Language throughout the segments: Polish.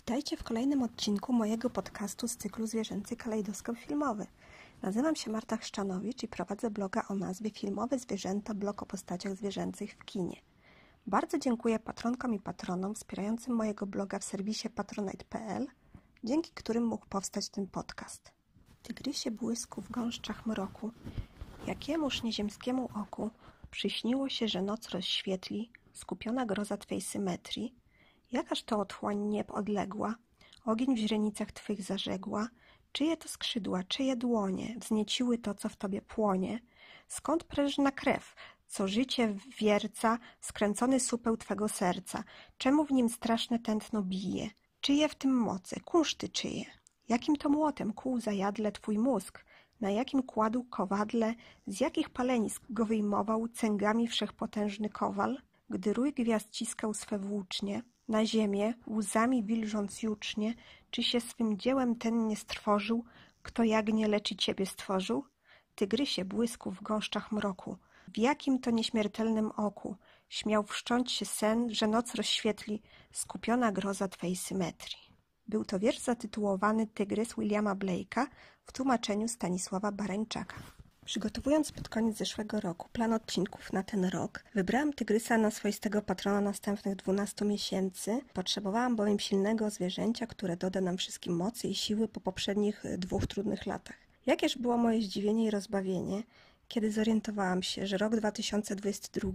Witajcie w kolejnym odcinku mojego podcastu z cyklu Zwierzęcy Kalejdoskop Filmowy. Nazywam się Marta Chrzczanowicz i prowadzę bloga o nazwie Filmowe Zwierzęta, blog o postaciach zwierzęcych w kinie. Bardzo dziękuję patronkom i patronom wspierającym mojego bloga w serwisie patronite.pl, dzięki którym mógł powstać ten podcast. Tygrysie błysku w gąszczach mroku, jakiemuż nieziemskiemu oku przyśniło się, że noc rozświetli, skupiona groza Twej symetrii, Jakaż to otchłań nieb odległa, ogień w źrenicach Twych zażegła, czyje to skrzydła, czyje dłonie wznieciły to, co w Tobie płonie? Skąd prężna krew, co życie wierca, skręcony supeł Twego serca? Czemu w nim straszne tętno bije? Czyje w tym moce, kunszty czyje? Jakim to młotem kłuł zajadle Twój mózg? Na jakim kładł kowadle, z jakich palenisk go wyjmował cęgami wszechpotężny kowal? Gdy rój gwiazd ciskał swe włócznie, na ziemię, łzami wilżąc jucznie, czy się swym dziełem ten nie strwożył, kto jagnię leczy ciebie stworzył? Tygrysie błysku w gąszczach mroku, w jakim to nieśmiertelnym oku śmiał wszcząć się sen, że noc rozświetli skupiona groza twej symetrii. Był to wiersz zatytułowany Tygrys Williama Blake'a w tłumaczeniu Stanisława Barańczaka. Przygotowując pod koniec zeszłego roku plan odcinków na ten rok, wybrałam tygrysa na swoistego patrona następnych 12 miesięcy. Potrzebowałam bowiem silnego zwierzęcia, które doda nam wszystkim mocy i siły po poprzednich dwóch trudnych latach. Jakież było moje zdziwienie i rozbawienie, kiedy zorientowałam się, że rok 2022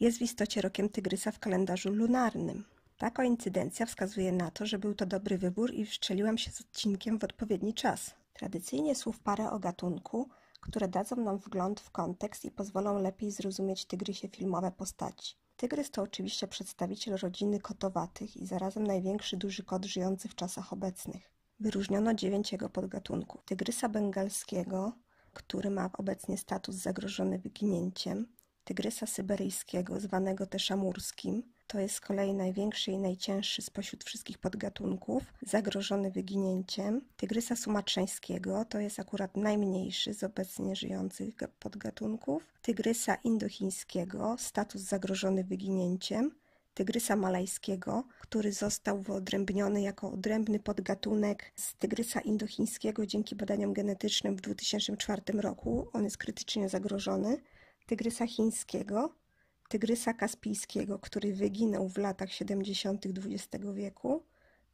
jest w istocie rokiem tygrysa w kalendarzu lunarnym. Ta koincydencja wskazuje na to, że był to dobry wybór i wszczeliłam się z odcinkiem w odpowiedni czas. Tradycyjnie słów parę o gatunku – które dadzą nam wgląd w kontekst i pozwolą lepiej zrozumieć tygrysie filmowe postaci. Tygrys to oczywiście przedstawiciel rodziny kotowatych i zarazem największy duży kot żyjący w czasach obecnych. Wyróżniono dziewięć jego podgatunków. Tygrysa bengalskiego, który ma obecnie status zagrożony wyginięciem, tygrysa syberyjskiego, zwanego też amurskim, to jest z kolei największy i najcięższy spośród wszystkich podgatunków, zagrożony wyginięciem. Tygrysa sumatrzańskiego to jest akurat najmniejszy z obecnie żyjących podgatunków. Tygrysa indochińskiego, status zagrożony wyginięciem. Tygrysa malajskiego, który został wyodrębniony jako odrębny podgatunek z tygrysa indochińskiego dzięki badaniom genetycznym w 2004 roku. On jest krytycznie zagrożony. Tygrysa chińskiego, tygrysa kaspijskiego, który wyginął w latach 70. XX wieku,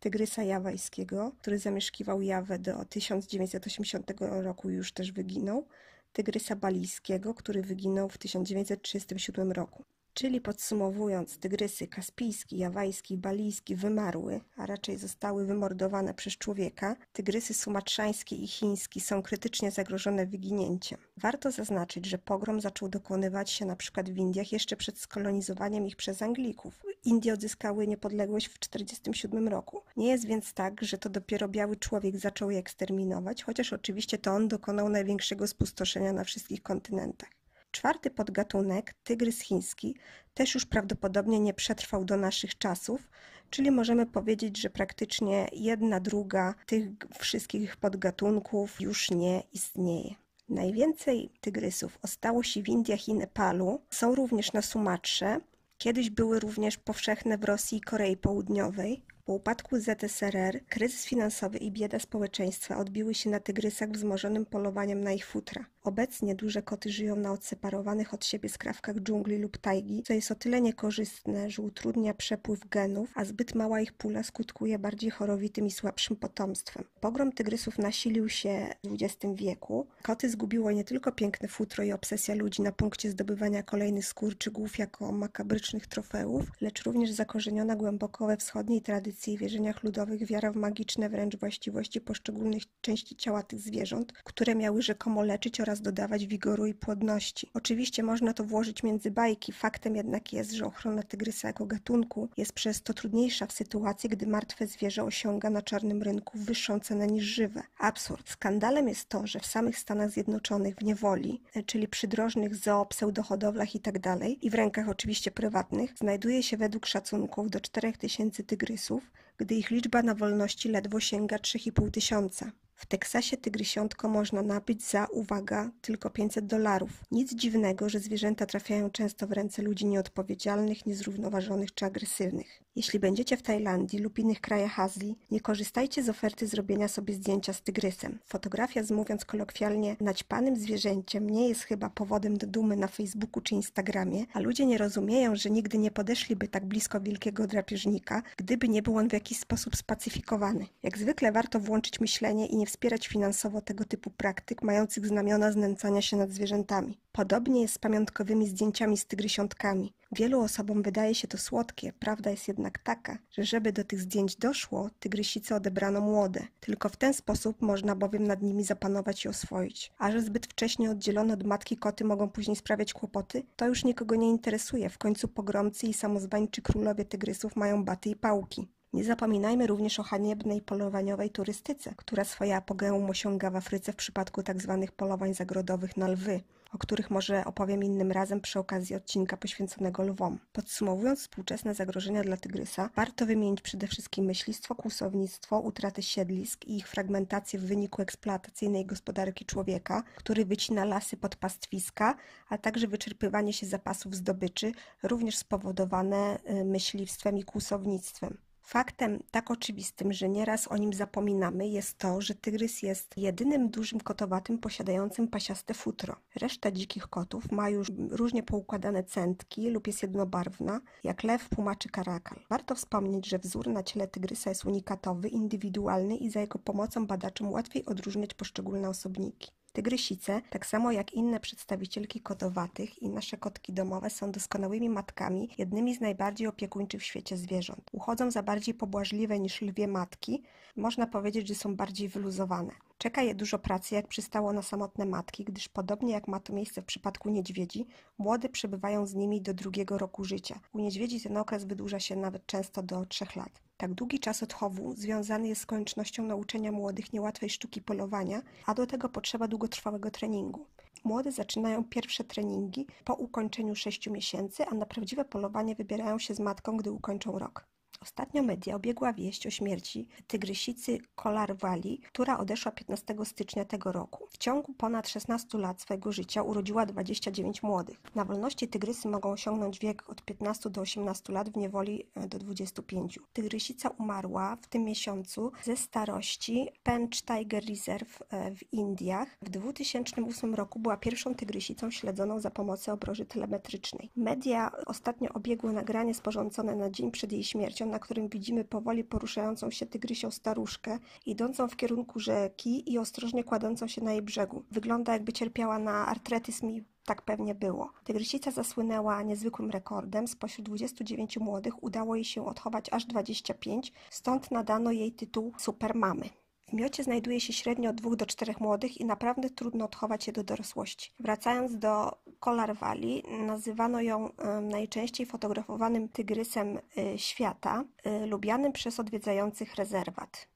tygrysa jawajskiego, który zamieszkiwał Jawę do 1980 roku już też wyginął, tygrysa balijskiego, który wyginął w 1937 roku. Czyli podsumowując, tygrysy kaspijski, jawajski balijski wymarły, a raczej zostały wymordowane przez człowieka. Tygrysy sumatrzański i chiński są krytycznie zagrożone wyginięciem. Warto zaznaczyć, że pogrom zaczął dokonywać się przykład w Indiach jeszcze przed skolonizowaniem ich przez Anglików. Indie odzyskały niepodległość w 1947 roku. Nie jest więc tak, że to dopiero biały człowiek zaczął je eksterminować, chociaż oczywiście to on dokonał największego spustoszenia na wszystkich kontynentach. Czwarty podgatunek, tygrys chiński, też już prawdopodobnie nie przetrwał do naszych czasów, czyli możemy powiedzieć, że praktycznie jedna druga tych wszystkich podgatunków już nie istnieje. Najwięcej tygrysów ostało się w Indiach i Nepalu, są również na Sumatrze. Kiedyś były również powszechne w Rosji i Korei Południowej. Po upadku ZSRR kryzys finansowy i bieda społeczeństwa odbiły się na tygrysach wzmożonym polowaniem na ich futra. Obecnie duże koty żyją na odseparowanych od siebie skrawkach dżungli lub tajgi, co jest o tyle niekorzystne, że utrudnia przepływ genów, a zbyt mała ich pula skutkuje bardziej chorowitym i słabszym potomstwem. Pogrom tygrysów nasilił się w XX wieku. Koty zgubiło nie tylko piękne futro i obsesja ludzi na punkcie zdobywania kolejnych skór czy głów jako makabrycznych trofeów, lecz również zakorzeniona głęboko we wschodniej tradycji i wierzeniach ludowych wiara w magiczne wręcz właściwości poszczególnych części ciała tych zwierząt, które miały rzekomo leczyć oraz dodawać wigoru i płodności. Oczywiście można to włożyć między bajki, faktem jednak jest, że ochrona tygrysa jako gatunku jest przez to trudniejsza w sytuacji, gdy martwe zwierzę osiąga na czarnym rynku wyższą cenę niż żywe. Absurd. Skandalem jest to, że w samych Stanach Zjednoczonych w niewoli, czyli przydrożnych zoo, pseudohodowlach itd. Tak i w rękach oczywiście prywatnych, znajduje się według szacunków do 4000 tygrysów, gdy ich liczba na wolności ledwo sięga 3,5 tysiąca. W Teksasie tygrysiątko można nabyć za, uwaga, tylko 500 dolarów. Nic dziwnego, że zwierzęta trafiają często w ręce ludzi nieodpowiedzialnych, niezrównoważonych czy agresywnych. Jeśli będziecie w Tajlandii lub innych krajach Azji, nie korzystajcie z oferty zrobienia sobie zdjęcia z tygrysem. Fotografia z mówiąc kolokwialnie naćpanym zwierzęciem nie jest chyba powodem do dumy na Facebooku czy Instagramie, a ludzie nie rozumieją, że nigdy nie podeszliby tak blisko wielkiego drapieżnika, gdyby nie był on w jakiś sposób spacyfikowany. Jak zwykle warto włączyć myślenie i nie wspierać finansowo tego typu praktyk mających znamiona znęcania się nad zwierzętami. Podobnie jest z pamiątkowymi zdjęciami z tygrysiątkami. Wielu osobom wydaje się to słodkie, prawda jest jednak taka, że żeby do tych zdjęć doszło, tygrysice odebrano młode. Tylko w ten sposób można bowiem nad nimi zapanować i oswoić. A że zbyt wcześnie oddzielone od matki koty mogą później sprawiać kłopoty, to już nikogo nie interesuje. W końcu pogromcy i samozwańczy królowie tygrysów mają baty i pałki. Nie zapominajmy również o haniebnej polowaniowej turystyce, która swoje apogeum osiąga w Afryce w przypadku tzw. Tak polowań zagrodowych na lwy, o których może opowiem innym razem przy okazji odcinka poświęconego lwom. Podsumowując współczesne zagrożenia dla tygrysa, warto wymienić przede wszystkim myślistwo, kłusownictwo, utratę siedlisk i ich fragmentację w wyniku eksploatacyjnej gospodarki człowieka, który wycina lasy pod pastwiska, a także wyczerpywanie się zapasów zdobyczy, również spowodowane y, myśliwstwem i kłusownictwem. Faktem tak oczywistym, że nieraz o nim zapominamy, jest to, że tygrys jest jedynym dużym kotowatym posiadającym pasiaste futro. Reszta dzikich kotów ma już różnie poukładane centki lub jest jednobarwna, jak lew, puma czy karakal. Warto wspomnieć, że wzór na ciele tygrysa jest unikatowy, indywidualny i za jego pomocą badaczom łatwiej odróżniać poszczególne osobniki. Tygrysice, tak samo jak inne przedstawicielki kotowatych i nasze kotki domowe są doskonałymi matkami, jednymi z najbardziej opiekuńczych w świecie zwierząt. Uchodzą za bardziej pobłażliwe niż lwie matki, można powiedzieć, że są bardziej wyluzowane. Czeka je dużo pracy, jak przystało na samotne matki, gdyż podobnie jak ma to miejsce w przypadku niedźwiedzi, młode przebywają z nimi do drugiego roku życia. U niedźwiedzi ten okres wydłuża się nawet często do trzech lat. Tak długi czas odchowu związany jest z koniecznością nauczenia młodych niełatwej sztuki polowania, a do tego potrzeba długotrwałego treningu. Młode zaczynają pierwsze treningi po ukończeniu sześciu miesięcy, a na prawdziwe polowanie wybierają się z matką, gdy ukończą rok. Ostatnio media obiegła wieść o śmierci tygrysicy Kolarwali, która odeszła 15 stycznia tego roku. W ciągu ponad 16 lat swojego życia urodziła 29 młodych. Na wolności tygrysy mogą osiągnąć wiek od 15 do 18 lat, w niewoli e, do 25. Tygrysica umarła w tym miesiącu ze starości Pench Tiger Reserve e, w Indiach. W 2008 roku była pierwszą tygrysicą śledzoną za pomocą obroży telemetrycznej. Media ostatnio obiegły nagranie sporządzone na dzień przed jej śmiercią, na którym widzimy powoli poruszającą się tygrysią staruszkę, idącą w kierunku rzeki i ostrożnie kładącą się na jej brzegu. Wygląda jakby cierpiała na artretyzm i tak pewnie było. Tygrysica zasłynęła niezwykłym rekordem. Spośród 29 młodych udało jej się odchować aż 25, stąd nadano jej tytuł Supermamy. W miocie znajduje się średnio od dwóch do czterech młodych i naprawdę trudno odchować je do dorosłości. Wracając do Kolar nazywano ją najczęściej fotografowanym tygrysem y, świata, y, lubianym przez odwiedzających rezerwat.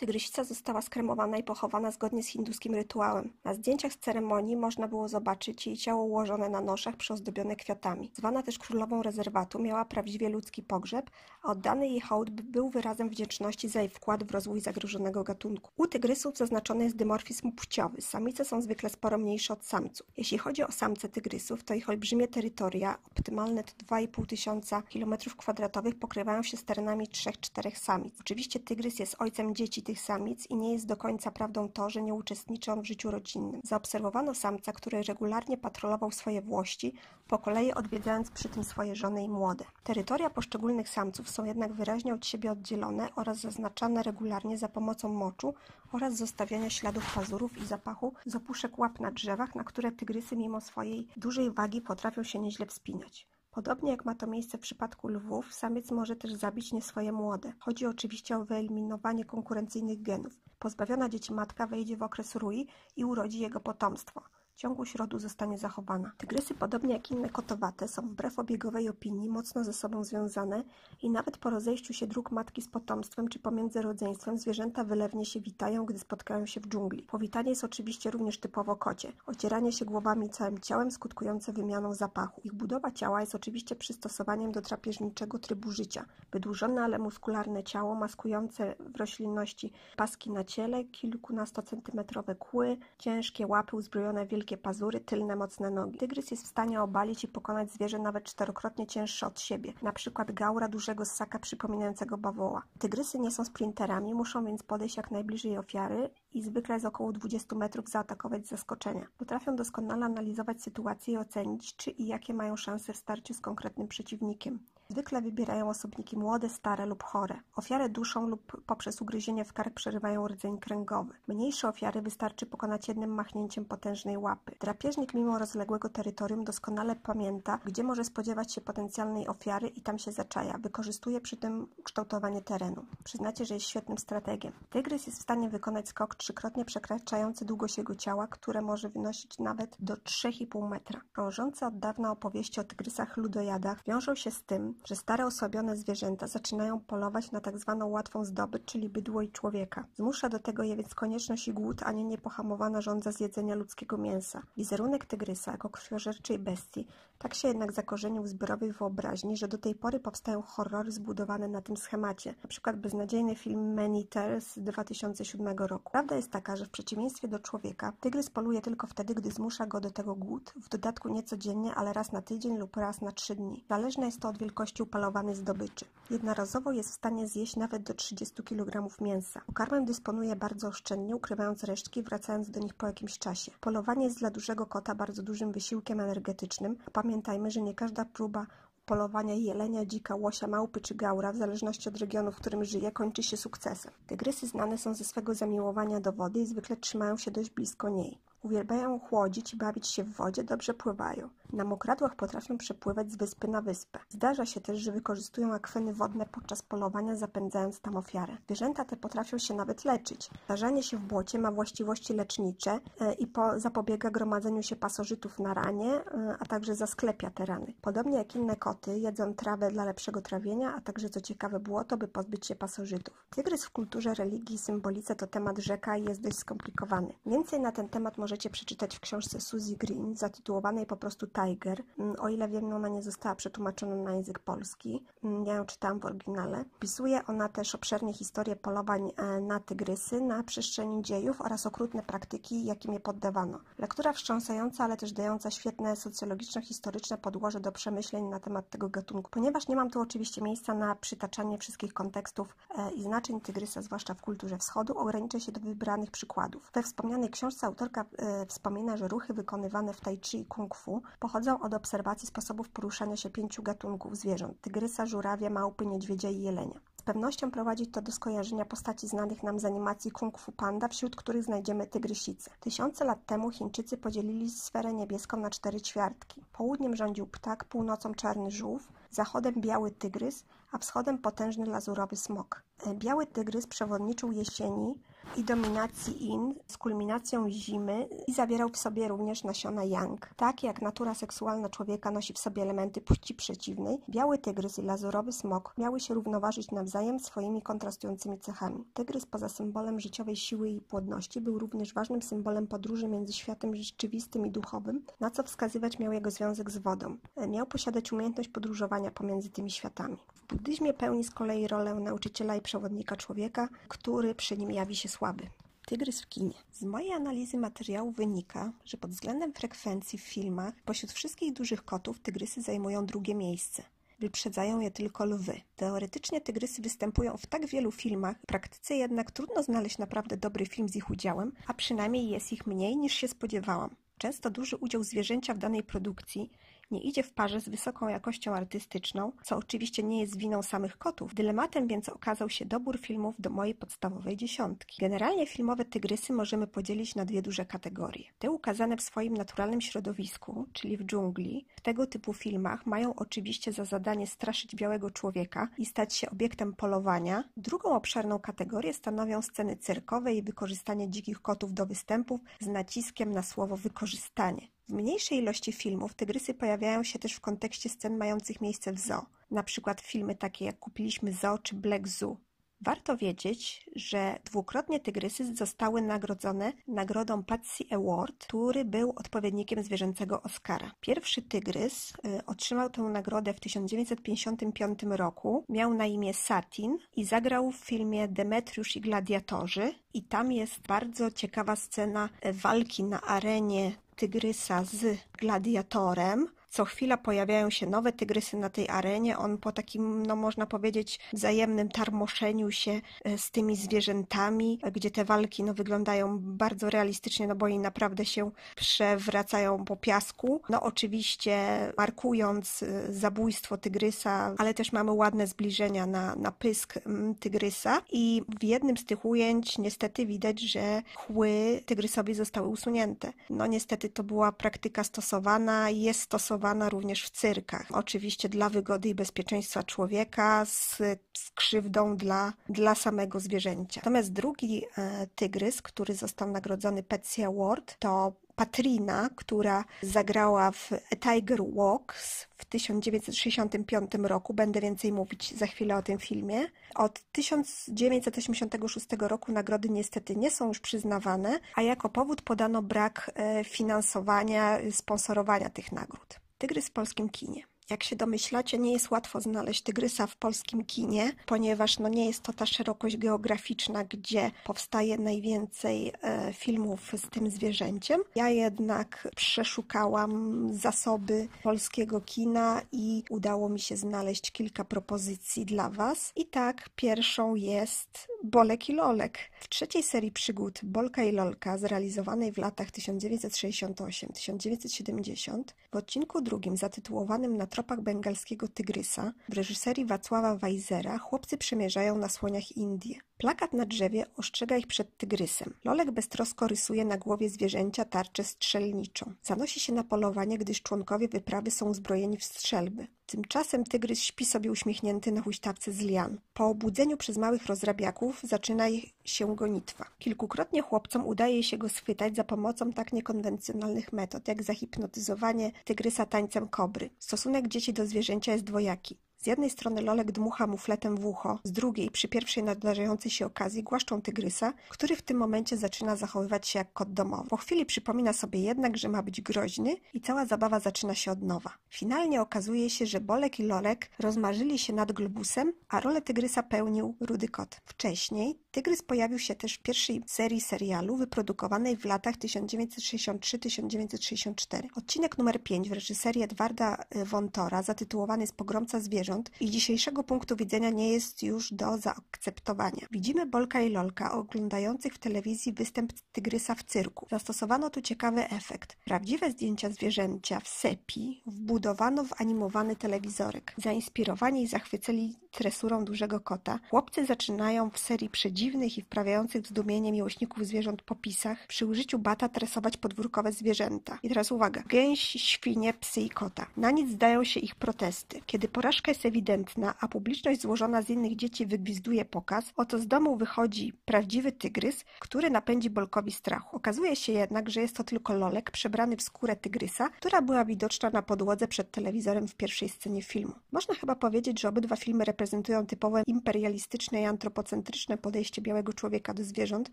Tygrysica została skremowana i pochowana zgodnie z hinduskim rytuałem. Na zdjęciach z ceremonii można było zobaczyć jej ciało ułożone na noszach przyozdobione kwiatami. Zwana też królową rezerwatu, miała prawdziwie ludzki pogrzeb, a oddany jej hołd był wyrazem wdzięczności za jej wkład w rozwój zagrożonego gatunku. U tygrysów zaznaczony jest dymorfizm płciowy. Samice są zwykle sporo mniejsze od samców. Jeśli chodzi o samce tygrysów, to ich olbrzymie terytoria, optymalne to 2,5 tysiąca km2 pokrywają się z terenami 3-4 samic. Oczywiście tygrys jest ojcem dzieci tych samic i nie jest do końca prawdą to, że nie uczestniczy on w życiu rodzinnym. Zaobserwowano samca, który regularnie patrolował swoje włości, po kolei odwiedzając przy tym swoje żony i młode. Terytoria poszczególnych samców są jednak wyraźnie od siebie oddzielone oraz zaznaczane regularnie za pomocą moczu oraz zostawiania śladów pazurów i zapachu z opuszek łap na drzewach, na które tygrysy mimo swojej dużej wagi potrafią się nieźle wspinać. Podobnie jak ma to miejsce w przypadku lwów, samiec może też zabić nie swoje młode. Chodzi oczywiście o wyeliminowanie konkurencyjnych genów. Pozbawiona dzieci matka wejdzie w okres rui i urodzi jego potomstwo ciągłość rodu zostanie zachowana. Tygrysy, podobnie jak inne kotowate, są wbrew obiegowej opinii mocno ze sobą związane i nawet po rozejściu się dróg matki z potomstwem czy pomiędzy rodzeństwem zwierzęta wylewnie się witają, gdy spotkają się w dżungli. Powitanie jest oczywiście również typowo kocie. Ocieranie się głowami całym ciałem skutkujące wymianą zapachu. Ich budowa ciała jest oczywiście przystosowaniem do drapieżniczego trybu życia. Wydłużone, ale muskularne ciało, maskujące w roślinności paski na ciele, kilkunastocentymetrowe kły, ciężkie łapy uzbrojone wielkimi szybkie pazury, tylne mocne nogi. Tygrys jest w stanie obalić i pokonać zwierzę nawet czterokrotnie cięższe od siebie, na przykład gaura dużego ssaka przypominającego bawoła. Tygrysy nie są sprinterami, muszą więc podejść jak najbliżej ofiary i zwykle z około 20 metrów zaatakować z zaskoczenia. Potrafią doskonale analizować sytuację i ocenić, czy i jakie mają szanse w starciu z konkretnym przeciwnikiem. Zwykle wybierają osobniki młode, stare lub chore. Ofiarę duszą lub poprzez ugryzienie w kark przerywają rdzeń kręgowy. Mniejsze ofiary wystarczy pokonać jednym machnięciem potężnej łapy. Drapieżnik mimo rozległego terytorium doskonale pamięta, gdzie może spodziewać się potencjalnej ofiary i tam się zaczaja. Wykorzystuje przy tym kształtowanie terenu. Przyznacie, że jest świetnym strategiem. Tygrys jest w stanie wykonać skok trzykrotnie przekraczający długość jego ciała, które może wynosić nawet do 3,5 metra. Krążące od dawna opowieści o tygrysach ludojadach wiążą się z tym, że stare osłabione zwierzęta zaczynają polować na tak zwaną łatwą zdobycz, czyli bydło i człowieka. Zmusza do tego je więc konieczność i głód, a nie niepohamowana żądza zjedzenia ludzkiego mięsa. Wizerunek tygrysa jako krwiożerczej bestii tak się jednak zakorzenił w zbiorowej wyobraźni, że do tej pory powstają horrory zbudowane na tym schemacie. Przykład beznadziejny film Man Eater z 2007 roku. Prawda jest taka, że w przeciwieństwie do człowieka, tygrys poluje tylko wtedy, gdy zmusza go do tego głód, w dodatku nie codziennie, ale raz na tydzień lub raz na trzy dni. Zależne jest to od wielkości upalowanej zdobyczy. Jednorazowo jest w stanie zjeść nawet do 30 kg mięsa. Pokarmem dysponuje bardzo oszczędnie, ukrywając resztki, wracając do nich po jakimś czasie. Polowanie jest dla dużego kota bardzo dużym wysiłkiem energetycznym, a Pamiętajmy, że nie każda próba polowania jelenia, dzika, łosia, małpy czy gaura, w zależności od regionu, w którym żyje, kończy się sukcesem. Tygrysy znane są ze swego zamiłowania do wody i zwykle trzymają się dość blisko niej. Uwielbiają chłodzić i bawić się w wodzie, dobrze pływają. Na mokradłach potrafią przepływać z wyspy na wyspę. Zdarza się też, że wykorzystują akweny wodne podczas polowania, zapędzając tam ofiarę. Zwierzęta te potrafią się nawet leczyć. Zdarzanie się w błocie ma właściwości lecznicze e, i po, zapobiega gromadzeniu się pasożytów na ranie, e, a także zasklepia te rany. Podobnie jak inne koty, jedzą trawę dla lepszego trawienia, a także co ciekawe błoto, by pozbyć się pasożytów. Tygrys w kulturze, religii i symbolice to temat rzeka i jest dość skomplikowany. Więcej na ten temat możecie przeczytać w książce Suzy Green, zatytułowanej po prostu Tiger. Mm, o ile wiem, ona nie została przetłumaczona na język polski. Mm, ja ją czytałam w oryginale. Pisuje ona też obszernie historię polowań e, na tygrysy na przestrzeni dziejów oraz okrutne praktyki, jakim je poddawano. Lektura wstrząsająca, ale też dająca świetne socjologiczno-historyczne podłoże do przemyśleń na temat tego gatunku. Ponieważ nie mam tu oczywiście miejsca na przytaczanie wszystkich kontekstów e, i znaczeń tygrysa, zwłaszcza w kulturze wschodu, ograniczę się do wybranych przykładów. We wspomnianej książce autorka e, wspomina, że ruchy wykonywane w tai chi i kung fu pochodzą od obserwacji sposobów poruszania się pięciu gatunków zwierząt: tygrysa, żurawia, małpy, niedźwiedzia i jelenia. Z pewnością prowadzi to do skojarzenia postaci znanych nam z animacji Kung Fu Panda, wśród których znajdziemy tygrysice. Tysiące lat temu Chińczycy podzielili sferę niebieską na cztery ćwiartki. Południem rządził ptak, północą czarny żółw, zachodem biały tygrys, a wschodem potężny lazurowy smok. E, biały tygrys przewodniczył jesieni i dominacji In z kulminacją zimy i zawierał w sobie również nasiona Yang. Tak jak natura seksualna człowieka nosi w sobie elementy płci przeciwnej, biały tygrys i lazurowy smok miały się równoważyć nawzajem swoimi kontrastującymi cechami. Tygrys poza symbolem życiowej siły i płodności był również ważnym symbolem podróży między światem rzeczywistym i duchowym, na co wskazywać miał jego związek z wodą. Miał posiadać umiejętność podróżowania pomiędzy tymi światami. Buddyzmie pełni z kolei rolę nauczyciela i przewodnika człowieka, który przy nim jawi się słaby. Tygrys w kinie. Z mojej analizy materiału wynika, że pod względem frekwencji w filmach pośród wszystkich dużych kotów tygrysy zajmują drugie miejsce. Wyprzedzają je tylko lwy. Teoretycznie tygrysy występują w tak wielu filmach, w praktyce jednak trudno znaleźć naprawdę dobry film z ich udziałem, a przynajmniej jest ich mniej niż się spodziewałam. Często duży udział zwierzęcia w danej produkcji nie idzie w parze z wysoką jakością artystyczną, co oczywiście nie jest winą samych kotów. Dylematem więc okazał się dobór filmów do mojej podstawowej dziesiątki. Generalnie filmowe tygrysy możemy podzielić na dwie duże kategorie. Te ukazane w swoim naturalnym środowisku, czyli w dżungli, w tego typu filmach mają oczywiście za zadanie straszyć białego człowieka i stać się obiektem polowania. Drugą obszerną kategorię stanowią sceny cyrkowe i wykorzystanie dzikich kotów do występów z naciskiem na słowo wykorzystanie. W mniejszej ilości filmów tygrysy pojawiają się też w kontekście scen mających miejsce w zoo, na przykład filmy takie jak Kupiliśmy Zoo czy Black Zoo. Warto wiedzieć, że dwukrotnie tygrysy zostały nagrodzone nagrodą Patsy Award, który był odpowiednikiem zwierzęcego Oscara. Pierwszy tygrys y, otrzymał tę nagrodę w 1955 roku, miał na imię Satin i zagrał w filmie Demetriusz i Gladiatorzy i tam jest bardzo ciekawa scena walki na arenie tygrysa z gladiatorem. Co chwila pojawiają się nowe tygrysy na tej arenie. On po takim, no można powiedzieć, wzajemnym tarmoszeniu się e, z tymi zwierzętami, gdzie te walki no, wyglądają bardzo realistycznie, no bo oni naprawdę się przewracają po piasku. No oczywiście markując e, zabójstwo tygrysa, ale też mamy ładne zbliżenia na, na pysk tygrysa i w jednym z tych ujęć niestety widać, że chły tygrysowi zostały usunięte. No niestety to była praktyka stosowana, jest stosowana stosowana również w cyrkach. Oczywiście dla wygody i bezpieczeństwa człowieka z, z krzywdą dla, dla samego zwierzęcia. Natomiast drugi e, tygrys, który został nagrodzony Petsy Award, to Patrina, która zagrała w A Tiger Walks w 1965 roku. Będę więcej mówić za chwilę o tym filmie. Od 1986 roku nagrody niestety nie są już przyznawane, a jako powód podano brak e, finansowania, sponsorowania tych nagród. Tygrys w polskim kinie. Jak się domyślacie, nie jest łatwo znaleźć tygrysa w polskim kinie, ponieważ no nie jest to ta szerokość geograficzna, gdzie powstaje najwięcej e, filmów z tym zwierzęciem. Ja jednak przeszukałam zasoby polskiego kina i udało mi się znaleźć kilka propozycji dla Was. I tak, pierwszą jest Bolek i Lolek. W trzeciej serii przygód Bolka i Lolka, zrealizowanej w latach 1968-1970, w odcinku drugim zatytułowanym Na tropach bengalskiego tygrysa w reżyserii Wacława Wajzera chłopcy przemierzają na słoniach Indię. Plakat na drzewie ostrzega ich przed tygrysem. Lolek beztrosko rysuje na głowie zwierzęcia tarczę strzelniczą. Zanosi się na polowanie, gdyż członkowie wyprawy są uzbrojeni w strzelby. Tymczasem tygrys śpi sobie uśmiechnięty na huśtawce z lian. Po obudzeniu przez małych rozrabiaków zaczyna się gonitwa. Kilkukrotnie chłopcom udaje się go schwytać za pomocą tak niekonwencjonalnych metod, jak zahipnotyzowanie tygrysa tańcem kobry. Stosunek dzieci do zwierzęcia jest dwojaki. Z jednej strony Lolek dmucha mu fletem w ucho, z drugiej, przy pierwszej nadarzającej się okazji, głaszczą tygrysa, który w tym momencie zaczyna zachowywać się jak kot domowy. Po chwili przypomina sobie jednak, że ma być groźny i cała zabawa zaczyna się od nowa. Finalnie okazuje się, że Bolek i Lolek rozmarzyli się nad globusem, a rolę tygrysa pełnił Rudy Kot. Wcześniej tygrys pojawił się też w pierwszej serii serialu wyprodukowanej w latach 1963-1964. Odcinek numer 5 w reżyserii Edwarda Wontora, zatytułowany jest Pogromca zwierząt, zwierząt i dzisiejszego punktu widzenia nie jest już do zaakceptowania. Widzimy Bolka i Lolka oglądających w telewizji występ tygrysa w cyrku. Zastosowano tu ciekawy efekt. Prawdziwe zdjęcia zwierzęcia w sepi wbudowano w animowany telewizorek. Zainspirowani i zachwyceni tresurą dużego kota, chłopcy zaczynają w serii przedziwnych i wprawiających w zdumienie miłośników zwierząt popisach przy użyciu bata tresować podwórkowe zwierzęta. I teraz uwaga. Gęś, świnie, psy i kota. Na nic zdają się ich protesty. Kiedy porażka jest ewidentna, a publiczność złożona z innych dzieci wygwizduje pokaz, oto z domu wychodzi prawdziwy tygrys, który napędzi Bolkowi strach. Okazuje się jednak, że jest to tylko Lolek przebrany w skórę tygrysa, która była widoczna na podłodze przed telewizorem w pierwszej scenie filmu. Można chyba powiedzieć, że obydwa filmy reprezentują typowe imperialistyczne i antropocentryczne podejście białego człowieka do zwierząt, w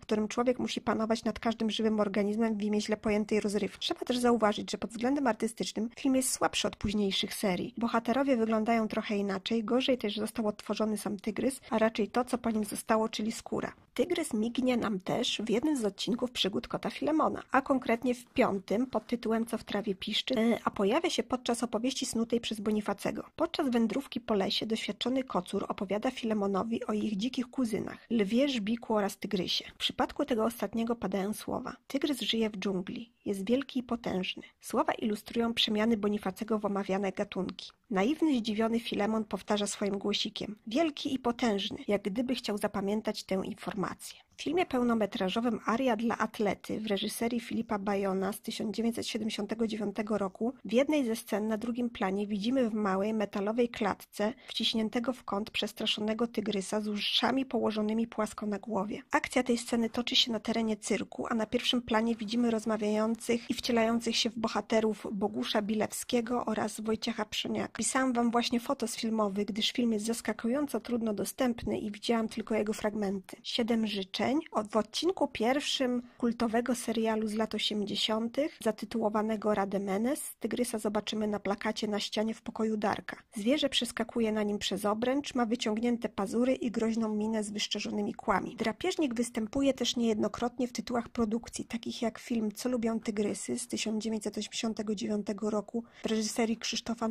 którym człowiek musi panować nad każdym żywym organizmem w imię źle pojętej rozrywki. Trzeba też zauważyć, że pod względem artystycznym film jest słabszy od późniejszych serii. Bohaterowie wyglądają trochę inaczej, gorzej też został odtworzony sam tygrys, a raczej to, co po nim zostało, czyli skóra. Tygrys mignie nam też w jednym z odcinków przygód kota Filemona, a konkretnie w piątym pod tytułem Co w trawie piszczy, e, a pojawia się podczas opowieści snutej przez Bonifacego. Podczas wędrówki po lesie doświadczony kocur opowiada Filemonowi o ich dzikich kuzynach, lwie, żbiku oraz tygrysie. W przypadku tego ostatniego padają słowa. Tygrys żyje w dżungli, jest wielki i potężny. Słowa ilustrują przemiany Bonifacego w omawiane gatunki. Naiwny, zdziwiony Filemon powtarza swoim głosikiem. Wielki i potężny, jak gdyby chciał zapamiętać tę informację. W filmie pełnometrażowym "Aria dla atlety" w reżyserii Filipa Bayona z 1979 roku w jednej ze scen na drugim planie widzimy w małej metalowej klatce wciśniętego w kąt przestraszonego tygrysa z uszami położonymi płasko na głowie. Akcja tej sceny toczy się na terenie cyrku, a na pierwszym planie widzimy rozmawiających i wcielających się w bohaterów Bogusza Bilewskiego oraz Wojciecha Przoniaka. Pisałam wam właśnie fotos filmowy, gdyż film jest zaskakująco trudno dostępny i widziałam tylko jego fragmenty. Siedem życzeń w odcinku pierwszym kultowego serialu z lat 80. zatytułowanego Rademenes tygrysa zobaczymy na plakacie na ścianie w pokoju Darka. Zwierzę przeskakuje na nim przez obręcz, ma wyciągnięte pazury i groźną minę z wyszczerzonymi kłami. Drapieżnik występuje też niejednokrotnie w tytułach produkcji, takich jak film Co lubią Tygrysy z 1989 roku w reżyserii Krzysztofa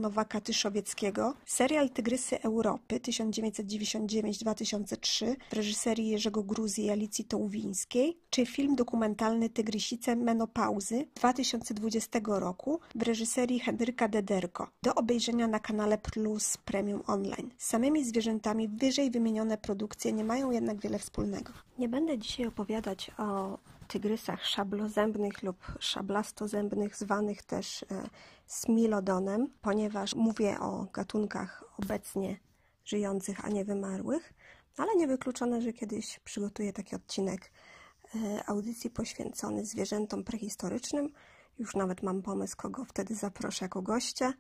Nowaka-Tyszowieckiego, serial Tygrysy Europy 1999-2003 w reżyserii Jerzego Gruzy i Alicji Tołwińskiej, czy film dokumentalny Tygrysice Menopauzy 2020 roku w reżyserii Henryka Dederko, do obejrzenia na kanale Plus Premium Online. Z samymi zwierzętami wyżej wymienione produkcje nie mają jednak wiele wspólnego. Nie będę dzisiaj opowiadać o tygrysach szablozębnych lub szablastozębnych, zwanych też e, smilodonem, ponieważ mówię o gatunkach obecnie żyjących, a nie wymarłych, ale niewykluczone, że kiedyś przygotuję taki odcinek e, audycji poświęcony zwierzętom prehistorycznym. Już nawet mam pomysł, kogo wtedy zaproszę jako gościa.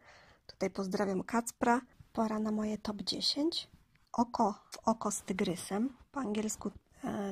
Tutaj pozdrawiam Kacpra. Pora na moje top 10. Oko w oko z tygrysem. Po angielsku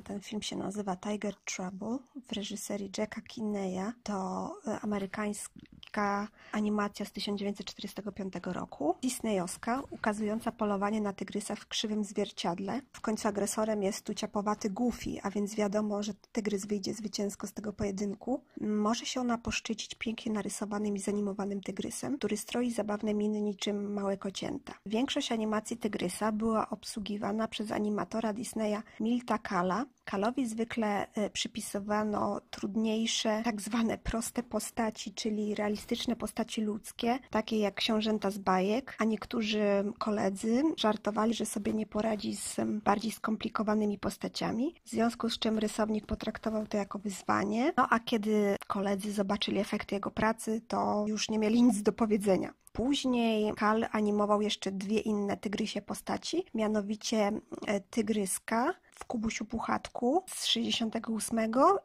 ten film się nazywa Tiger Trouble w reżyserii Jacka Kinneya. To e, amerykańska animacja z 1945 roku, disneyowska, ukazująca polowanie na tygrysa w krzywym zwierciadle. W końcu agresorem jest tu ciapowaty Goofy, a więc wiadomo, że tygrys wyjdzie zwycięsko z tego pojedynku. Może się ona poszczycić pięknie narysowanym i zanimowanym tygrysem, który stroi zabawne miny niczym małe kocięta. Większość animacji tygrysa była obsługiwana przez animatora Disneya Milta Kala. Kalowi zwykle e, przypisywano trudniejsze, tak zwane proste postaci, czyli realistyczne postaci ludzkie, takie jak książęta z bajek, a niektórzy koledzy żartowali, że sobie nie poradzi z bardziej skomplikowanymi postaciami, w związku z czym rysownik potraktował to jako wyzwanie. No a kiedy koledzy zobaczyli efekty jego pracy, to już nie mieli nic do powiedzenia. Później Kal animował jeszcze dwie inne tygrysie postaci, mianowicie e, Tygryska w Kubusiu Puchatku z 68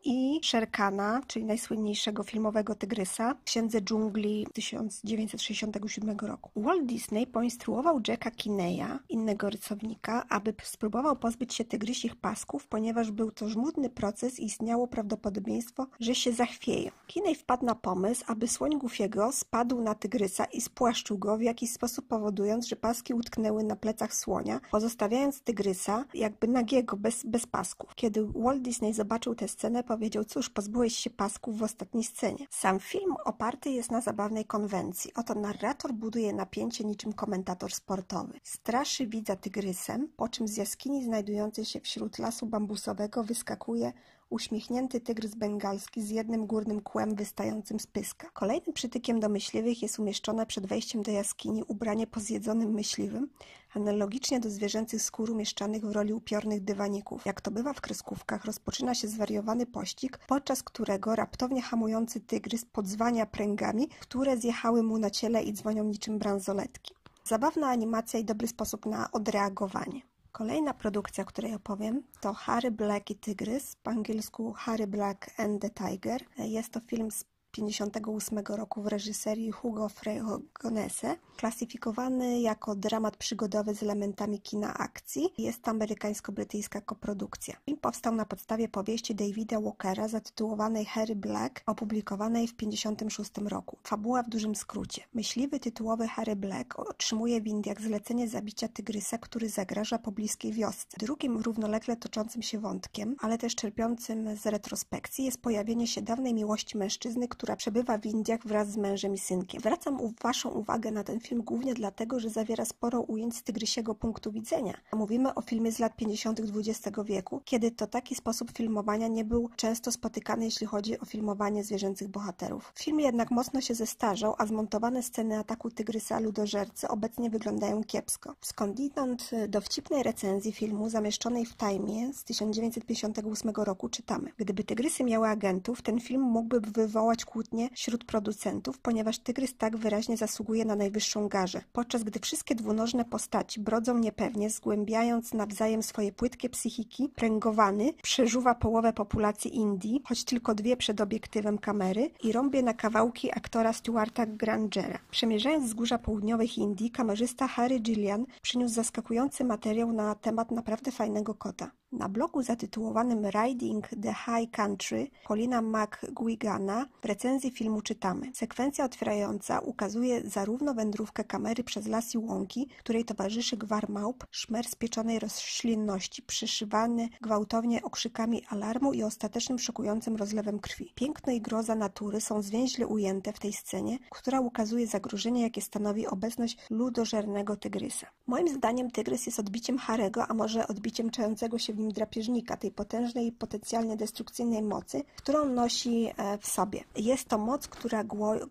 i Szerkana, czyli najsłynniejszego filmowego tygrysa, Księdze Dżungli 1967 roku. Walt Disney poinstruował Jacka Kineya, innego rysownika, aby spróbował pozbyć się tygrysich pasków, ponieważ był to żmudny proces i istniało prawdopodobieństwo, że się zachwieją. Kinej wpadł na pomysł, aby słoń Goofiego spadł na tygrysa i spłaszczył go w jakiś sposób powodując, że paski utknęły na plecach słonia, pozostawiając tygrysa jakby nagiego bez, bez pasków. Kiedy Walt Disney zobaczył tę scenę, powiedział, cóż, pozbyłeś się pasków w ostatniej scenie. Sam film oparty jest na zabawnej konwencji. Oto narrator buduje napięcie niczym komentator sportowy. Straszy widza tygrysem, po czym z jaskini znajdującej się wśród lasu bambusowego wyskakuje uśmiechnięty tygrys bengalski z jednym górnym kłem wystającym z pyska. Kolejnym przytykiem do myśliwych jest umieszczone przed wejściem do jaskini ubranie po zjedzonym myśliwym, analogicznie do zwierzęcych skór umieszczanych w roli upiornych dywaników. Jak to bywa w kreskówkach, rozpoczyna się zwariowany pościg, podczas którego raptownie hamujący tygrys podzwania pręgami, które zjechały mu na ciele i dzwonią niczym bransoletki. Zabawna animacja i dobry sposób na odreagowanie. Kolejna produkcja, o której opowiem, to Harry Black i Tygrys, po angielsku Harry Black and the Tiger. Jest to film z 1958 roku w reżyserii Hugo Fregonese, klasyfikowany jako dramat przygodowy z elementami kina akcji. Jest to amerykańsko-brytyjska koprodukcja. Film powstał na podstawie powieści Davida Walkera zatytułowanej Harry Black, opublikowanej w 1956 roku. Fabuła w dużym skrócie. Myśliwy tytułowy Harry Black otrzymuje w Indiach zlecenie zabicia tygrysa, który zagraża pobliskiej wiosce. Drugim równolegle toczącym się wątkiem, ale też czerpiącym z retrospekcji jest pojawienie się dawnej miłości mężczyzny, która przebywa w Indiach wraz z mężem i synkiem. Zwracam Waszą uwagę na ten film głównie dlatego, że zawiera sporo ujęć z tygrysiego punktu widzenia. Mówimy o filmie z lat 50. XX wieku, kiedy to taki sposób filmowania nie był często spotykany, jeśli chodzi o filmowanie zwierzęcych bohaterów. Film jednak mocno się zestarzał, a zmontowane sceny ataku tygrysa ludożercy obecnie wyglądają kiepsko. Skądinąd y, dowcipnej recenzji filmu zamieszczonej w Time z 1958 roku czytamy: Gdyby tygrysy miały agentów, ten film mógłby wywołać kłótnie wśród producentów, ponieważ tygrys tak wyraźnie zasługuje na najwyższą garzę, podczas gdy wszystkie dwunożne postaci brodzą niepewnie, zgłębiając nawzajem swoje płytkie psychiki, pręgowany przeżuwa połowę populacji Indii, choć tylko dwie przed obiektywem kamery i rąbie na kawałki aktora Stuarta Grangera. Przemierzając wzgórza południowych Indii, kamerzysta Harry Gillian przyniósł zaskakujący materiał na temat naprawdę fajnego kota. Na blogu zatytułowanym Riding the High Country Paulina McGuigana w recenzji filmu czytamy Sekwencja otwierająca ukazuje zarówno wędrówkę kamery przez las i łąki, której towarzyszy gwar małp, szmer spieczonej roślinności, przyszywany gwałtownie okrzykami alarmu i ostatecznym szokującym rozlewem krwi. Piękno i groza natury są zwięźle ujęte w tej scenie, która ukazuje zagrożenie, jakie stanowi obecność ludożernego tygrysa. Moim zdaniem tygrys jest odbiciem Harego, a może odbiciem czującego się w nim drapieżnika, tej potężnej i potencjalnie destrukcyjnej mocy, którą nosi e, w sobie. Jest to moc, która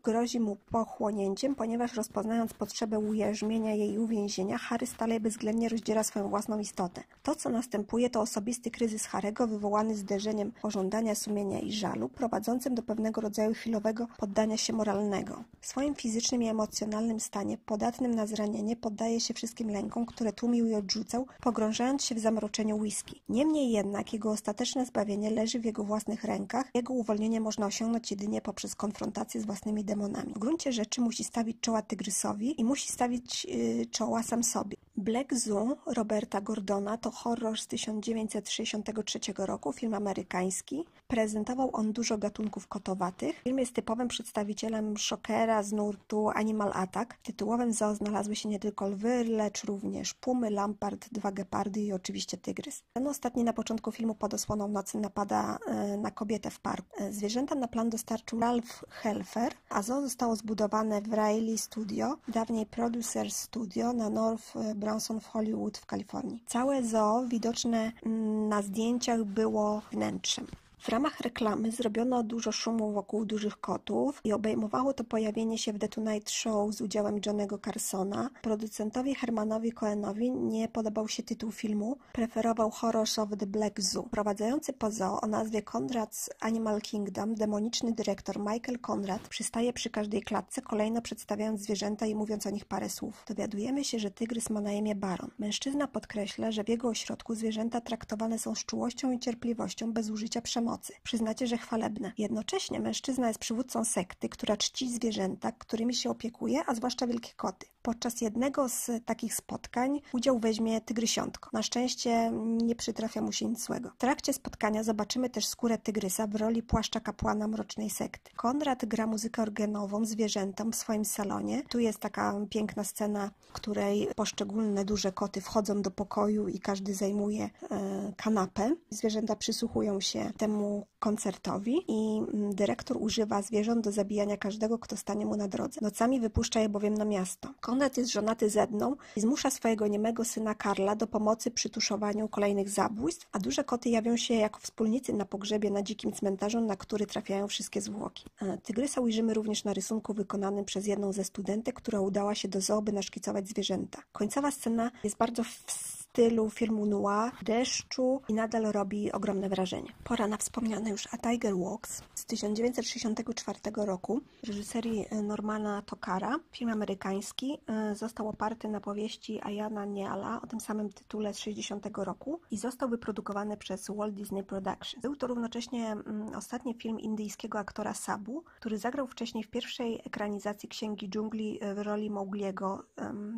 grozi mu pochłonięciem, ponieważ rozpoznając potrzebę ujarzmienia jej uwięzienia, Harry stale bezwzględnie rozdziera swoją własną istotę. To, co następuje, to osobisty kryzys Harego wywołany zderzeniem pożądania, sumienia i żalu, prowadzącym do pewnego rodzaju chwilowego poddania się moralnego. W swoim fizycznym i emocjonalnym stanie, podatnym na zranienie, poddaje się wszystkim lękom, które tłumił i odrzucał, pogrążając się w zamroczeniu whisky. Niemniej jednak jego ostateczne zbawienie leży w jego własnych rękach, jego uwolnienie można osiągnąć jedynie poprzez konfrontację z własnymi demonami. W gruncie rzeczy musi stawić czoła tygrysowi i musi stawić yy, czoła sam sobie. Black Zoo Roberta Gordona to horror z 1963 roku, film amerykański. Prezentował on dużo gatunków kotowatych. Film jest typowym przedstawicielem szokera z nurtu Animal Attack. W tytułowym zoo znalazły się nie tylko lwy, lecz również pumy, lampart, dwa gepardy i oczywiście tygrys. Ten ostatni na początku filmu pod osłoną nocy napada e, na kobietę w parku. E, zwierzęta na plan dostarczył Ralph Helfer, a zoo zostało zbudowane w Riley Studio, dawniej Producer Studio na North Branson w Hollywood w Kalifornii. Całe zoo widoczne mm, na zdjęciach było wnętrzem. W ramach reklamy zrobiono dużo szumu wokół dużych kotów i obejmowało to pojawienie się w The Tonight Show z udziałem Johnego Carsona. Producentowi Hermanowi Cohenowi nie podobał się tytuł filmu, preferował Horror of the Black Zoo. Prowadzący po zoo o nazwie Conrad's Animal Kingdom, demoniczny dyrektor Michael Conrad przystaje przy każdej klatce, kolejno przedstawiając zwierzęta i mówiąc o nich parę słów. Dowiadujemy się, że tygrys ma na imię Baron. Mężczyzna podkreśla, że w jego ośrodku zwierzęta traktowane są z czułością i cierpliwością bez użycia przemocy przemocy. Przyznacie, że chwalebne. Jednocześnie mężczyzna jest przywódcą sekty, która czci zwierzęta, którymi się opiekuje, a zwłaszcza wielkie koty. Podczas jednego z takich spotkań udział weźmie tygrysiątko. Na szczęście nie przytrafia mu się nic złego. W trakcie spotkania zobaczymy też skórę tygrysa w roli płaszcza kapłana mrocznej sekty. Konrad gra muzykę organową zwierzętom w swoim salonie. Tu jest taka piękna scena, w której poszczególne duże koty wchodzą do pokoju i każdy zajmuje e, kanapę. Zwierzęta przysłuchują się temu koncertowi i mm, dyrektor używa zwierząt do zabijania każdego, kto stanie mu na drodze. Nocami wypuszcza je bowiem na miasto. Konrad jest żonaty z Edną i zmusza swojego niemego syna Karla do pomocy przy tuszowaniu kolejnych zabójstw, a duże koty jawią się jako wspólnicy na pogrzebie na dzikim cmentarzu, na który trafiają wszystkie zwłoki. E, tygrysa ujrzymy również na rysunku wykonanym przez jedną ze studentek, która udała się do zoo, by naszkicować zwierzęta. Końcowa scena jest bardzo w stylu filmu noir, deszczu i nadal robi ogromne wrażenie. Pora na wspomniane już A Tiger Walks z 1964 roku reżyserii e, Normana Tokara. Film amerykański e, został oparty na powieści Ayana Niala o tym samym tytule z 60 roku i został wyprodukowany przez Walt Disney Productions. Był to równocześnie mm, ostatni film indyjskiego aktora Sabu, który zagrał wcześniej w pierwszej ekranizacji Księgi Dżungli e, w roli Mowgliego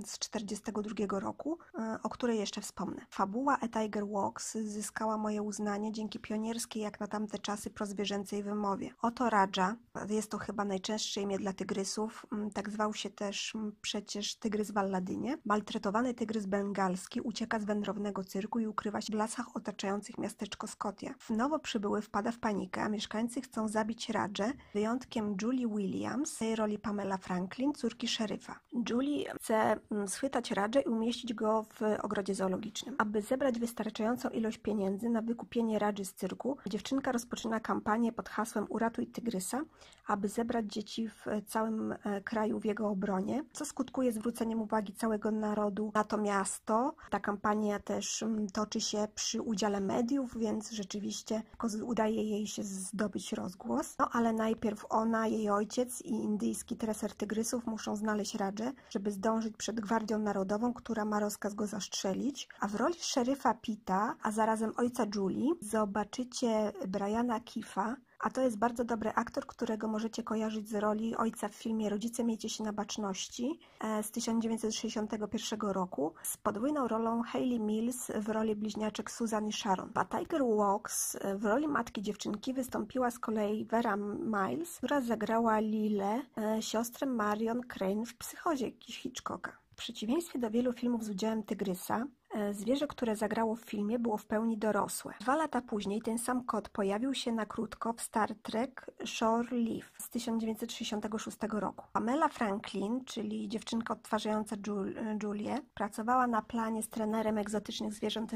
z 42 roku, o której jeszcze wspomnę. Fabuła A Tiger Walks zyskała moje uznanie dzięki pionierskiej jak na tamte czasy prozwierzęcej wymowie. Oto Raja, jest to chyba najczęstsze imię dla tygrysów, mm, tak zwał się też mm, przecież tygrys w Alladynie. Maltretowany tygrys bengalski ucieka z wędrownego cyrku i ukrywa się w lasach otaczających miasteczko Scotia. W nowo przybyły wpada w panikę, a mieszkańcy chcą zabić Radżę, wyjątkiem Julie Williams, tej roli Pamela Franklin, córki szeryfa. Julie chce mm, schwytać Radżę i umieścić go w ogrodzie zoologicznym Aby zebrać wystarczającą ilość pieniędzy na wykupienie Radży z cyrku, dziewczynka rozpoczyna kampanię pod hasłem Uratuj Tygrysa, aby zebrać dzieci w całym e, kraju w jego obronie, co skutkuje zwróceniem uwagi całego narodu na to miasto. Ta kampania też mm, toczy się przy udziale mediów, więc rzeczywiście udaje jej się zdobyć rozgłos. No ale najpierw ona, jej ojciec i indyjski treser tygrysów muszą znaleźć Radżę, żeby zdążyć przed Gwardią Narodową, która ma rozkaz go zastrzelić a w roli szeryfa Pita, a zarazem ojca Julie, zobaczycie Briana Kifa, a to jest bardzo dobry aktor, którego możecie kojarzyć z roli ojca w filmie Rodzice miejcie się na baczności e, z 1961 roku z podwójną rolą Hayley Mills w roli bliźniaczek Susan i Sharon. A Tiger Walks w roli matki dziewczynki wystąpiła z kolei Vera Miles, która zagrała Lilę, e, siostrę Marion Crane w Psychozie Hitchcocka. W przeciwieństwie do wielu filmów z udziałem tygrysa, zwierzę, które zagrało w filmie, było w pełni dorosłe. Dwa lata później ten sam kot pojawił się na krótko w Star Trek Shore Leave z 1966 roku. Pamela Franklin, czyli dziewczynka odtwarzająca Julię, pracowała na planie z trenerem egzotycznych zwierząt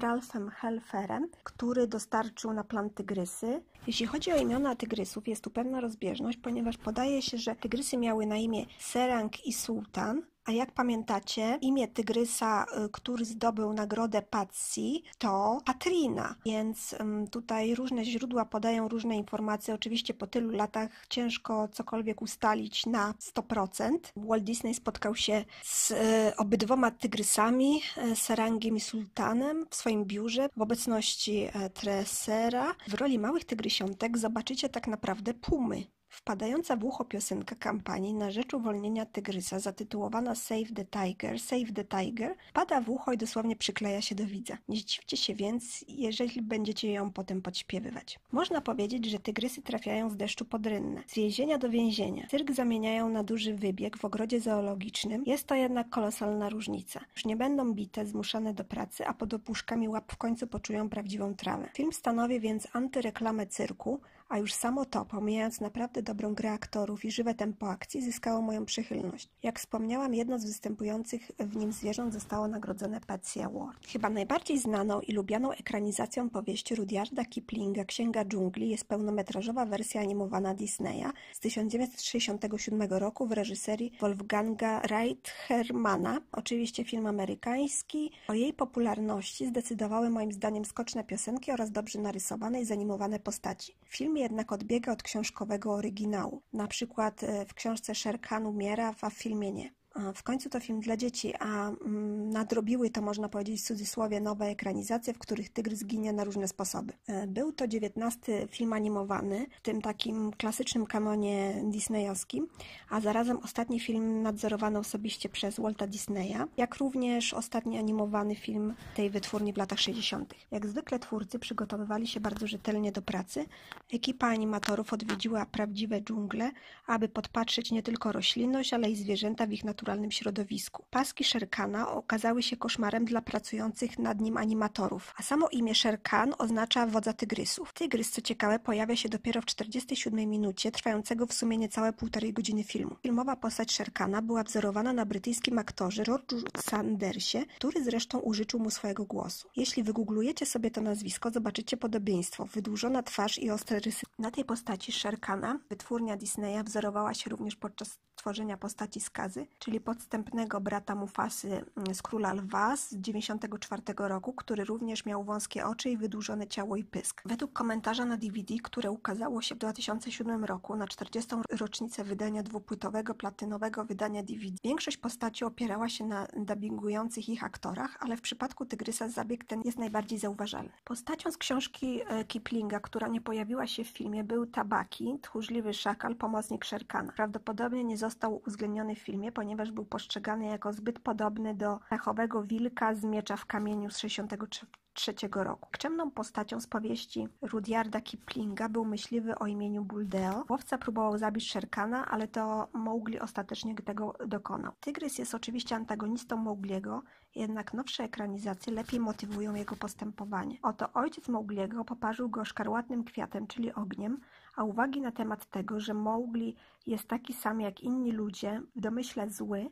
Ralphem Helferem, który dostarczył na plan tygrysy. Jeśli chodzi o imiona tygrysów, jest tu pewna rozbieżność, ponieważ podaje się, że tygrysy miały na imię Serang i Sultan, a jak pamiętacie, imię tygrysa, y, który zdobył nagrodę Patsy, to Patrina, więc tutaj różne źródła podają różne informacje. Oczywiście po tylu latach ciężko cokolwiek ustalić na 100%. Walt Disney spotkał się z y, obydwoma tygrysami, y, Serangiem i Sultanem w swoim biurze w obecności e, Tresera. W roli małych tygrysiątek zobaczycie tak naprawdę pumy. Wpadająca w ucho piosenka kampanii na rzecz uwolnienia tygrysa zatytułowana Save the Tiger, Save the Tiger pada w ucho i dosłownie przykleja się do widza. Nie zdziwcie się więc, jeżeli będziecie ją potem podśpiewywać. Można powiedzieć, że tygrysy trafiają z deszczu pod z więzienia do więzienia. Cyrk zamieniają na duży wybieg w ogrodzie zoologicznym. Jest to jednak kolosalna różnica. Już nie będą bite, zmuszane do pracy, a pod opuszkami łap w końcu poczują prawdziwą trawę. Film stanowi więc antyreklamę cyrku, a już samo to, pomijając naprawdę dobrą grę aktorów i żywe tempo akcji, zyskało moją przychylność. Jak wspomniałam, jedno z występujących w nim zwierząt zostało nagrodzone Patsy Award. Chyba najbardziej znaną i lubianą ekranizacją powieści Rudyarda Kiplinga Księga dżungli jest pełnometrażowa wersja animowana Disneya z 1967 roku w reżyserii Wolfganga Reithermana. Oczywiście film amerykański. O jej popularności zdecydowały moim zdaniem skoczne piosenki oraz dobrze narysowane i zanimowane postaci. Film jednak odbiega od książkowego oryginału. Na przykład e, w książce Sher Khan umiera, a w filmie nie. W końcu to film dla dzieci, a mm, nadrobiły to, można powiedzieć w cudzysłowie, nowe ekranizacje, w których tygrys ginie na różne sposoby. E, był to dziewiętnasty film animowany, w tym takim klasycznym kanonie disneyowskim, a zarazem ostatni film nadzorowany osobiście przez Walta Disneya, jak również ostatni animowany film tej wytwórni w latach 60. Jak zwykle twórcy przygotowywali się bardzo rzetelnie do pracy. Ekipa animatorów odwiedziła prawdziwe dżungle, aby podpatrzeć nie tylko roślinność, ale i zwierzęta w ich naturalnym naturalnym środowisku. Paski Sherkana okazały się koszmarem dla pracujących nad nim animatorów, a samo imię Sherkan oznacza wodza tygrysów. Tygrys, co ciekawe, pojawia się dopiero w 47 minucie, trwającego w sumie niecałe półtorej godziny filmu. Filmowa postać Sherkana była wzorowana na brytyjskim aktorze Roger Sandersie, który zresztą użyczył mu swojego głosu. Jeśli wygooglujecie sobie to nazwisko, zobaczycie podobieństwo, wydłużona twarz i ostre rysy. Na tej postaci Sherkana wytwórnia Disneya wzorowała się również podczas tworzenia postaci Skazy, czyli podstępnego brata Mufasy mm, z Króla Lwa z 94 roku, który również miał wąskie oczy i wydłużone ciało i pysk. Według komentarza na DVD, które ukazało się w 2007 roku na 40. rocznicę wydania dwupłytowego, platynowego wydania DVD, większość postaci opierała się na dubbingujących ich aktorach, ale w przypadku Tygrysa zabieg ten jest najbardziej zauważalny. Postacią z książki e, Kiplinga, która nie pojawiła się w filmie, był Tabaki, tchórzliwy szakal, pomocnik Szerkana. Prawdopodobnie nie został uwzględniony w filmie, ponieważ był postrzegany jako zbyt podobny do pechowego wilka z miecza w kamieniu z 63 roku. Nikczemną postacią z powieści Rudyarda Kiplinga był myśliwy o imieniu Buldeo. Łowca próbował zabić Szerkana, ale to Mowgli ostatecznie tego dokonał. Tygrys jest oczywiście antagonistą Mowgliego, jednak nowsze ekranizacje lepiej motywują jego postępowanie. Oto ojciec Mowgliego poparzył go szkarłatnym kwiatem, czyli ogniem, a uwagi na temat tego, że Mowgli jest taki sam jak inni ludzie, w domyśle zły,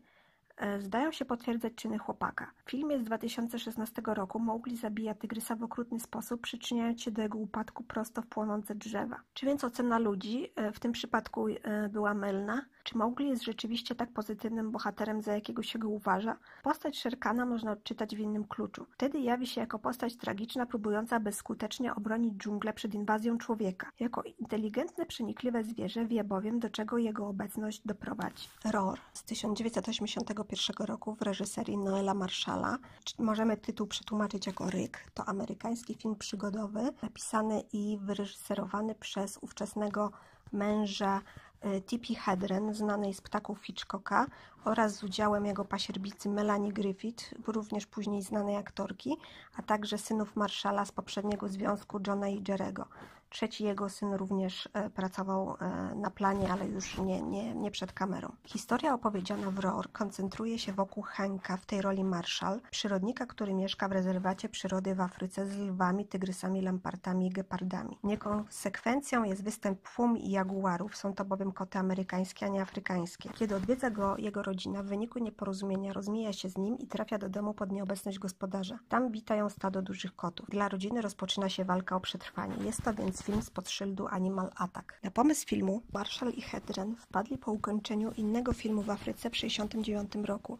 e, zdają się potwierdzać czyny chłopaka. W filmie z 2016 roku Mowgli zabija tygrysa w okrutny sposób, przyczyniając się do jego upadku prosto w płonące drzewa. Czy więc ocena ludzi e, w tym przypadku e, była mylna? Czy Mowgli jest rzeczywiście tak pozytywnym bohaterem, za jakiego się go uważa? Postać Sherkana można odczytać w innym kluczu. Wtedy jawi się jako postać tragiczna, próbująca bezskutecznie obronić dżunglę przed inwazją człowieka. Jako inteligentne, przenikliwe zwierzę wie bowiem, do czego jego obecność doprowadzi. Roar z 1981 roku w reżyserii Noela Marshalla. Możemy tytuł przetłumaczyć jako Ryk. To amerykański film przygodowy, napisany i wyreżyserowany przez ówczesnego męża Tippi Hedren, znanej z ptaków Hitchcocka, oraz z udziałem jego pasierbicy Melanie Griffith, również później znanej aktorki, a także synów Marszala z poprzedniego związku Johna i Jerego. Trzeci jego syn również e, pracował e, na planie, ale już nie, nie, nie przed kamerą. Historia opowiedziana w Roar koncentruje się wokół Henka, w tej roli Marshall, przyrodnika, który mieszka w rezerwacie przyrody w Afryce z lwami, tygrysami, lampartami i gepardami. Niekonsekwencją jest występ płum i jaguarów, są to bowiem koty amerykańskie, a nie afrykańskie. Kiedy odwiedza go jego rodzina, w wyniku nieporozumienia rozmija się z nim i trafia do domu pod nieobecność gospodarza. Tam witają stado dużych kotów. Dla rodziny rozpoczyna się walka o przetrwanie. Jest to więc film spod szyldu Animal Attack. Na pomysł filmu Marshall i Hedren wpadli po ukończeniu innego filmu w Afryce w 1969 roku.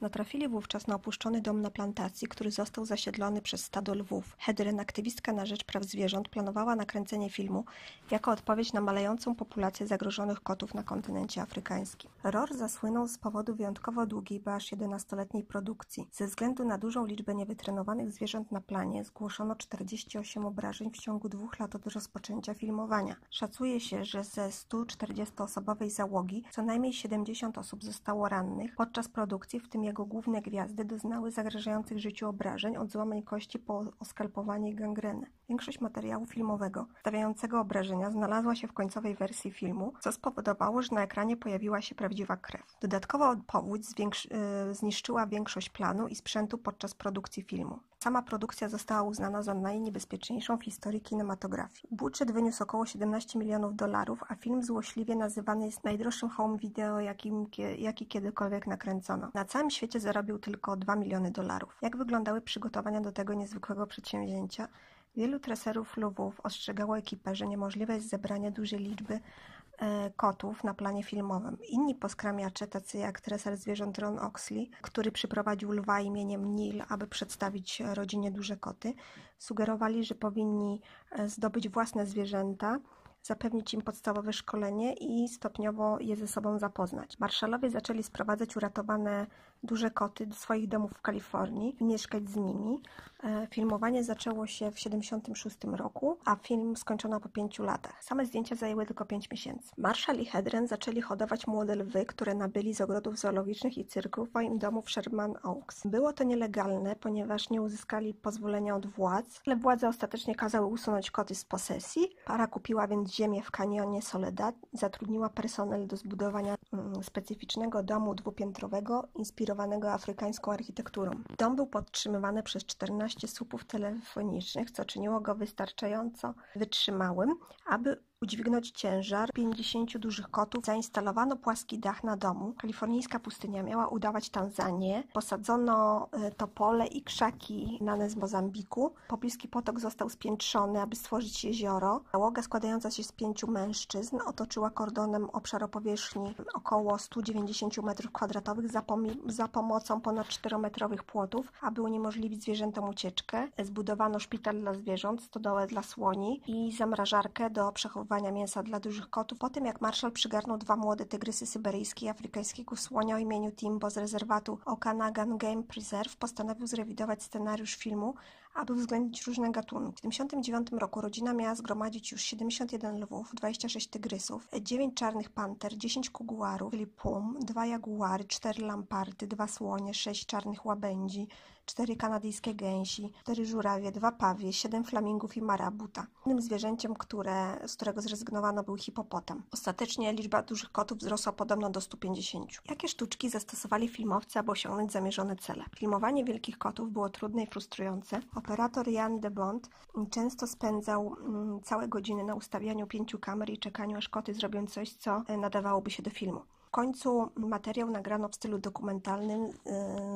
Natrafili wówczas na opuszczony dom na plantacji, który został zasiedlony przez stado lwów. Hedren, aktywistka na rzecz praw zwierząt, planowała nakręcenie filmu jako odpowiedź na malejącą populację zagrożonych kotów na kontynencie afrykańskim. ROR zasłynął z powodu wyjątkowo długiej, bo aż 11-letniej produkcji. Ze względu na dużą liczbę niewytrenowanych zwierząt na planie zgłoszono 48 obrażeń w ciągu dwóch lat od rozpoczęcia filmowania. Szacuje się, że ze 140-osobowej załogi co najmniej 70 osób zostało rannych podczas produkcji, w tym jego główne gwiazdy doznały zagrażających życiu obrażeń od złamań kości po oskalpowanie i gangrenę. Większość materiału filmowego stawiającego obrażenia znalazła się w końcowej wersji filmu, co spowodowało, że na ekranie pojawiła się prawdziwa krew. Dodatkowo powódź y, zniszczyła większość planu i sprzętu podczas produkcji filmu. Sama produkcja została uznana za najniebezpieczniejszą w historii kinematografii. Budżet wyniósł około 17 milionów dolarów, a film złośliwie nazywany jest najdroższym home video, jakim, jaki kiedykolwiek nakręcono. Na całym świecie zarobił tylko 2 miliony dolarów. Jak wyglądały przygotowania do tego niezwykłego przedsięwzięcia? Wielu treserów lwów ostrzegało ekipę, że niemożliwe jest zebranie dużej liczby kotów na planie filmowym. Inni poskramiacze, tacy jak treser zwierząt Ron Oxley, który przyprowadził lwa imieniem Neil, aby przedstawić rodzinie duże koty, sugerowali, że powinni e, zdobyć własne zwierzęta, zapewnić im podstawowe szkolenie i stopniowo je ze sobą zapoznać. Marszalowie zaczęli sprowadzać uratowane duże koty do swoich domów w Kalifornii mieszkać z nimi. E, filmowanie zaczęło się w 1976 roku, a film skończono po pięciu latach. Same zdjęcia zajęły tylko pięć miesięcy. Marshall i Hedren zaczęli hodować młode lwy, które nabyli z ogrodów zoologicznych i cyrków w swoim domu w Sherman Oaks. Było to nielegalne, ponieważ nie uzyskali pozwolenia od władz, ale władze ostatecznie kazały usunąć koty z posesji. Para kupiła więc ziemię w kanionie Soledad zatrudniła personel do zbudowania mm, specyficznego domu dwupiętrowego, inspirowanego afrykańską architekturą. Dom był podtrzymywany przez 14 słupów telefonicznych, co czyniło go wystarczająco wytrzymałym, aby udźwignąć ciężar 50 dużych kotów, zainstalowano płaski dach na domu. Kalifornijska pustynia miała udawać Tanzanię. Posadzono e, topole i krzaki znane z Mozambiku. Pobliski potok został spiętrzony, aby stworzyć jezioro. Załoga składająca się z pięciu mężczyzn otoczyła kordonem obszar o powierzchni około 190 m2 za, za pomocą ponad 4-metrowych płotów, aby uniemożliwić zwierzętom ucieczkę. Zbudowano szpital dla zwierząt, stodołę dla słoni i zamrażarkę do przechowywania mięsa dla dużych kotów po tym jak Marshall przygarnął dwa młode tygrysy syberyjskie i afrykańskiego słonia o imieniu Timbo z rezerwatu Okanagan Game Preserve postanowił zrewidować scenariusz filmu, aby uwzględnić różne gatunki. W 1979 roku rodzina miała zgromadzić już 71 lwów, 26 tygrysów, 9 czarnych panter, 10 kuguarów, czyli pum, 2 jaguary, 4 lamparty, 2 słonie, 6 czarnych łabędzi, cztery kanadyjskie gęsi, cztery żurawie, dwa pawie, siedem flamingów i marabuta. Innym zwierzęciem, które, z którego zrezygnowano był hipopotam. Ostatecznie liczba dużych kotów wzrosła podobno do 150. Jakie sztuczki zastosowali filmowcy, aby osiągnąć zamierzone cele? Filmowanie wielkich kotów było trudne i frustrujące. Operator Jan de Bond często spędzał mm, całe godziny na ustawianiu pięciu kamer i czekaniu, aż koty zrobią coś, co e, nadawałoby się do filmu. Końcu materiał nagrano w stylu dokumentalnym y,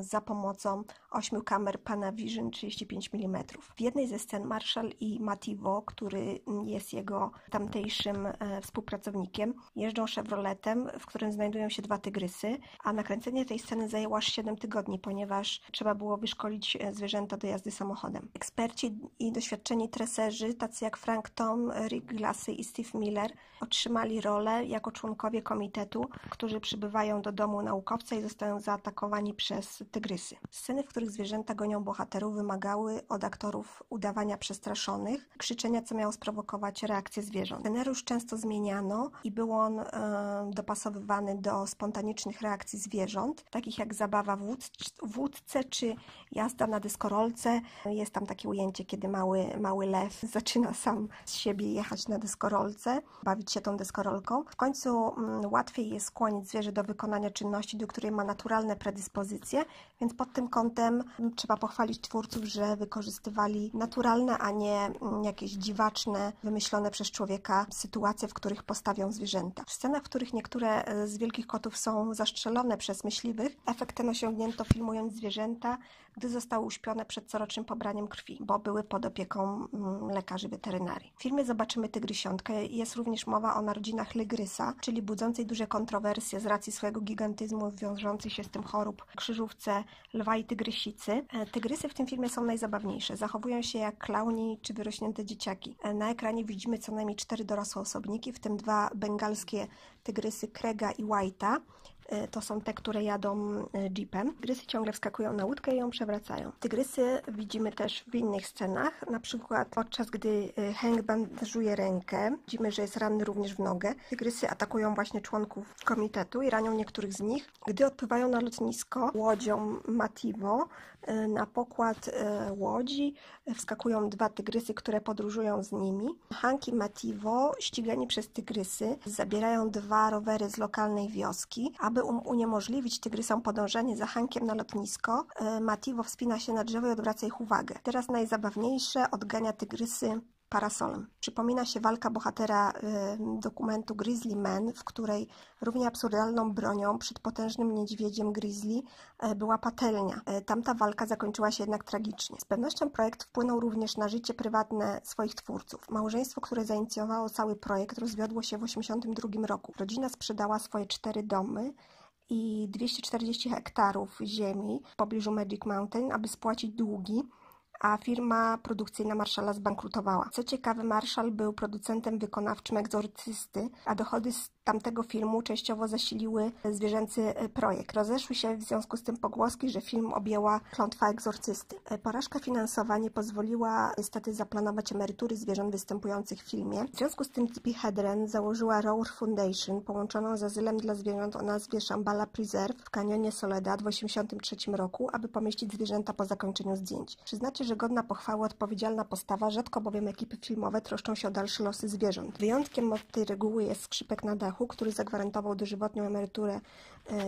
za pomocą ośmiu kamer Panavision 35 mm. W jednej ze scen Marshall i Mativo, który jest jego tamtejszym e, współpracownikiem, jeżdżą Chevroletem, w którym znajdują się dwa tygrysy, a nakręcenie tej sceny zajęło aż 7 tygodni, ponieważ trzeba było wyszkolić e, zwierzęta do jazdy samochodem. Eksperci i doświadczeni treserzy, tacy jak Frank Tom, Rick Glassy i Steve Miller, otrzymali rolę jako członkowie komitetu, którzy przybywają do domu naukowca i zostają zaatakowani przez tygrysy. Sceny, w których zwierzęta gonią bohaterów, wymagały od aktorów udawania przestraszonych, krzyczenia, co miało sprowokować reakcję zwierząt. Scenariusz często zmieniano i był on e, dopasowywany do spontanicznych reakcji zwierząt, takich jak zabawa w wódce czy jazda na dyskorolce. Jest tam takie ujęcie, kiedy mały, mały lew zaczyna sam z siebie jechać na dyskorolce, bawić się tą deskorolką. W końcu mm, łatwiej jest skłonić zwierzę do wykonania czynności, do której ma naturalne predyspozycje, więc pod tym kątem trzeba pochwalić twórców, że wykorzystywali naturalne, a nie mm, jakieś dziwaczne, wymyślone przez człowieka sytuacje, w których postawią zwierzęta. W scenach, w których niektóre e, z wielkich kotów są zastrzelone przez myśliwych, efekt ten osiągnięto filmując zwierzęta, gdy zostały uśpione przed corocznym pobraniem krwi, bo były pod opieką lekarzy weterynarii. W filmie zobaczymy tygrysiątkę. Jest również mowa o narodzinach Legrysa, czyli budzącej duże kontrowersje z racji swojego gigantyzmu wiążących się z tym chorób krzyżówce lwa i tygrysicy. E, tygrysy w tym filmie są najzabawniejsze. Zachowują się jak klauni czy wyrośnięte dzieciaki. E, na ekranie widzimy co najmniej cztery dorosłe osobniki, w tym dwa bengalskie tygrysy Krega i White'a. E, to są te, które jadą e, jeepem. Tygrysy ciągle wskakują na łódkę i ją przewracają. Tygrysy widzimy też w innych scenach, na przykład podczas gdy e, Hank bandażuje rękę, widzimy, że jest ranny również w nogę. Tygrysy atakują właśnie członków komitetu i ranią niektórych z nich. Gdy odpływają na lotnisko łodzią Mativo, na pokład łodzi wskakują dwa tygrysy, które podróżują z nimi. Hank i Mativo, ścigani przez tygrysy, zabierają dwa rowery z lokalnej wioski, aby um, uniemożliwić tygrysom podążanie za Hankiem na lotnisko, e, Mativo wspina się na drzewo i odwraca ich uwagę. Teraz najzabawniejsze odgania tygrysy parasolem. Przypomina się walka bohatera y, dokumentu Grizzly Man, w której równie absurdalną bronią przed potężnym niedźwiedziem Grizzly y, była patelnia. Y, tamta walka zakończyła się jednak tragicznie. Z pewnością projekt wpłynął również na życie prywatne swoich twórców. Małżeństwo, które zainicjowało cały projekt, rozwiodło się w 1982 roku. Rodzina sprzedała swoje cztery domy i 240 hektarów ziemi w pobliżu Magic Mountain, aby spłacić długi a firma produkcyjna Marszala zbankrutowała. Co ciekawe, Marszal był producentem wykonawczym egzorcysty, a dochody z tamtego filmu częściowo zasiliły zwierzęcy projekt. Rozeszły się w związku z tym pogłoski, że film objęła klątwa egzorcysty. Porażka finansowa nie pozwoliła niestety zaplanować emerytury zwierząt występujących w filmie. W związku z tym Tippi Hedren założyła Roar Foundation, połączoną z azylem dla zwierząt o nazwie Shambhala Preserve w kanionie Soledad w 1983 roku, aby pomieścić zwierzęta po zakończeniu zdjęć. Przyznacie, że godna pochwały odpowiedzialna postawa, rzadko bowiem ekipy filmowe troszczą się o dalsze losy zwierząt. Wyjątkiem od tej reguły jest skrzypek na dachu, który zagwarantował dożywotnią emeryturę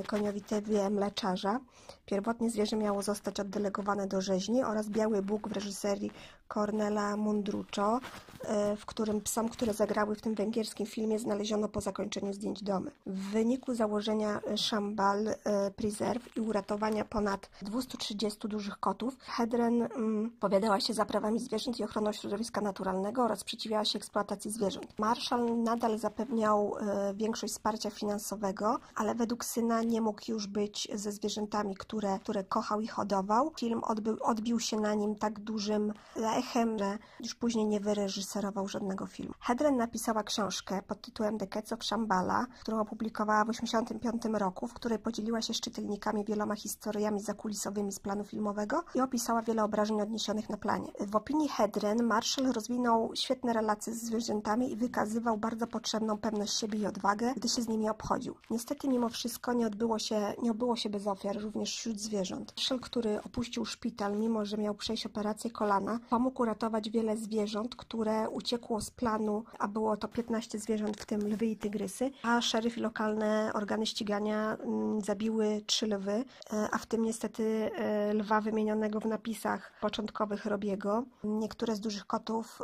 koniowi Tewie mleczarza. Pierwotnie zwierzę miało zostać oddelegowane do rzeźni oraz Biały Bóg w reżyserii Cornela Mundruczo, e, w którym psom, które zagrały w tym węgierskim filmie, znaleziono po zakończeniu zdjęć domy. W wyniku założenia Shambal e, Preserve i uratowania ponad 230 dużych kotów, Hedren mm, powiadała się za prawami zwierząt i ochroną środowiska naturalnego oraz sprzeciwiała się eksploatacji zwierząt. Marshall nadal zapewniał e, większość wsparcia finansowego, ale według syna nie mógł już być ze zwierzętami, które, które kochał i hodował. Film odbył, odbił się na nim tak dużym echem, że już później nie wyreżyserował żadnego filmu. Hedren napisała książkę pod tytułem The Cats of Shambhala, którą opublikowała w 1985 roku, w której podzieliła się z czytelnikami wieloma historiami zakulisowymi z planu filmowego i opisała wiele obrażeń odniesionych na planie. W opinii Hedren Marshall rozwinął świetne relacje z zwierzętami i wykazywał bardzo potrzebną pewność siebie i odwagę, gdy się z nimi obchodził. Niestety mimo wszystko nie odbyło się, nie obyło się bez ofiar, również wśród zwierząt. Marshall, który opuścił szpital, mimo że miał przejść operację kolana, pomógł uratować wiele zwierząt, które uciekło z planu, a było to 15 zwierząt, w tym lwy i tygrysy, a szeryf i lokalne organy ścigania mm, zabiły trzy lwy, e, a w tym niestety e, lwa wymienionego w napisach początkowych Robiego. Niektóre z dużych kotów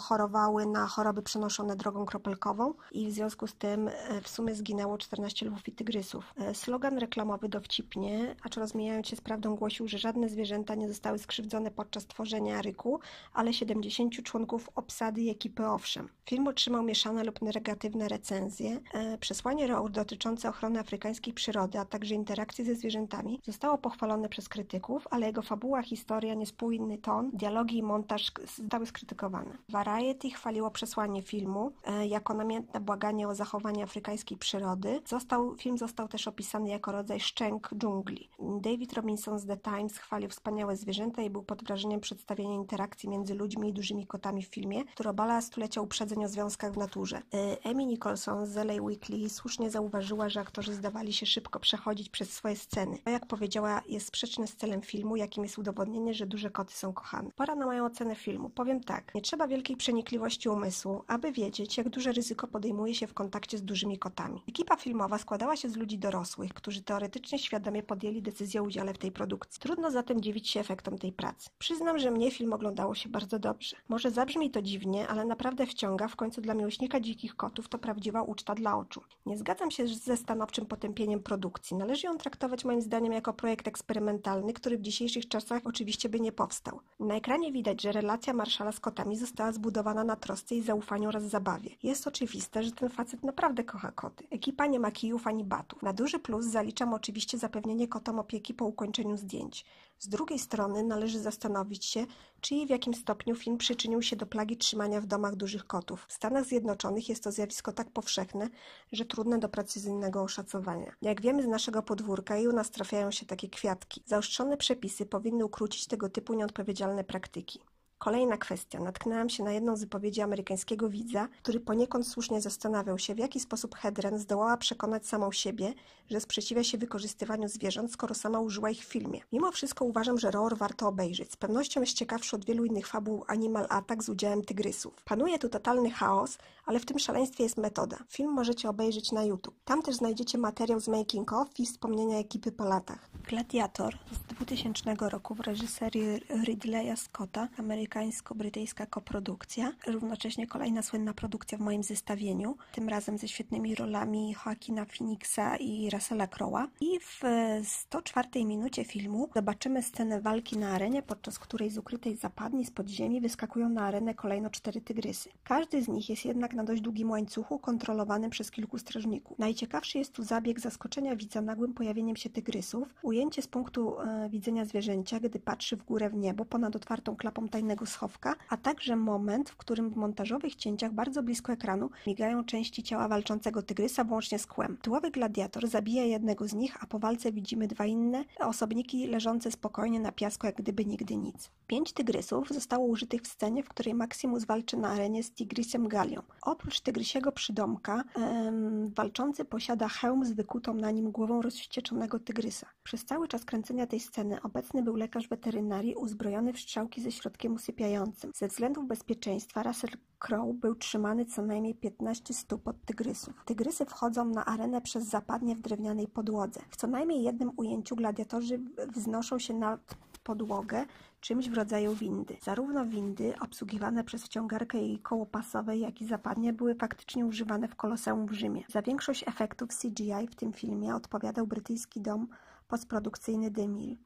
chorowały na choroby przenoszone drogą kropelkową i w związku z tym tym e, w sumie zginęło 14 lwów i tygrysów. E, slogan reklamowy dowcipnie, acz rozmijając się z prawdą głosił, że żadne zwierzęta nie zostały skrzywdzone podczas tworzenia ryku, ale 70 członków obsady i ekipy owszem. Film otrzymał mieszane lub negatywne recenzje. E, przesłanie Rour dotyczące ochrony afrykańskiej przyrody, a także interakcji ze zwierzętami zostało pochwalone przez krytyków, ale jego fabuła, historia, niespójny ton, dialogi i montaż zostały skrytykowane. Variety chwaliło przesłanie filmu e, jako namiętne błaganie o zachowanie afrykańskiej przyrody. Został, film został też opisany jako rodzaj szczęk dżungli. David Robinson z The Times chwalił wspaniałe zwierzęta i był pod wrażeniem przedstawienia interakcji między ludźmi i dużymi kotami w filmie, który obala stulecia uprzedzeń o związkach w naturze. E, Amy Nicholson z LA Weekly słusznie zauważyła, że aktorzy zdawali się szybko przechodzić przez swoje sceny. To, jak powiedziała, jest sprzeczne z celem filmu, jakim jest udowodnienie, że duże koty są kochane. Pora na moją ocenę filmu. Powiem tak, nie trzeba wielkiej przenikliwości umysłu, aby wiedzieć, jak duże ryzyko podejmuje się w kontakcie z dużymi kotami. Ekipa filmowa składała się z ludzi dorosłych, którzy teoretycznie świadomie podjęli decyzję o udziale w tej produkcji. Trudno zatem dziwić się efektom tej pracy. Przyznam, że mnie film oglądało się bardzo dobrze. Może zabrzmi to dziwnie, ale naprawdę wciąga, w końcu dla miłośnika dzikich kotów to prawdziwa uczta dla oczu. Nie zgadzam się ze stanowczym potępieniem produkcji. Należy ją traktować moim zdaniem jako projekt eksperymentalny, który w dzisiejszych czasach oczywiście by nie powstał. Na ekranie widać, że relacja Marszala z kotami została zbudowana na trosce i zaufaniu oraz zabawie. Jest oczywiste, że ten facet naprawdę kocha koty. Ekipa nie ma kijów ani batów. Na duży plus zaliczam oczywiście zapewnienie kotom opieki po ukończeniu zdjęć. Z drugiej strony należy zastanowić się, czy i w jakim stopniu film przyczynił się do plagi trzymania w domach dużych kotów. W Stanach Zjednoczonych jest to zjawisko tak powszechne, że trudne do precyzyjnego oszacowania. Jak wiemy z naszego podwórka i u nas trafiają się takie kwiatki. Zaostrzone przepisy powinny ukrócić tego typu nieodpowiedzialne praktyki. Kolejna kwestia. Natknęłam się na jedną z wypowiedzi amerykańskiego widza, który poniekąd słusznie zastanawiał się, w jaki sposób Hedren zdołała przekonać samą siebie, że sprzeciwia się wykorzystywaniu zwierząt, skoro sama użyła ich w filmie. Mimo wszystko uważam, że Roar warto obejrzeć. Z pewnością jest ciekawszy od wielu innych fabuł Animal Attack z udziałem tygrysów. Panuje tu totalny chaos, ale w tym szaleństwie jest metoda. Film możecie obejrzeć na YouTube. Tam też znajdziecie materiał z making of i wspomnienia ekipy po latach. Gladiator z 2000 roku w reżyserii Ridleya Scotta, amerykańsko-brytyjska koprodukcja, równocześnie kolejna słynna produkcja w moim zestawieniu, tym razem ze świetnymi rolami Joaquina Phoenixa i Russella Crowe'a. I w 104 minucie filmu zobaczymy scenę walki na arenie, podczas której z ukrytej zapadni z podziemi wyskakują na arenę kolejno cztery tygrysy. Każdy z nich jest jednak na dość długim łańcuchu kontrolowanym przez kilku strażników. Najciekawszy jest tu zabieg zaskoczenia widza nagłym pojawieniem się tygrysów, ujęcie z punktu e, widzenia zwierzęcia, gdy patrzy w górę w niebo ponad otwartą klapą tajnego schowka, a także moment, w którym w montażowych cięciach bardzo blisko ekranu migają części ciała walczącego tygrysa włącznie z kłem. Tyłowy gladiator zabija jednego z nich, a po walce widzimy dwa inne osobniki leżące spokojnie na piasku, jak gdyby nigdy nic. Pięć tygrysów zostało użytych w scenie, w której Maximus walczy na arenie z tygrysem Galią. Oprócz tygrysiego przydomka, em, walczący posiada hełm z wykutą na nim głową rozwścieczonego tygrysa. Przez cały czas kręcenia tej sceny obecny był lekarz weterynarii uzbrojony w strzałki ze środkiem usypiającym. Ze względów bezpieczeństwa Russell Crowe był trzymany co najmniej 15 stóp od tygrysów. Tygrysy wchodzą na arenę przez zapadnie w drewnianej podłodze. W co najmniej jednym ujęciu gladiatorzy wznoszą się na podłogę czymś w rodzaju windy. Zarówno windy obsługiwane przez wciągarkę i koło pasowe, jak i zapadnie były faktycznie używane w Koloseum w Rzymie. Za większość efektów CGI w tym filmie odpowiadał brytyjski dom postprodukcyjny DeMille.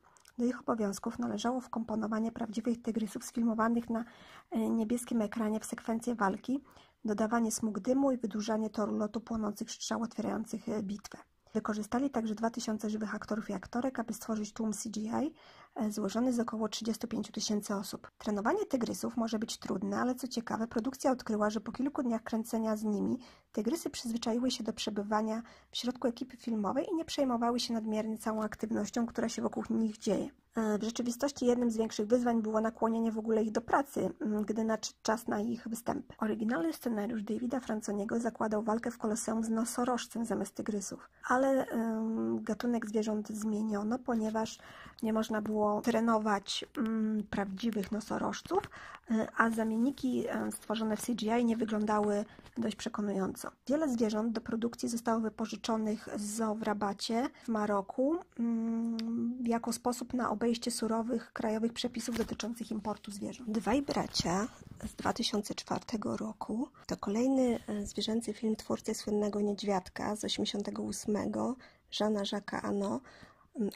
Do ich obowiązków należało wkomponowanie prawdziwych tygrysów sfilmowanych na e, niebieskim ekranie w sekwencję walki, dodawanie smug dymu i wydłużanie toru lotu płonących strzał otwierających e, bitwę. Wykorzystali także 2000 żywych aktorów i aktorek, aby stworzyć tłum CGI złożony z około 35 tysięcy osób. Trenowanie tygrysów może być trudne, ale co ciekawe, produkcja odkryła, że po kilku dniach kręcenia z nimi tygrysy przyzwyczaiły się do przebywania w środku ekipy filmowej i nie przejmowały się nadmiernie całą aktywnością, która się wokół nich dzieje. E, w rzeczywistości jednym z większych wyzwań było nakłonienie w ogóle ich do pracy, gdy nadszedł czas na ich występy. Oryginalny scenariusz Davida Franconiego zakładał walkę w koloseum z nosorożcem zamiast tygrysów, ale gatunek zwierząt zmieniono, ponieważ nie można było trenować um, prawdziwych nosorożców, um, a zamienniki stworzone w CGI nie wyglądały dość przekonująco. Wiele zwierząt do produkcji zostało wypożyczonych z zoo w Rabacie w Maroku jako sposób na obronę obejście surowych krajowych przepisów dotyczących importu zwierząt. Dwaj bracia z 2004 roku to kolejny e, zwierzęcy film twórcy słynnego Niedźwiadka z 88, Jeana Jacques'a Ano,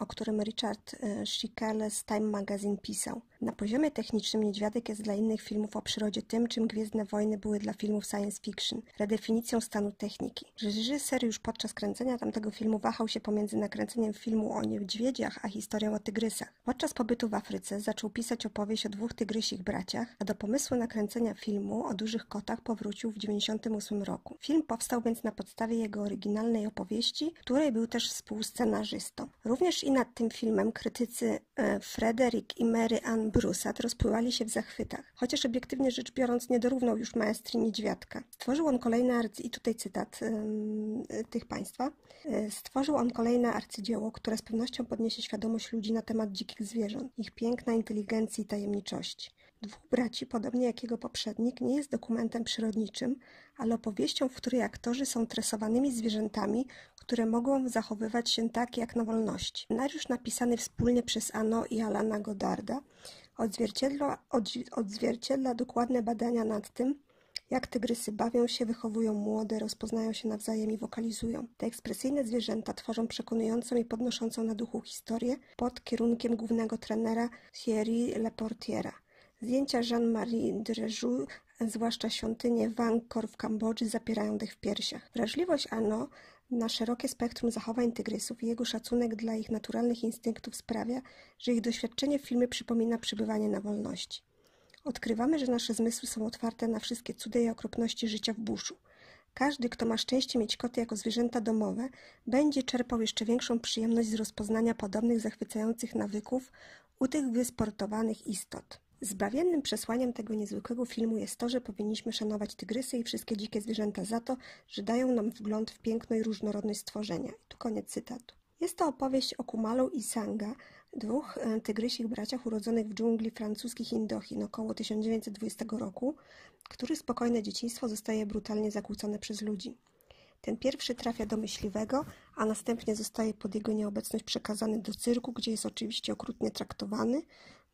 o którym Richard e, Schickel z Time Magazine pisał. Na poziomie technicznym Niedźwiadek jest dla innych filmów o przyrodzie tym, czym Gwiezdne Wojny były dla filmów science fiction, redefinicją stanu techniki. Reżyser już podczas kręcenia tamtego filmu wahał się pomiędzy nakręceniem filmu o niedźwiedziach, a historią o tygrysach. Podczas pobytu w Afryce zaczął pisać opowieść o dwóch tygrysich braciach, a do pomysłu nakręcenia filmu o dużych kotach powrócił w 1998 roku. Film powstał więc na podstawie jego oryginalnej opowieści, której był też współscenarzystą. Również i nad tym filmem krytycy e, Frederick i Mary Ann Brusat rozpływali się w zachwytach, chociaż obiektywnie rzecz biorąc nie dorównał już maestrii Niedźwiadka. Stworzył on kolejne arcy... i tutaj cytat yy, tych państwa. Yy, stworzył on kolejne arcydzieło, które z pewnością podniesie świadomość ludzi na temat dzikich zwierząt, ich piękna, inteligencji i tajemniczości. Dwóch braci, podobnie jak jego poprzednik, nie jest dokumentem przyrodniczym, ale opowieścią, w której aktorzy są tresowanymi zwierzętami, które mogą zachowywać się tak jak na wolności. Scenariusz napisany wspólnie przez Ano i Alana Godarda odzwierciedla, odzwierciedla dokładne badania nad tym, jak tygrysy bawią się, wychowują młode, rozpoznają się nawzajem i wokalizują. Te ekspresyjne zwierzęta tworzą przekonującą i podnoszącą na duchu historię pod kierunkiem głównego trenera Thierry Leportiera. Zdjęcia Jean-Marie Dreju, zwłaszcza świątynie Angkor w Kambodży, zapierają dech w piersiach. Wrażliwość Ano na szerokie spektrum zachowań tygrysów i jego szacunek dla ich naturalnych instynktów sprawia, że ich doświadczenie w filmie przypomina przebywanie na wolności. Odkrywamy, że nasze zmysły są otwarte na wszystkie cudy i okropności życia w buszu. Każdy, kto ma szczęście mieć koty jako zwierzęta domowe, będzie czerpał jeszcze większą przyjemność z rozpoznania podobnych zachwycających nawyków u tych wysportowanych istot. Zbawiennym przesłaniem tego niezwykłego filmu jest to, że powinniśmy szanować tygrysy i wszystkie dzikie zwierzęta za to, że dają nam wgląd w piękno i różnorodność stworzenia. I tu koniec cytatu. Jest to opowieść o Kumalu i Sanga, dwóch e, tygrysich braciach urodzonych w dżungli francuskich Indochin około 1920 roku, których spokojne dzieciństwo zostaje brutalnie zakłócone przez ludzi. Ten pierwszy trafia do myśliwego, a następnie zostaje pod jego nieobecność przekazany do cyrku, gdzie jest oczywiście okrutnie traktowany,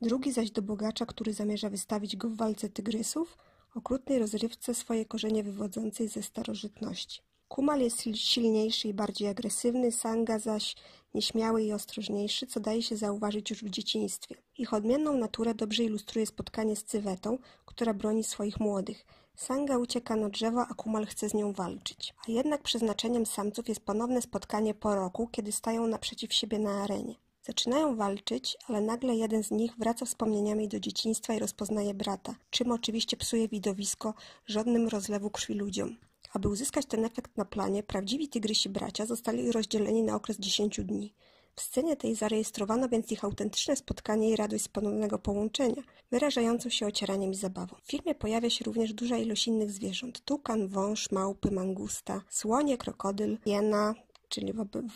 drugi zaś do bogacza, który zamierza wystawić go w walce tygrysów, okrutnej rozrywce swoje korzenie wywodzącej ze starożytności. Kumal jest silniejszy i bardziej agresywny, Sanga zaś nieśmiały i ostrożniejszy, co daje się zauważyć już w dzieciństwie. Ich odmienną naturę dobrze ilustruje spotkanie z cywetą, która broni swoich młodych. Sanga ucieka na drzewo, a Kumal chce z nią walczyć. A jednak przeznaczeniem samców jest ponowne spotkanie po roku, kiedy stają naprzeciw siebie na arenie. Zaczynają walczyć, ale nagle jeden z nich wraca wspomnieniami do dzieciństwa i rozpoznaje brata, czym oczywiście psuje widowisko żadnym rozlewu krwi ludziom. Aby uzyskać ten efekt na planie, prawdziwi tygrysi bracia zostali rozdzieleni na okres dziesięciu dni. W scenie tej zarejestrowano więc ich autentyczne spotkanie i radość z ponownego połączenia, wyrażającą się ocieraniem i zabawą. W filmie pojawia się również duża ilość innych zwierząt. Tukan, wąż, małpy, mangusta, słonie, krokodyl, jena, czyli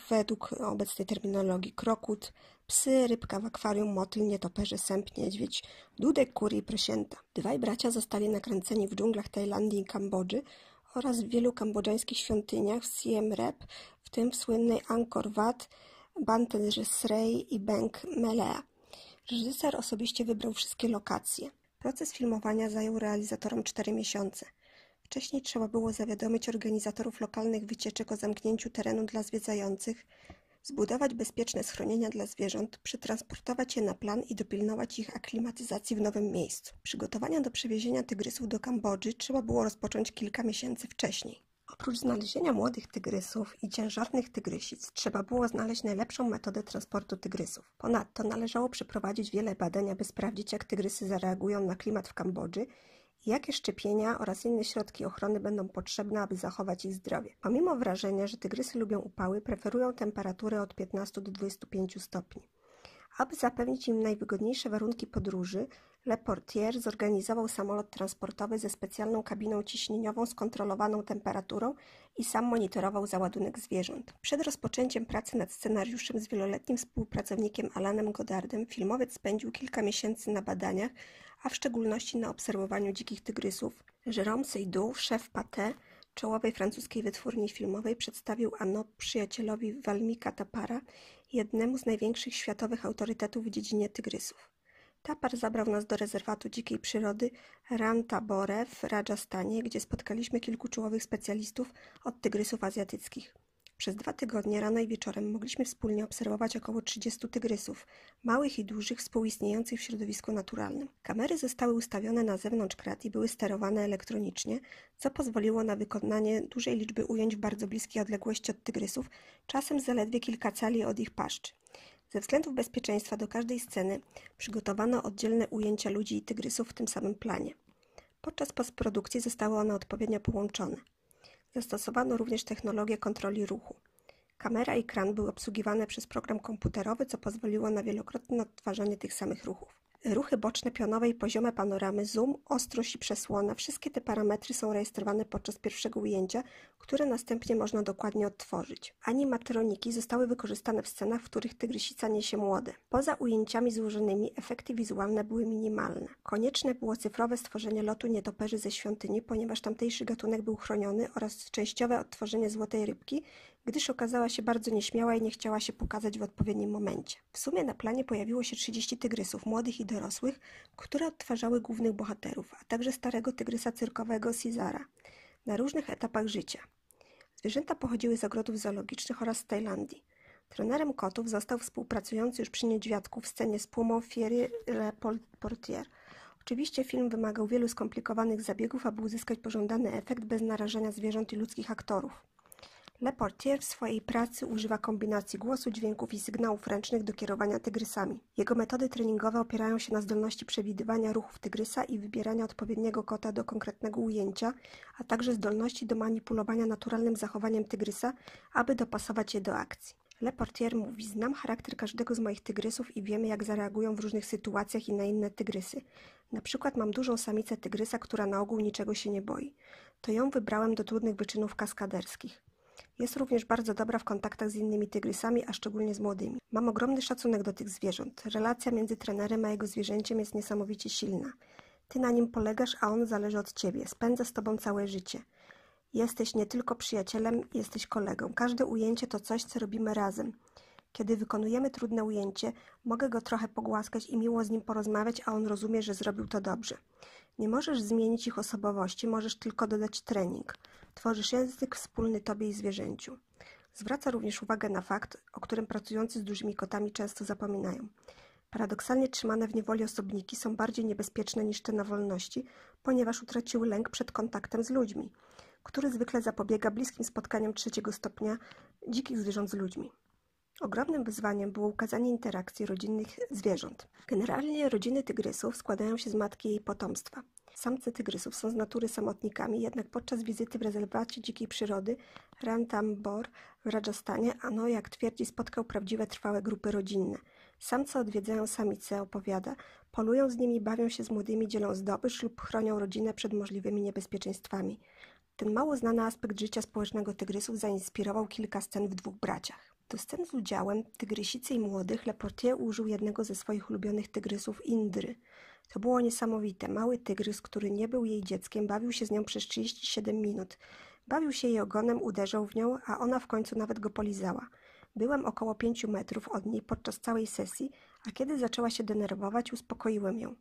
według obecnej terminologii krokut, psy, rybka w akwarium, motyl, nietoperze, sęp, niedźwiedź, dudek, kury i prosięta. Dwaj bracia zostali nakręceni w dżunglach Tajlandii i Kambodży oraz w wielu kambodżańskich świątyniach w Siem Reap, w tym w słynnej Angkor Wat, Banten Srey i Beng Melea. Reżyser osobiście wybrał wszystkie lokacje. Proces filmowania zajął realizatorom cztery miesiące. Wcześniej trzeba było zawiadomić organizatorów lokalnych wycieczek o zamknięciu terenu dla zwiedzających, zbudować bezpieczne schronienia dla zwierząt, przetransportować je na plan i dopilnować ich aklimatyzacji w nowym miejscu. Przygotowania do przewiezienia tygrysów do Kambodży trzeba było rozpocząć kilka miesięcy wcześniej. Oprócz znalezienia młodych tygrysów i ciężarnych tygrysic, trzeba było znaleźć najlepszą metodę transportu tygrysów. Ponadto należało przeprowadzić wiele badań, aby sprawdzić, jak tygrysy zareagują na klimat w Kambodży Jakie szczepienia oraz inne środki ochrony będą potrzebne, aby zachować ich zdrowie? Pomimo wrażenia, że tygrysy lubią upały, preferują temperatury od 15 do 25 stopni. Aby zapewnić im najwygodniejsze warunki podróży, Le Portier zorganizował samolot transportowy ze specjalną kabiną ciśnieniową z kontrolowaną temperaturą i sam monitorował załadunek zwierząt. Przed rozpoczęciem pracy nad scenariuszem z wieloletnim współpracownikiem Alanem Goddardem filmowiec spędził kilka miesięcy na badaniach, a w szczególności na obserwowaniu dzikich tygrysów. Jérôme Seydoux, szef Pathé, czołowej francuskiej wytwórni filmowej, przedstawił Anno przyjacielowi Walmika Tapara jednemu z największych światowych autorytetów w dziedzinie tygrysów. Tapar zabrał nas do rezerwatu dzikiej przyrody Rantabore w Rajasthanie, gdzie spotkaliśmy kilku czołowych specjalistów od tygrysów azjatyckich. Przez dwa tygodnie rano i wieczorem mogliśmy wspólnie obserwować około 30 tygrysów, małych i dużych, współistniejących w środowisku naturalnym. Kamery zostały ustawione na zewnątrz krat i były sterowane elektronicznie, co pozwoliło na wykonanie dużej liczby ujęć w bardzo bliskiej odległości od tygrysów, czasem zaledwie kilka cali od ich paszczy. Ze względów bezpieczeństwa do każdej sceny przygotowano oddzielne ujęcia ludzi i tygrysów w tym samym planie. Podczas postprodukcji zostały one odpowiednio połączone. Zastosowano również technologię kontroli ruchu. Kamera i kran były obsługiwane przez program komputerowy, co pozwoliło na wielokrotne odtwarzanie tych samych ruchów. Ruchy boczne pionowe i poziome panoramy, zoom, ostrość i przesłona, wszystkie te parametry są rejestrowane podczas pierwszego ujęcia, które następnie można dokładnie odtworzyć. Animatroniki zostały wykorzystane w scenach, w których tygrysica niesie młode. Poza ujęciami złożonymi efekty wizualne były minimalne. Konieczne było cyfrowe stworzenie lotu nietoperzy ze świątyni, ponieważ tamtejszy gatunek był chroniony oraz częściowe odtworzenie złotej rybki, gdyż okazała się bardzo nieśmiała i nie chciała się pokazać w odpowiednim momencie. W sumie na planie pojawiło się 30 tygrysów, młodych i dorosłych, które odtwarzały głównych bohaterów, a także starego tygrysa cyrkowego Cezara na różnych etapach życia. Zwierzęta pochodziły z ogrodów zoologicznych oraz z Tajlandii. Trenerem kotów został współpracujący już przy niedźwiadku w scenie z pumą Thierry Le Portier. Oczywiście film wymagał wielu skomplikowanych zabiegów, aby uzyskać pożądany efekt bez narażenia zwierząt i ludzkich aktorów. Le Portier w swojej pracy używa kombinacji głosu, dźwięków i sygnałów ręcznych do kierowania tygrysami. Jego metody treningowe opierają się na zdolności przewidywania ruchów tygrysa i wybierania odpowiedniego kota do konkretnego ujęcia, a także zdolności do manipulowania naturalnym zachowaniem tygrysa, aby dopasować je do akcji. Le Portier mówi: Znam charakter każdego z moich tygrysów i wiemy, jak zareagują w różnych sytuacjach i na inne tygrysy. Na przykład mam dużą samicę tygrysa, która na ogół niczego się nie boi. To ją wybrałem do trudnych wyczynów kaskaderskich. Jest również bardzo dobra w kontaktach z innymi tygrysami, a szczególnie z młodymi. Mam ogromny szacunek do tych zwierząt. Relacja między trenerem a jego zwierzęciem jest niesamowicie silna. Ty na nim polegasz, a on zależy od ciebie. Spędza z tobą całe życie. Jesteś nie tylko przyjacielem, jesteś kolegą. Każde ujęcie to coś, co robimy razem. Kiedy wykonujemy trudne ujęcie, mogę go trochę pogłaskać i miło z nim porozmawiać, a on rozumie, że zrobił to dobrze. Nie możesz zmienić ich osobowości, możesz tylko dodać trening. Tworzysz język wspólny tobie i zwierzęciu. Zwraca również uwagę na fakt, o którym pracujący z dużymi kotami często zapominają. Paradoksalnie trzymane w niewoli osobniki są bardziej niebezpieczne niż te na wolności, ponieważ utraciły lęk przed kontaktem z ludźmi, który zwykle zapobiega bliskim spotkaniom trzeciego stopnia dzikich zwierząt z ludźmi. Ogromnym wyzwaniem było ukazanie interakcji rodzinnych zwierząt. Generalnie rodziny tygrysów składają się z matki i jej potomstwa. Samce tygrysów są z natury samotnikami, jednak podczas wizyty w rezerwacie dzikiej przyrody Ranthambore w Rajasthanie Ano, jak twierdzi, spotkał prawdziwe trwałe grupy rodzinne. Samce odwiedzają samice, opowiada, polują z nimi, bawią się z młodymi, dzielą zdobycz lub chronią rodzinę przed możliwymi niebezpieczeństwami. Ten mało znany aspekt życia społecznego tygrysów zainspirował kilka scen w dwóch braciach. Do scen z udziałem tygrysicy i młodych Leportier użył jednego ze swoich ulubionych tygrysów Indry. To było niesamowite. Mały tygrys, który nie był jej dzieckiem, bawił się z nią przez 37 minut. Bawił się jej ogonem, uderzał w nią, a ona w końcu nawet go polizała. Byłem około pięciu metrów od niej podczas całej sesji, a kiedy zaczęła się denerwować, uspokoiłem ją.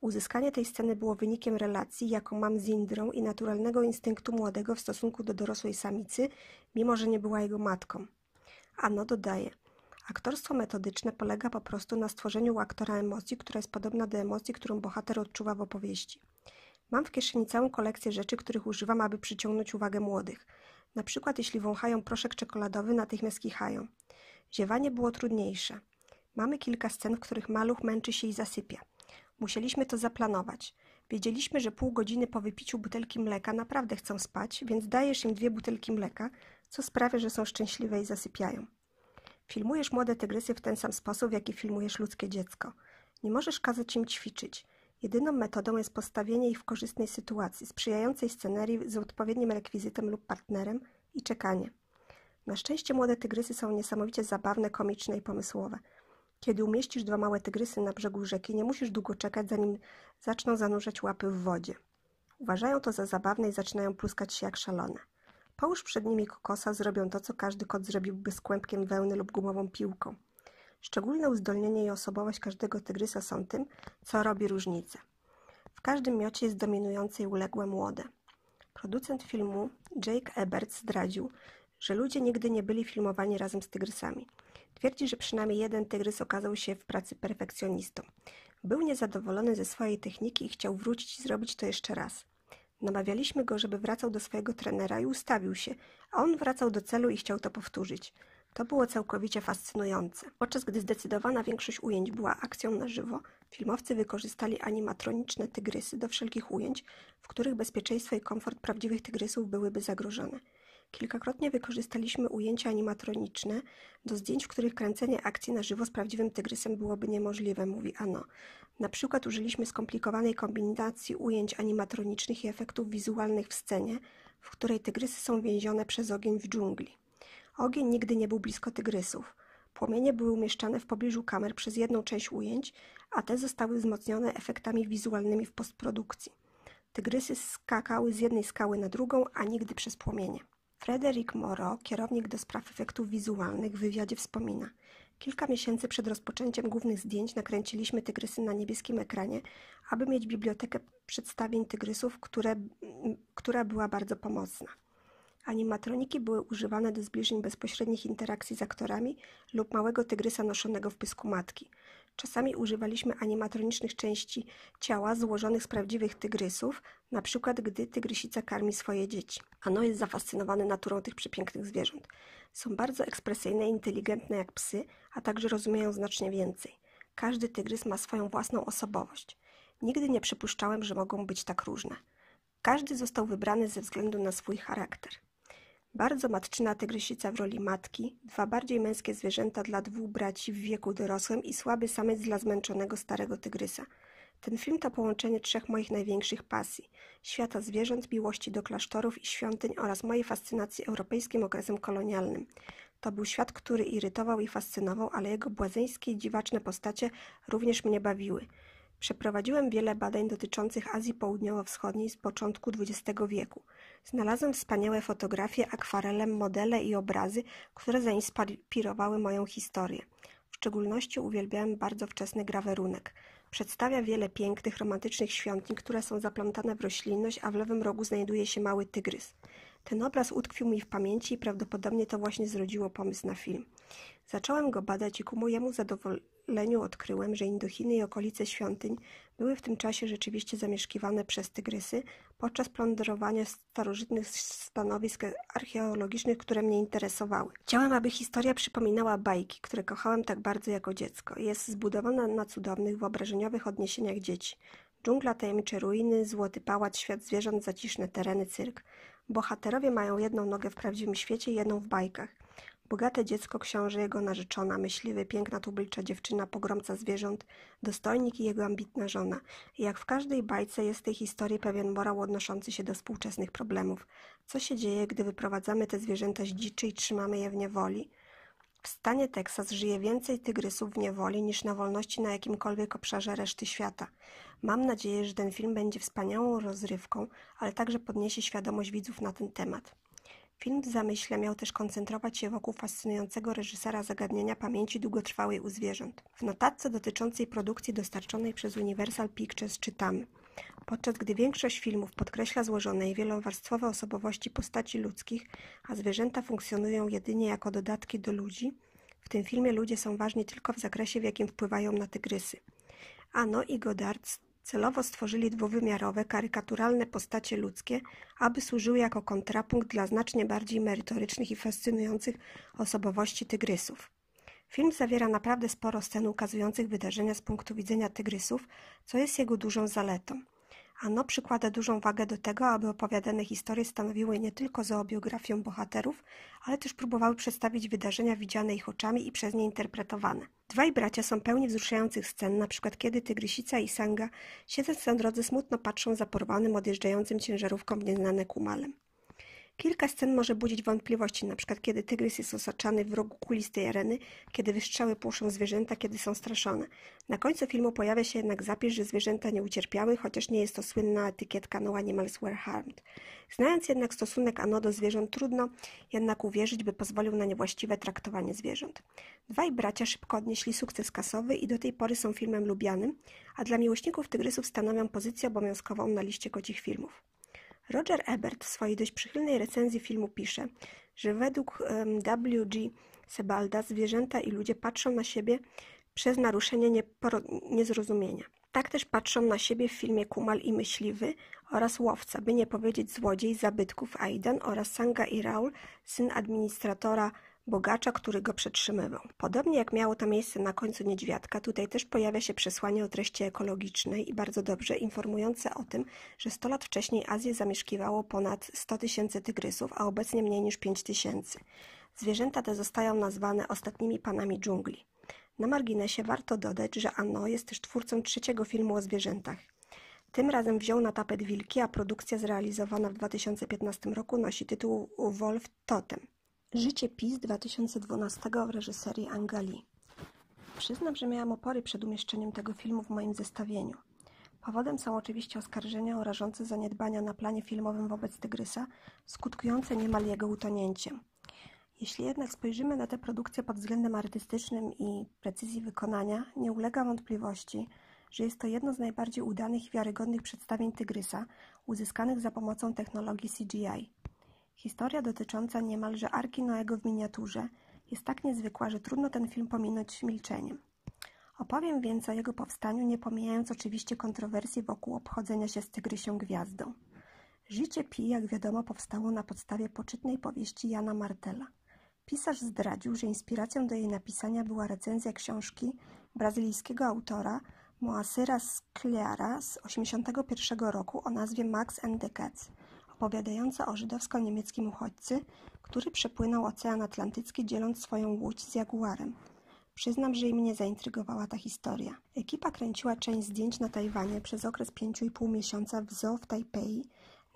Uzyskanie tej sceny było wynikiem relacji, jaką mam z Indrą i naturalnego instynktu młodego w stosunku do dorosłej samicy, mimo że nie była jego matką. Ano dodaje. Aktorstwo metodyczne polega po prostu na stworzeniu u aktora emocji, która jest podobna do emocji, którą bohater odczuwa w opowieści. Mam w kieszeni całą kolekcję rzeczy, których używam, aby przyciągnąć uwagę młodych. Na przykład, jeśli wąchają proszek czekoladowy, natychmiast kichają. Ziewanie było trudniejsze. Mamy kilka scen, w których maluch męczy się i zasypia. Musieliśmy to zaplanować. Wiedzieliśmy, że pół godziny po wypiciu butelki mleka naprawdę chcą spać, więc dajesz im dwie butelki mleka, co sprawia, że są szczęśliwe i zasypiają. Filmujesz młode tygrysy w ten sam sposób, w jaki filmujesz ludzkie dziecko. Nie możesz kazać im ćwiczyć. Jedyną metodą jest postawienie ich w korzystnej sytuacji, sprzyjającej scenerii z odpowiednim rekwizytem lub partnerem i czekanie. Na szczęście młode tygrysy są niesamowicie zabawne, komiczne i pomysłowe. Kiedy umieścisz dwa małe tygrysy na brzegu rzeki, nie musisz długo czekać, zanim zaczną zanurzać łapy w wodzie. Uważają to za zabawne i zaczynają pluskać się jak szalone. Połóż przed nimi kokosa, zrobią to, co każdy kot zrobiłby z kłębkiem wełny lub gumową piłką. Szczególne uzdolnienie i osobowość każdego tygrysa są tym, co robi różnicę. W każdym miocie jest dominujące i uległe młode. Producent filmu Jake Ebert zdradził, że ludzie nigdy nie byli filmowani razem z tygrysami. Twierdzi, że przynajmniej jeden tygrys okazał się w pracy perfekcjonistą. Był niezadowolony ze swojej techniki i chciał wrócić i zrobić to jeszcze raz. Namawialiśmy go, żeby wracał do swojego trenera i ustawił się, a on wracał do celu i chciał to powtórzyć. To było całkowicie fascynujące. Podczas gdy zdecydowana większość ujęć była akcją na żywo, filmowcy wykorzystali animatroniczne tygrysy do wszelkich ujęć, w których bezpieczeństwo i komfort prawdziwych tygrysów byłyby zagrożone. Kilkakrotnie wykorzystaliśmy ujęcia animatroniczne do zdjęć, w których kręcenie akcji na żywo z prawdziwym tygrysem byłoby niemożliwe, mówi Ano. Na przykład użyliśmy skomplikowanej kombinacji ujęć animatronicznych i efektów wizualnych w scenie, w której tygrysy są więzione przez ogień w dżungli. Ogień nigdy nie był blisko tygrysów. Płomienie były umieszczane w pobliżu kamer przez jedną część ujęć, a te zostały wzmocnione efektami wizualnymi w postprodukcji. Tygrysy skakały z jednej skały na drugą, a nigdy przez płomienie. Frederick Moreau, kierownik do spraw efektów wizualnych, w wywiadzie wspomina: Kilka miesięcy przed rozpoczęciem głównych zdjęć nakręciliśmy tygrysy na niebieskim ekranie, aby mieć bibliotekę przedstawień tygrysów, które, która była bardzo pomocna. Animatroniki były używane do zbliżeń bezpośrednich interakcji z aktorami lub małego tygrysa noszonego w pysku matki. Czasami używaliśmy animatronicznych części ciała złożonych z prawdziwych tygrysów, na przykład gdy tygrysica karmi swoje dzieci. Ano jest zafascynowany naturą tych przepięknych zwierząt. Są bardzo ekspresyjne inteligentne jak psy, a także rozumieją znacznie więcej. Każdy tygrys ma swoją własną osobowość. Nigdy nie przypuszczałem, że mogą być tak różne. Każdy został wybrany ze względu na swój charakter. Bardzo matczyna tygrysica w roli matki, dwa bardziej męskie zwierzęta dla dwóch braci w wieku dorosłym i słaby samiec dla zmęczonego starego tygrysa. Ten film to połączenie trzech moich największych pasji: świata zwierząt, miłości do klasztorów i świątyń oraz mojej fascynacji europejskim okresem kolonialnym. To był świat, który irytował i fascynował, ale jego błazeńskie i dziwaczne postacie również mnie bawiły. Przeprowadziłem wiele badań dotyczących Azji Południowo-Wschodniej z początku XX wieku. Znalazłem wspaniałe fotografie, akwarele, modele i obrazy, które zainspirowały moją historię. W szczególności uwielbiałem bardzo wczesny grawerunek. Przedstawia wiele pięknych, romantycznych świątyń, które są zaplątane w roślinność, a w lewym rogu znajduje się mały tygrys. Ten obraz utkwił mi w pamięci i prawdopodobnie to właśnie zrodziło pomysł na film. Zacząłem go badać i ku mojemu zadowoleniu odkryłem, że Indochiny i okolice świątyń były w tym czasie rzeczywiście zamieszkiwane przez tygrysy podczas plądrowania starożytnych stanowisk archeologicznych, które mnie interesowały. Chciałem, aby historia przypominała bajki, które kochałem tak bardzo jako dziecko. Jest zbudowana na cudownych, wyobrażeniowych odniesieniach dzieci. Dżungla, tajemnicze ruiny, złoty pałac, świat zwierząt, zaciszne tereny, cyrk. Bohaterowie mają jedną nogę w prawdziwym świecie i jedną w bajkach. Bogate dziecko, książę, jego narzeczona, myśliwy, piękna tubylcza dziewczyna, pogromca zwierząt, dostojnik i jego ambitna żona. I jak w każdej bajce jest w tej historii pewien morał odnoszący się do współczesnych problemów. Co się dzieje, gdy wyprowadzamy te zwierzęta z dziczy i trzymamy je w niewoli? W stanie Teksas żyje więcej tygrysów w niewoli niż na wolności na jakimkolwiek obszarze reszty świata. Mam nadzieję, że ten film będzie wspaniałą rozrywką, ale także podniesie świadomość widzów na ten temat. Film w zamyśle miał też koncentrować się wokół fascynującego reżysera zagadnienia pamięci długotrwałej u zwierząt. W notatce dotyczącej produkcji dostarczonej przez Universal Pictures czytamy Podczas gdy większość filmów podkreśla złożone i wielowarstwowe osobowości postaci ludzkich, a zwierzęta funkcjonują jedynie jako dodatki do ludzi, w tym filmie ludzie są ważni tylko w zakresie, w jakim wpływają na tygrysy. Ano i Godard celowo stworzyli dwuwymiarowe, karykaturalne postacie ludzkie, aby służyły jako kontrapunkt dla znacznie bardziej merytorycznych i fascynujących osobowości tygrysów. Film zawiera naprawdę sporo scen ukazujących wydarzenia z punktu widzenia tygrysów, co jest jego dużą zaletą. Ano przykłada dużą wagę do tego, aby opowiadane historie stanowiły nie tylko zoobiografię bohaterów, ale też próbowały przedstawić wydarzenia widziane ich oczami i przez nie interpretowane. Dwaj bracia są pełni wzruszających scen, na przykład kiedy Tygrysica i Sanga, siedząc na drodze, smutno patrzą za porwanym, odjeżdżającym ciężarówką w nieznane kumalem. Kilka scen może budzić wątpliwości, np. kiedy tygrys jest osaczany w rogu kulistej areny, kiedy wystrzały płoszą zwierzęta, kiedy są straszone. Na końcu filmu pojawia się jednak zapis, że zwierzęta nie ucierpiały, chociaż nie jest to słynna etykietka No Animals Were Harmed. Znając jednak stosunek Ano do zwierząt, trudno jednak uwierzyć, by pozwolił na niewłaściwe traktowanie zwierząt. Dwaj bracia szybko odnieśli sukces kasowy i do tej pory są filmem lubianym, a dla miłośników tygrysów stanowią pozycję obowiązkową na liście kocich filmów. Roger Ebert w swojej dość przychylnej recenzji filmu pisze, że według W.G. Sebalda zwierzęta i ludzie patrzą na siebie przez naruszenie niezrozumienia. Tak też patrzą na siebie w filmie Kumal i Myśliwy oraz Łowca, by nie powiedzieć złodziej zabytków Aidan oraz Sanga i Raul, syn administratora bogacza, który go przetrzymywał. Podobnie jak miało to miejsce na końcu Niedźwiadka, tutaj też pojawia się przesłanie o treści ekologicznej i bardzo dobrze informujące o tym, że 100 lat wcześniej Azję zamieszkiwało ponad 100 tysięcy tygrysów, a obecnie mniej niż 5 tysięcy. Zwierzęta te zostają nazwane ostatnimi panami dżungli. Na marginesie warto dodać, że Anno jest też twórcą trzeciego filmu o zwierzętach. Tym razem wziął na tapet wilki, a produkcja zrealizowana w 2015 roku nosi tytuł Wolf Totem. Życie PiS 2012 w reżyserii Angali. Przyznam, że miałam opory przed umieszczeniem tego filmu w moim zestawieniu. Powodem są oczywiście oskarżenia o rażące zaniedbania na planie filmowym wobec Tygrysa, skutkujące niemal jego utonięciem. Jeśli jednak spojrzymy na tę produkcję pod względem artystycznym i precyzji wykonania, nie ulega wątpliwości, że jest to jedno z najbardziej udanych i wiarygodnych przedstawień Tygrysa, uzyskanych za pomocą technologii CGI. Historia dotycząca niemalże Arki Noego w miniaturze jest tak niezwykła, że trudno ten film pominąć milczeniem. Opowiem więc o jego powstaniu, nie pomijając oczywiście kontrowersji wokół obchodzenia się z Tygrysią Gwiazdą. Życie Pi, jak wiadomo, powstało na podstawie poczytnej powieści Jana Martela. Pisarz zdradził, że inspiracją do jej napisania była recenzja książki brazylijskiego autora Moacyra Scliara z 1981 roku o nazwie Max and the Cats – opowiadająca o żydowsko-niemieckim uchodźcy, który przepłynął Ocean Atlantycki dzieląc swoją łódź z jaguarem. Przyznam, że i mnie zaintrygowała ta historia. Ekipa kręciła część zdjęć na Tajwanie przez okres pięciu i pół miesiąca w zoo w Tajpei,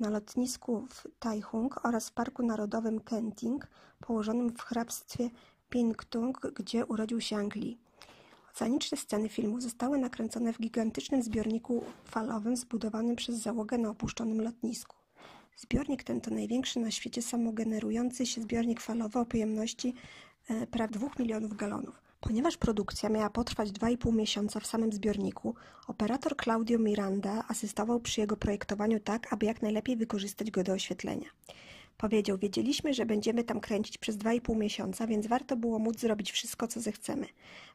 na lotnisku w Taichung oraz w Parku Narodowym Kenting, położonym w hrabstwie Pingtung, gdzie urodził się Anglii. Oceaniczne sceny filmu zostały nakręcone w gigantycznym zbiorniku falowym zbudowanym przez załogę na opuszczonym lotnisku. Zbiornik ten to największy na świecie samogenerujący się zbiornik falowy o pojemności e, prawie 2 milionów galonów. Ponieważ produkcja miała potrwać 2,5 miesiąca w samym zbiorniku, operator Claudio Miranda asystował przy jego projektowaniu tak, aby jak najlepiej wykorzystać go do oświetlenia. Powiedział, wiedzieliśmy, że będziemy tam kręcić przez dwa i pół miesiąca, więc warto było móc zrobić wszystko, co zechcemy.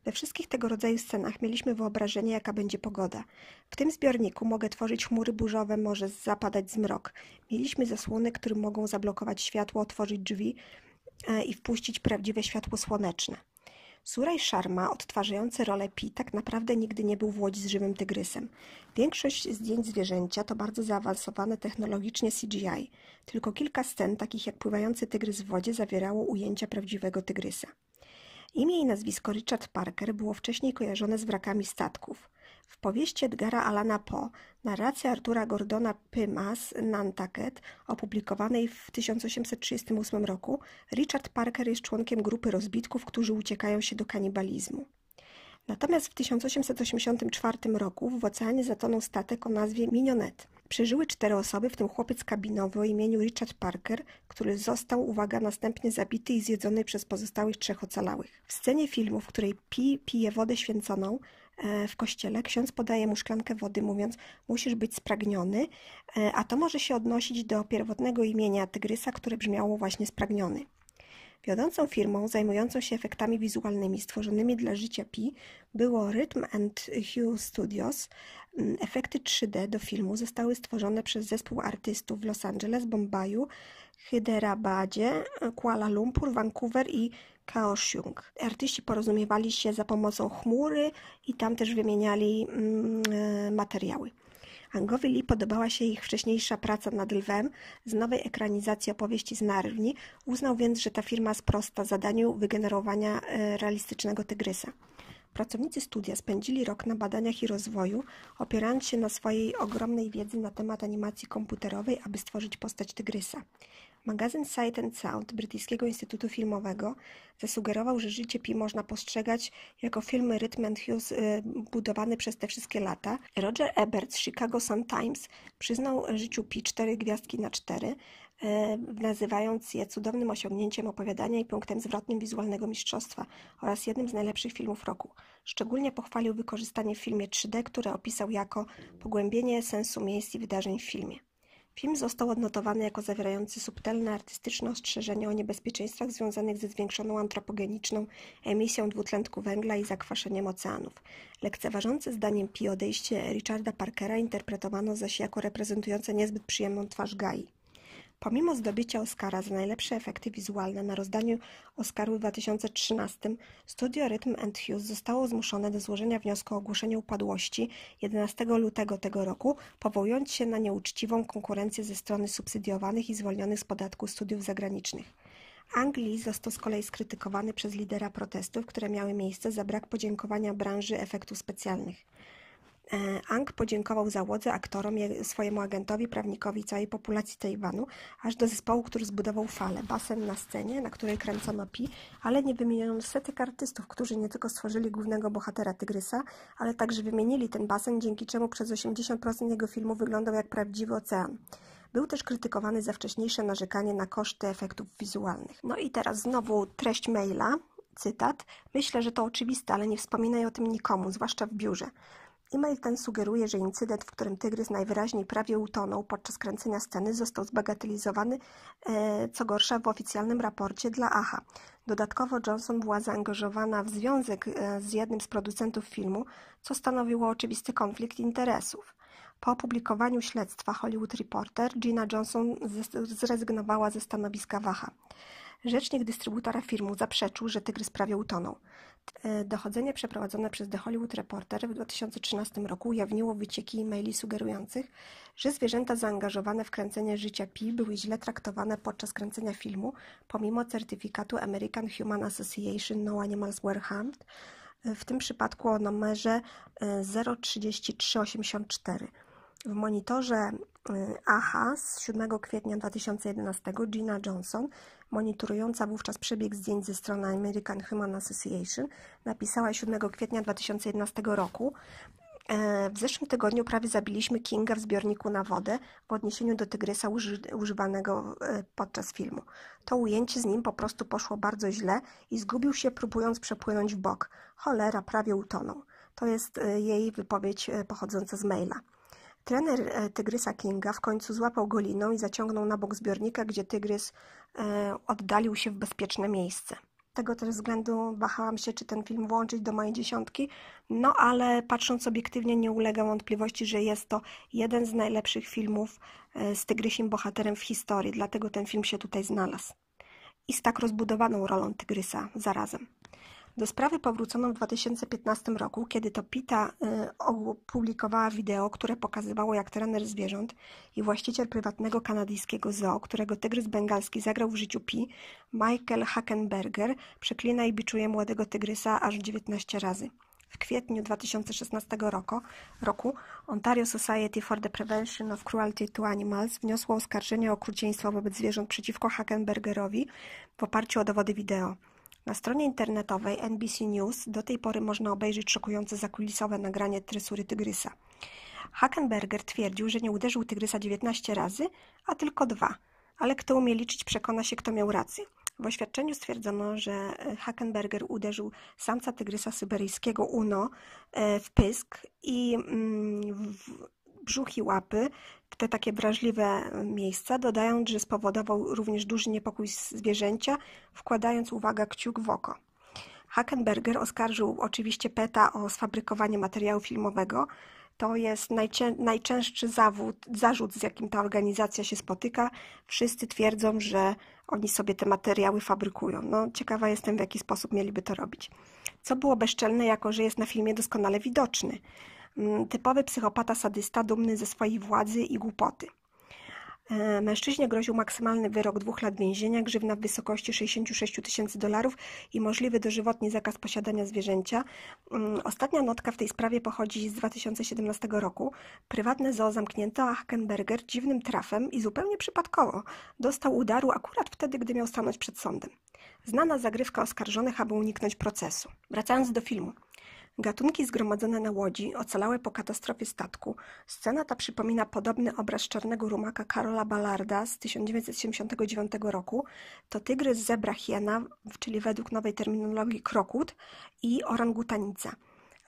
We wszystkich tego rodzaju scenach mieliśmy wyobrażenie, jaka będzie pogoda. W tym zbiorniku mogę tworzyć chmury burzowe, może zapadać zmrok. Mieliśmy zasłony, które mogą zablokować światło, otworzyć drzwi e, i wpuścić prawdziwe światło słoneczne. Suraj Sharma, odtwarzający rolę Pi, tak naprawdę nigdy nie był w łodzi z żywym tygrysem. Większość zdjęć zwierzęcia to bardzo zaawansowane technologicznie CGI. Tylko kilka scen, takich jak pływający tygrys w wodzie, zawierało ujęcia prawdziwego tygrysa. Imię i nazwisko Richard Parker było wcześniej kojarzone z wrakami statków. W powieści Edgara Alana Poe, narracji Artura Gordona Pymas Nantucket, opublikowanej w 1838 roku, Richard Parker jest członkiem grupy rozbitków, którzy uciekają się do kanibalizmu. Natomiast w 1884 roku w oceanie zatonął statek o nazwie Minionet. Przeżyły cztery osoby, w tym chłopiec kabinowy o imieniu Richard Parker, który został, uwaga, następnie zabity i zjedzony przez pozostałych trzech ocalałych. W scenie filmu, w której Pi pije wodę święconą, w kościele, ksiądz podaje mu szklankę wody, mówiąc: Musisz być spragniony, e, a to może się odnosić do pierwotnego imienia tygrysa, które brzmiało właśnie spragniony. Wiodącą firmą zajmującą się efektami wizualnymi stworzonymi dla życia Pi było Rhythm and Hue Studios. Mm, efekty 3D do filmu zostały stworzone przez zespół artystów w Los Angeles, Bombaju, Hyderabadzie, Kuala Lumpur, Vancouver i Kaohsiung. Artyści porozumiewali się za pomocą chmury i tam też wymieniali mm, e, materiały. Angowi Lee podobała się ich wcześniejsza praca nad Lwem z nowej ekranizacji opowieści z Narni. Uznał więc, że ta firma sprosta zadaniu wygenerowania e, realistycznego tygrysa. Pracownicy studia spędzili rok na badaniach i rozwoju, opierając się na swojej ogromnej wiedzy na temat animacji komputerowej, aby stworzyć postać tygrysa. Magazyn Sight and Sound Brytyjskiego Instytutu Filmowego zasugerował, że życie Pi można postrzegać jako film Rhythm and Hughes y, budowany przez te wszystkie lata. Roger Ebert z Chicago Sun-Times przyznał życiu Pi cztery gwiazdki na cztery, y, nazywając je cudownym osiągnięciem opowiadania i punktem zwrotnym wizualnego mistrzostwa oraz jednym z najlepszych filmów roku. Szczególnie pochwalił wykorzystanie w filmie 3D, które opisał jako pogłębienie sensu miejsc i wydarzeń w filmie. Film został odnotowany jako zawierający subtelne artystyczne ostrzeżenia o niebezpieczeństwach związanych ze zwiększoną antropogeniczną emisją dwutlenku węgla i zakwaszeniem oceanów. Lekceważące zdaniem Pi odejście Richarda Parkera interpretowano zaś jako reprezentujące niezbyt przyjemną twarz Gai. Pomimo zdobycia Oscara za najlepsze efekty wizualne na rozdaniu Oscaru w 2013, studio Rhythm and Hughes zostało zmuszone do złożenia wniosku o ogłoszenie upadłości 11 lutego tego roku, powołując się na nieuczciwą konkurencję ze strony subsydiowanych i zwolnionych z podatku studiów zagranicznych. Anglii został z kolei skrytykowany przez lidera protestów, które miały miejsce za brak podziękowania branży efektów specjalnych. E, Ang podziękował załodze, aktorom, swojemu agentowi, prawnikowi, całej populacji Tajwanu, aż do zespołu, który zbudował falę, basen na scenie, na której kręcono Pi, ale nie wymieniono setek artystów, którzy nie tylko stworzyli głównego bohatera Tygrysa, ale także wymienili ten basen, dzięki czemu przez 80% jego filmu wyglądał jak prawdziwy ocean. Był też krytykowany za wcześniejsze narzekanie na koszty efektów wizualnych. No i teraz znowu treść maila, cytat. Myślę, że to oczywiste, ale nie wspominaj o tym nikomu, zwłaszcza w biurze. E-mail ten sugeruje, że incydent, w którym tygrys najwyraźniej prawie utonął podczas kręcenia sceny, został zbagatelizowany, e, co gorsza, w oficjalnym raporcie dla AHA. Dodatkowo Johnson była zaangażowana w związek e, z jednym z producentów filmu, co stanowiło oczywisty konflikt interesów. Po opublikowaniu śledztwa Hollywood Reporter Gina Johnson zrezygnowała ze stanowiska Waha. Rzecznik dystrybutora filmu zaprzeczył, że tygrys prawie utonął. E, dochodzenie przeprowadzone przez The Hollywood Reporter w 2013 roku ujawniło wycieki e-maili sugerujących, że zwierzęta zaangażowane w kręcenie życia Pi były źle traktowane podczas kręcenia filmu, pomimo certyfikatu American Human Association No Animals Were Harmed, e, w tym przypadku o numerze 03384. W monitorze AHA z 7 kwietnia 2011 Gina Johnson monitorująca wówczas przebieg zdjęć ze strony American Human Association, napisała 7 kwietnia 2011 roku e, w zeszłym tygodniu prawie zabiliśmy Kinga w zbiorniku na wodę w odniesieniu do tygrysa używanego e, podczas filmu. To ujęcie z nim po prostu poszło bardzo źle i zgubił się próbując przepłynąć w bok. Cholera, prawie utonął. To jest e, jej wypowiedź pochodząca z maila. Trener e, Tygrysa Kinga w końcu złapał go liną i zaciągnął na bok zbiornika, gdzie tygrys e, oddalił się w bezpieczne miejsce. Tego też względu wahałam się, czy ten film włączyć do mojej dziesiątki, no ale patrząc obiektywnie nie ulega wątpliwości, że jest to jeden z najlepszych filmów e, z tygrysim bohaterem w historii, dlatego ten film się tutaj znalazł. I z tak rozbudowaną rolą tygrysa zarazem. Do sprawy powrócono w 2015 roku, kiedy to Pita y, opublikowała wideo, które pokazywało, jak trener zwierząt i właściciel prywatnego kanadyjskiego zoo, którego tygrys bengalski zagrał w życiu Pi, Michael Hackenberger, przeklina i biczuje młodego tygrysa aż 19 razy. W kwietniu 2016 roku, roku Ontario Society for the Prevention of Cruelty to Animals wniosło oskarżenie o okrucieństwo wobec zwierząt przeciwko Hackenbergerowi w oparciu o dowody wideo. Na stronie internetowej NBC News do tej pory można obejrzeć szokujące zakulisowe nagranie tresury tygrysa. Hackenberger twierdził, że nie uderzył tygrysa 19 razy, a tylko dwa. Ale kto umie liczyć, przekona się, kto miał rację. W oświadczeniu stwierdzono, że Hackenberger uderzył samca tygrysa syberyjskiego Uno e, w pysk i mm, w brzuch i łapy te takie wrażliwe miejsca, dodając, że spowodował również duży niepokój zwierzęcia, wkładając, uwaga, kciuk w oko. Hackenberger oskarżył oczywiście PETA o sfabrykowanie materiału filmowego. To jest najczę najczęstszy zawód, zarzut, z jakim ta organizacja się spotyka. Wszyscy twierdzą, że oni sobie te materiały fabrykują. No, ciekawa jestem, w jaki sposób mieliby to robić. Co było bezczelne, jako że jest na filmie doskonale widoczny. Mm, typowy psychopata sadysta, dumny ze swojej władzy i głupoty. E, mężczyźnie groził maksymalny wyrok dwóch lat więzienia, grzywna w wysokości 66 tysięcy dolarów i możliwy dożywotni zakaz posiadania zwierzęcia. Mm, ostatnia notka w tej sprawie pochodzi z 2017 roku. Prywatne zoo zamknięto, a Hackenberger dziwnym trafem i zupełnie przypadkowo dostał udaru akurat wtedy, gdy miał stanąć przed sądem. Znana zagrywka oskarżonych, aby uniknąć procesu. Wracając do filmu. Gatunki zgromadzone na łodzi ocalałe po katastrofie statku. Scena ta przypomina podobny obraz czarnego rumaka Karola Ballarda z 1979 roku. To tygrys, zebra, hiena, czyli według nowej terminologii krokut i orangutanica.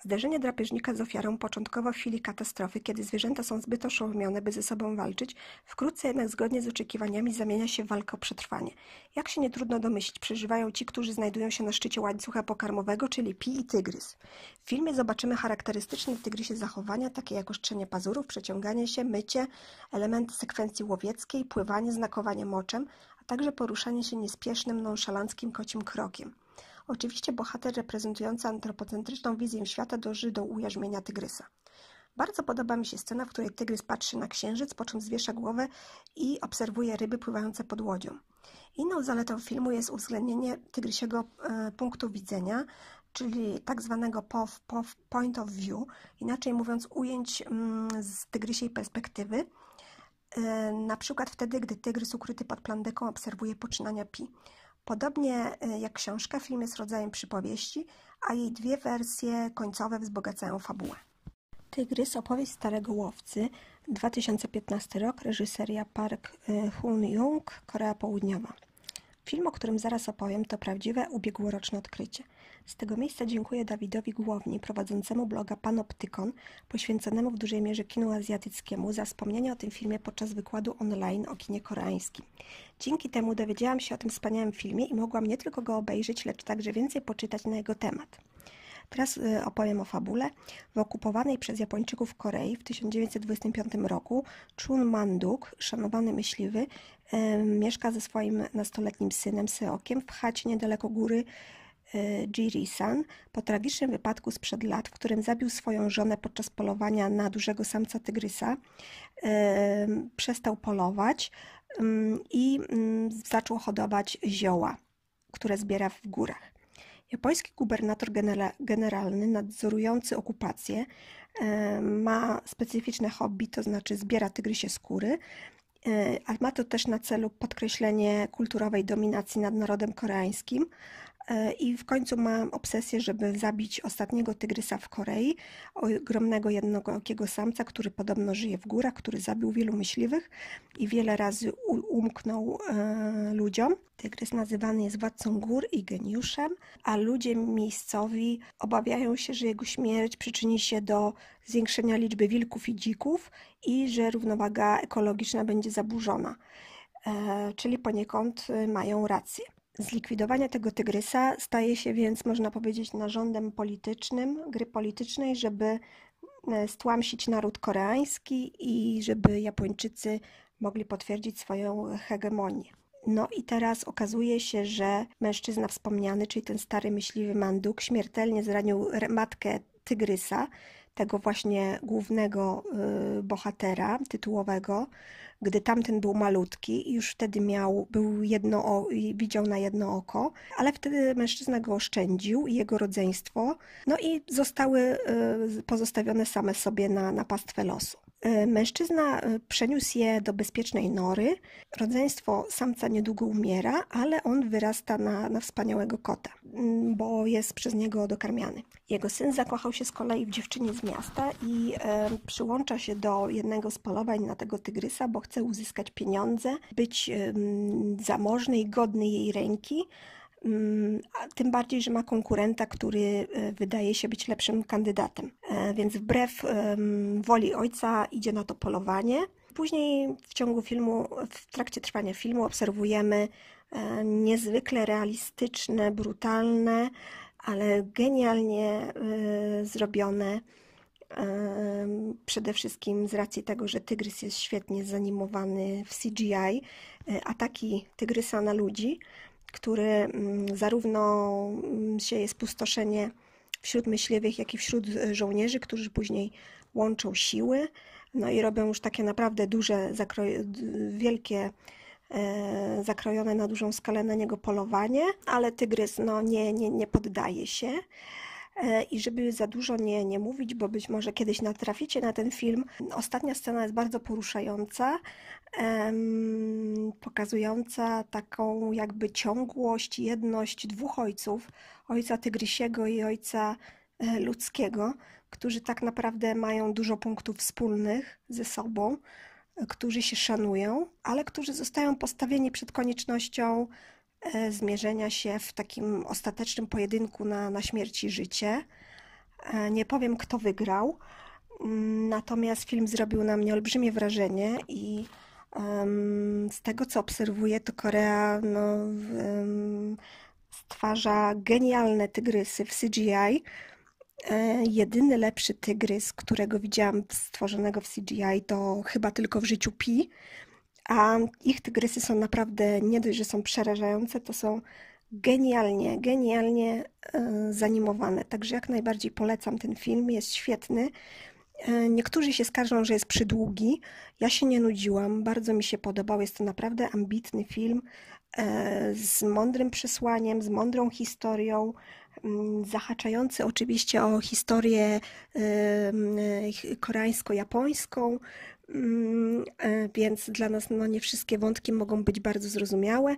Zderzenie drapieżnika z ofiarą początkowo w chwili katastrofy, kiedy zwierzęta są zbyt oszołomione, by ze sobą walczyć, wkrótce jednak zgodnie z oczekiwaniami zamienia się w walkę o przetrwanie. Jak się nie trudno domyślić, przeżywają ci, którzy znajdują się na szczycie łańcucha pokarmowego, czyli pi i tygrys. W filmie zobaczymy charakterystyczne w tygrysie zachowania, takie jak oszczenie pazurów, przeciąganie się, mycie, elementy sekwencji łowieckiej, pływanie, znakowanie moczem, a także poruszanie się niespiesznym, nonszalanckim kocim krokiem. Oczywiście bohater reprezentujący antropocentryczną wizję świata dąży do ujarzmienia tygrysa. Bardzo podoba mi się scena, w której tygrys patrzy na księżyc, po czym zwiesza głowę i obserwuje ryby pływające pod łodzią. Inną zaletą filmu jest uwzględnienie tygrysiego e, punktu widzenia, czyli tak zwanego POV, POV, point of view, inaczej mówiąc ujęć mm, z tygrysiej perspektywy, e, na przykład wtedy, gdy tygrys ukryty pod plandeką obserwuje poczynania pi. Podobnie e, jak książka, film jest rodzajem przypowieści, a jej dwie wersje końcowe wzbogacają fabułę. Tygrys, opowieść starego łowcy, 2015 rok, reżyseria Park e, Hoon-young, Korea Południowa. Film, o którym zaraz opowiem, to prawdziwe ubiegłoroczne odkrycie. Z tego miejsca dziękuję Dawidowi Głowni, prowadzącemu bloga Panoptykon, poświęconemu w dużej mierze kinu azjatyckiemu, za wspomnienie o tym filmie podczas wykładu online o kinie koreańskim. Dzięki temu dowiedziałam się o tym wspaniałym filmie i mogłam nie tylko go obejrzeć, lecz także więcej poczytać na jego temat. Teraz y, opowiem o fabule. W okupowanej przez Japończyków Korei w 1925 roku Chun Manduk, szanowany myśliwy, mieszka ze swoim nastoletnim synem Seokiem w chacie niedaleko góry y, Jiri-san po tragicznym wypadku sprzed lat, w którym zabił swoją żonę podczas polowania na dużego samca tygrysa. Przestał polować i zaczął hodować zioła, które zbiera w górach. Japoński gubernator generalny nadzorujący okupację ma specyficzne hobby, to znaczy zbiera tygrysie skóry, e, a ma to też na celu podkreślenie kulturowej dominacji nad narodem koreańskim, i w końcu mam obsesję, żeby zabić ostatniego tygrysa w Korei, ogromnego jednookiego samca, który podobno żyje w górach, który zabił wielu myśliwych i wiele razy umknął e, ludziom. Tygrys nazywany jest władcą gór i geniuszem, a ludzie miejscowi obawiają się, że jego śmierć przyczyni się do zwiększenia liczby wilków i dzików i że równowaga ekologiczna będzie zaburzona. E, czyli poniekąd mają rację. Zlikwidowanie tego tygrysa staje się więc, można powiedzieć, narządem politycznym, gry politycznej, żeby e, stłamsić naród koreański i żeby Japończycy mogli potwierdzić swoją hegemonię. No i teraz okazuje się, że mężczyzna wspomniany, czyli ten stary myśliwy Manduk, śmiertelnie zranił matkę tygrysa, tego właśnie głównego y, bohatera tytułowego, gdy tamten był malutki i już wtedy miał, był jedno, widział na jedno oko, ale wtedy mężczyzna go oszczędził i jego rodzeństwo, no i zostały y, pozostawione same sobie na, na pastwę losu. Y, mężczyzna przeniósł je do bezpiecznej nory. Rodzeństwo samca niedługo umiera, ale on wyrasta na, na wspaniałego kota, mm, bo jest przez niego dokarmiany. Jego syn zakochał się z kolei w dziewczynie z miasta i e, przyłącza się do jednego z polowań na tego tygrysa, bo chce uzyskać pieniądze, być e, zamożny i godny jej ręki. Mm, tym bardziej, że ma konkurenta, który e, wydaje się być lepszym kandydatem. E, więc wbrew woli ojca idzie na to polowanie. Później w ciągu filmu, w trakcie trwania filmu obserwujemy e, niezwykle realistyczne, brutalne, ale genialnie zrobione. Przede wszystkim z racji tego, że tygrys jest świetnie zanimowany w CGI, ataki tygrysa na ludzi, który mm, zarówno mm, sieje spustoszenie wśród myśliwych, jak i wśród żołnierzy, którzy później łączą siły, no i robią już takie naprawdę duże, wielkie e, zakrojone na dużą skalę na niego polowanie, ale tygrys no, nie, nie, nie poddaje się. E, I żeby za dużo nie, nie mówić, bo być może kiedyś natraficie na ten film, ostatnia scena jest bardzo poruszająca, pokazująca taką jakby ciągłość, jedność dwóch ojców, ojca tygrysiego i ojca e, ludzkiego, którzy tak naprawdę mają dużo punktów wspólnych ze sobą, e, którzy się szanują, ale którzy zostają postawieni przed koniecznością zmierzenia się w takim ostatecznym pojedynku na, na śmierć i życie. E, nie powiem, kto wygrał, mm, natomiast film zrobił na mnie olbrzymie wrażenie i z tego, co obserwuję, to Korea no, stwarza genialne tygrysy w CGI. E, jedyny lepszy tygrys, którego widziałam stworzonego w CGI, to chyba tylko w życiu Pi a ich tygrysy są naprawdę nie dość, że są przerażające, to są genialnie, genialnie e, zanimowane. Także jak najbardziej polecam ten film, jest świetny. E, niektórzy się skarżą, że jest przydługi. Ja się nie nudziłam, bardzo mi się podobał. Jest to naprawdę ambitny film e, z mądrym przesłaniem, z mądrą historią, zahaczający oczywiście o historię koreańsko-japońską, więc dla nas no, nie wszystkie wątki mogą być bardzo zrozumiałe,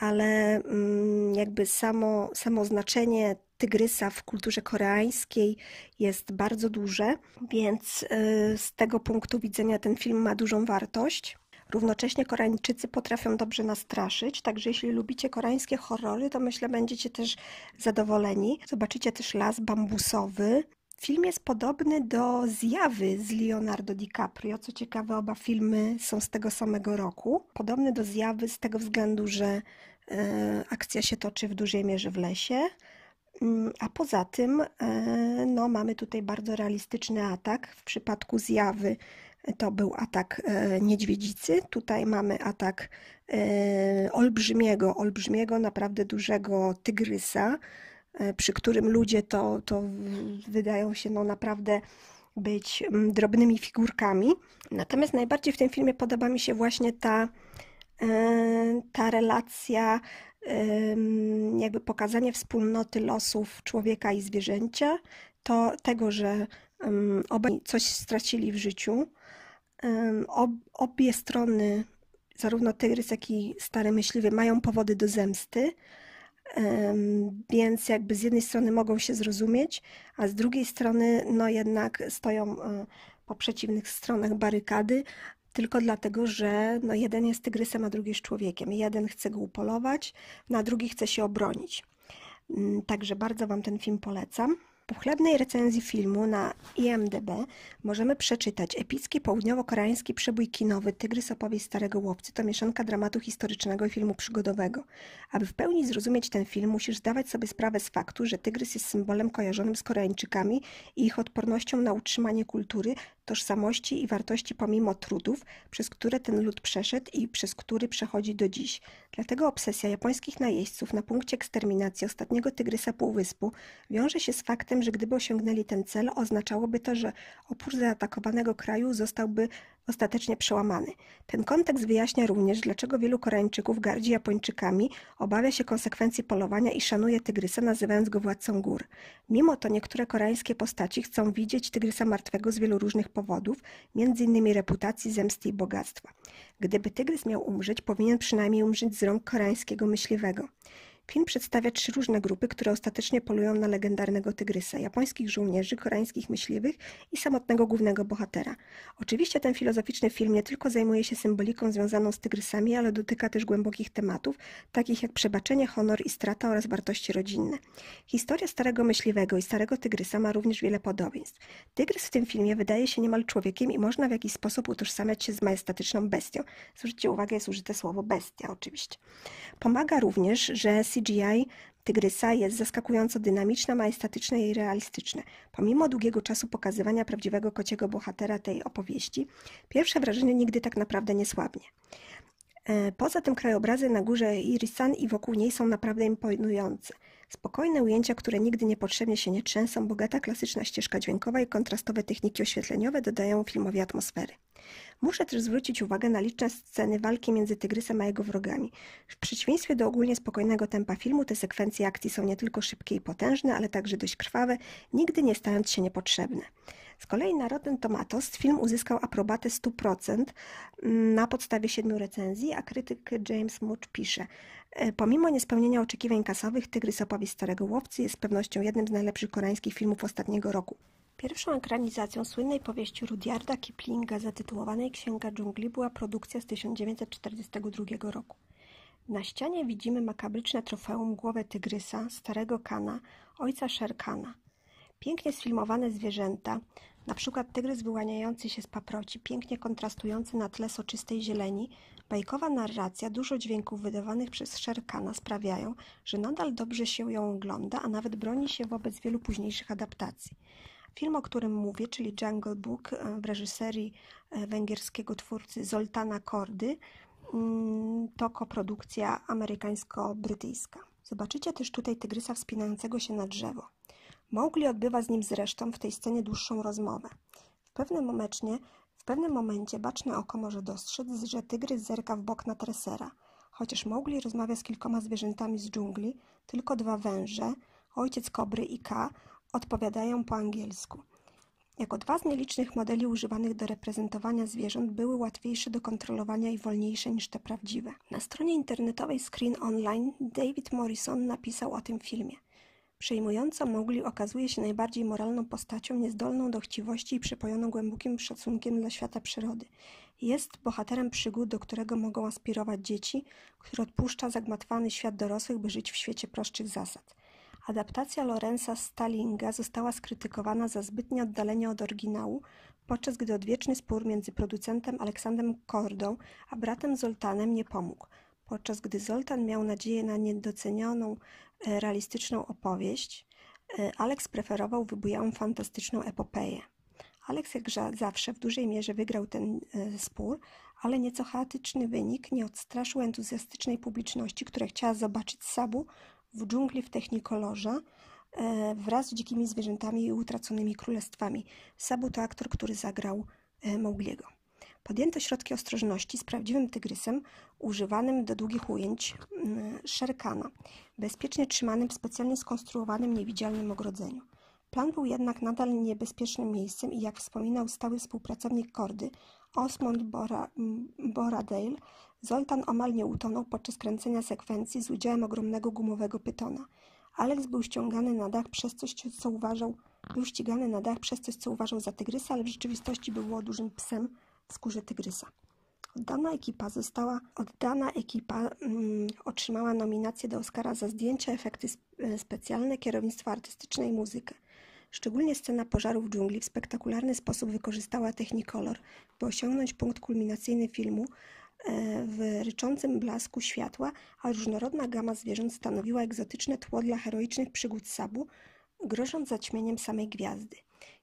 ale mm, jakby samo, samo znaczenie tygrysa w kulturze koreańskiej jest bardzo duże, więc e, z tego punktu widzenia ten film ma dużą wartość. Równocześnie Koreańczycy potrafią dobrze nastraszyć, także jeśli lubicie koreańskie horrory, to myślę będziecie też zadowoleni. Zobaczycie też las bambusowy, Film jest podobny do Zjawy z Leonardo DiCaprio. Co ciekawe, oba filmy są z tego samego roku. Podobny do Zjawy z tego względu, że e, akcja się toczy w dużej mierze w lesie. Mm, a poza tym e, no, mamy tutaj bardzo realistyczny atak. W przypadku Zjawy to był atak e, niedźwiedzicy. Tutaj mamy atak olbrzymiego, olbrzymiego, naprawdę dużego tygrysa przy którym ludzie to, to wydają się no naprawdę być mm, drobnymi figurkami. Natomiast najbardziej w tym filmie podoba mi się właśnie ta, e, ta relacja, jakby pokazanie wspólnoty losów człowieka i zwierzęcia, to tego, że obaj coś stracili w życiu. Obie strony, zarówno tygrys, jak i stary myśliwy, mają powody do zemsty więc jakby z jednej strony mogą się zrozumieć, a z drugiej strony no jednak stoją e, po przeciwnych stronach barykady, tylko dlatego, że no jeden jest tygrysem, a drugi jest człowiekiem. Jeden chce go upolować, na drugi chce się obronić. Mm, także bardzo Wam ten film polecam pochlebnej recenzji filmu na IMDb możemy przeczytać epicki południowo-koreański przebój kinowy Tygrys opowieść Starego Łowcy to mieszanka dramatu historycznego i filmu przygodowego. Aby w pełni zrozumieć ten film, musisz zdawać sobie sprawę z faktu, że tygrys jest symbolem kojarzonym z Koreańczykami i ich odpornością na utrzymanie kultury, tożsamości i wartości pomimo trudów, przez które ten lud przeszedł i przez który przechodzi do dziś. Dlatego obsesja japońskich najeźdźców na punkcie eksterminacji ostatniego tygrysa półwyspu wiąże się z faktem, że gdyby osiągnęli ten cel, oznaczałoby to, że opór zaatakowanego kraju zostałby ostatecznie przełamany. Ten kontekst wyjaśnia również, dlaczego wielu Koreańczyków gardzi Japończykami, obawia się konsekwencji polowania i szanuje tygrysa, nazywając go władcą gór. Mimo to niektóre koreańskie postaci chcą widzieć tygrysa martwego z wielu różnych powodów, m.in. reputacji, zemsty i bogactwa. Gdyby tygrys miał umrzeć, powinien przynajmniej umrzeć z rąk koreańskiego myśliwego. Film przedstawia trzy różne grupy, które ostatecznie polują na legendarnego tygrysa: japońskich żołnierzy, koreańskich myśliwych i samotnego głównego bohatera. Oczywiście ten filozoficzny film nie tylko zajmuje się symboliką związaną z tygrysami, ale dotyka też głębokich tematów, takich jak przebaczenie, honor i strata oraz wartości rodzinne. Historia starego myśliwego i starego tygrysa ma również wiele podobieństw. Tygrys w tym filmie wydaje się niemal człowiekiem i można w jakiś sposób utożsamiać się z majestatyczną bestią. Zwróćcie uwagę, jest użyte słowo bestia oczywiście. Pomaga również, że CGI Tygrysa jest zaskakująco dynamiczne, majestatyczne i realistyczne. Pomimo długiego czasu pokazywania prawdziwego kociego bohatera tej opowieści, pierwsze wrażenie nigdy tak naprawdę nie słabnie. E, poza tym krajobrazy na górze Irisan i wokół niej są naprawdę imponujące. Spokojne ujęcia, które nigdy niepotrzebnie się nie trzęsą, bogata klasyczna ścieżka dźwiękowa i kontrastowe techniki oświetleniowe dodają filmowi atmosfery. Muszę też zwrócić uwagę na liczne sceny walki między tygrysem a jego wrogami. W przeciwieństwie do ogólnie spokojnego tempa filmu, te sekwencje akcji są nie tylko szybkie i potężne, ale także dość krwawe, nigdy nie stając się niepotrzebne. Z kolei na Rotten Tomatoes film uzyskał aprobatę 100% mm, na podstawie siedmiu recenzji, a krytyk James Much pisze e, Pomimo niespełnienia oczekiwań kasowych, Tygrys opowieść Starego Łowcy jest z pewnością jednym z najlepszych koreańskich filmów ostatniego roku. Pierwszą ekranizacją słynnej powieści Rudyarda Kiplinga zatytułowanej Księga dżungli była produkcja z 1942 roku. Na ścianie widzimy makabryczne trofeum głowę tygrysa, starego Kana, ojca Sherkana. Pięknie sfilmowane zwierzęta, na przykład tygrys wyłaniający się z paproci, pięknie kontrastujący na tle soczystej zieleni, bajkowa narracja, dużo dźwięków wydawanych przez Sherkana sprawiają, że nadal dobrze się ją ogląda, a nawet broni się wobec wielu późniejszych adaptacji. Film, o którym mówię, czyli Jungle Book e, w reżyserii e, węgierskiego twórcy Zoltana Kordy, mm, to koprodukcja amerykańsko-brytyjska. Zobaczycie też tutaj tygrysa wspinającego się na drzewo. Mowgli odbywa z nim zresztą w tej scenie dłuższą rozmowę. W pewnym momencie, w pewnym momencie baczne oko może dostrzec, że tygrys zerka w bok na tresera. Chociaż Mowgli rozmawia z kilkoma zwierzętami z dżungli, tylko dwa węże, ojciec kobry i Ka, odpowiadają po angielsku. Jako dwa z nielicznych modeli używanych do reprezentowania zwierząt były łatwiejsze do kontrolowania i wolniejsze niż te prawdziwe. Na stronie internetowej Screen Online David Morrison napisał o tym filmie. Przejmująco Mowgli okazuje się najbardziej moralną postacią, niezdolną do chciwości i przepojoną głębokim szacunkiem dla świata przyrody. Jest bohaterem przygód, do którego mogą aspirować dzieci, który odpuszcza zagmatwany świat dorosłych, by żyć w świecie prostszych zasad. Adaptacja Lorenza Stallinga została skrytykowana za zbytnie oddalenie od oryginału, podczas gdy odwieczny spór między producentem Aleksandrem Kordą a bratem Zoltanem nie pomógł. Podczas gdy Zoltan miał nadzieję na niedocenioną, e, realistyczną opowieść, e, Alex preferował wybujałą fantastyczną epopeję. Alex jak zawsze w dużej mierze wygrał ten e, spór, ale nieco chaotyczny wynik nie odstraszył entuzjastycznej publiczności, która chciała zobaczyć Sabu w dżungli w technikolorze e, wraz z dzikimi zwierzętami i utraconymi królestwami. Sabu to aktor, który zagrał e, Mowgliego. Podjęto środki ostrożności z prawdziwym tygrysem używanym do długich ujęć Szerkana, bezpiecznie trzymanym w specjalnie skonstruowanym niewidzialnym ogrodzeniu. Plan był jednak nadal niebezpiecznym miejscem i jak wspominał stały współpracownik Kordy, Osmond Bora, Boradale, Zoltan omal nie utonął podczas kręcenia sekwencji z udziałem ogromnego gumowego pytona. Alex był ściągany na dach przez coś, co uważał, był ścigany na dach przez coś, co uważał za tygrysa, ale w rzeczywistości było dużym psem w skórze tygrysa. Oddana ekipa została, oddana ekipa mm, otrzymała nominację do Oscara za zdjęcia, efekty e, specjalne, kierownictwo artystyczne i muzykę. Szczególnie scena pożaru w dżungli w spektakularny sposób wykorzystała Technicolor, by osiągnąć punkt kulminacyjny filmu, E, w ryczącym blasku światła, a różnorodna gama zwierząt stanowiła egzotyczne tło dla heroicznych przygód Sabu, grożąc zaćmieniem samej gwiazdy.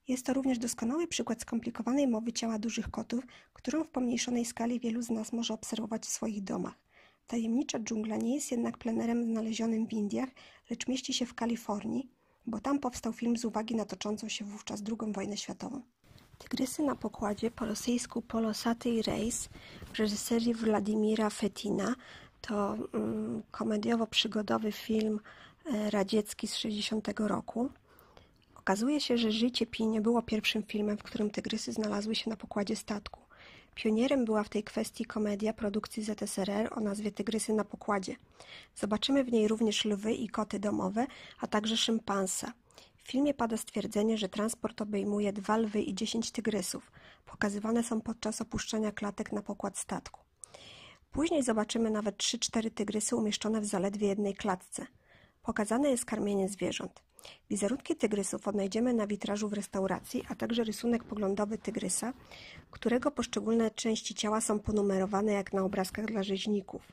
Jest to również doskonały przykład skomplikowanej mowy ciała dużych kotów, którą w pomniejszonej skali wielu z nas może obserwować w swoich domach. Tajemnicza dżungla nie jest jednak plenerem znalezionym w Indiach, lecz mieści się w Kalifornii, bo tam powstał film z uwagi na toczącą się wówczas II wojnę światową. Tygrysy na pokładzie po rosyjsku Polosatый Rejs w reżyserii Władimira Fetina to mm, komediowo-przygodowy film e, radziecki z 60 roku. Okazuje się, że Życie Pi nie było pierwszym filmem, w którym tygrysy znalazły się na pokładzie statku. Pionierem była w tej kwestii komedia produkcji ZSRR o nazwie Tygrysy na pokładzie. Zobaczymy w niej również lwy i koty domowe, a także szympansa. W filmie pada stwierdzenie, że transport obejmuje dwa lwy i dziesięć tygrysów. Pokazywane są podczas opuszczenia klatek na pokład statku. Później zobaczymy nawet trzy-cztery tygrysy umieszczone w zaledwie jednej klatce. Pokazane jest karmienie zwierząt. Wizerunki tygrysów odnajdziemy na witrażu w restauracji, a także rysunek poglądowy tygrysa, którego poszczególne części ciała są ponumerowane jak na obrazkach dla rzeźników.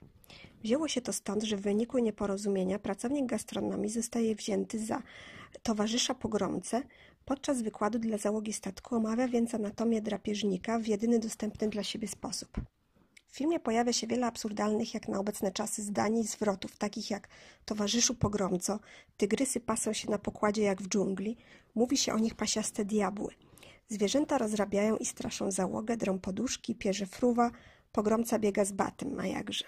Wzięło się to stąd, że w wyniku nieporozumienia pracownik gastronomii zostaje wzięty za towarzysza pogromcę, podczas wykładu dla załogi statku omawia więc anatomię drapieżnika w jedyny dostępny dla siebie sposób. W filmie pojawia się wiele absurdalnych jak na obecne czasy zdań i zwrotów, takich jak towarzyszu pogromco, tygrysy pasą się na pokładzie jak w dżungli, mówi się o nich pasiaste diabły. Zwierzęta rozrabiają i straszą załogę, drą poduszki, pierze fruwa, pogromca biega z batem, a jakże.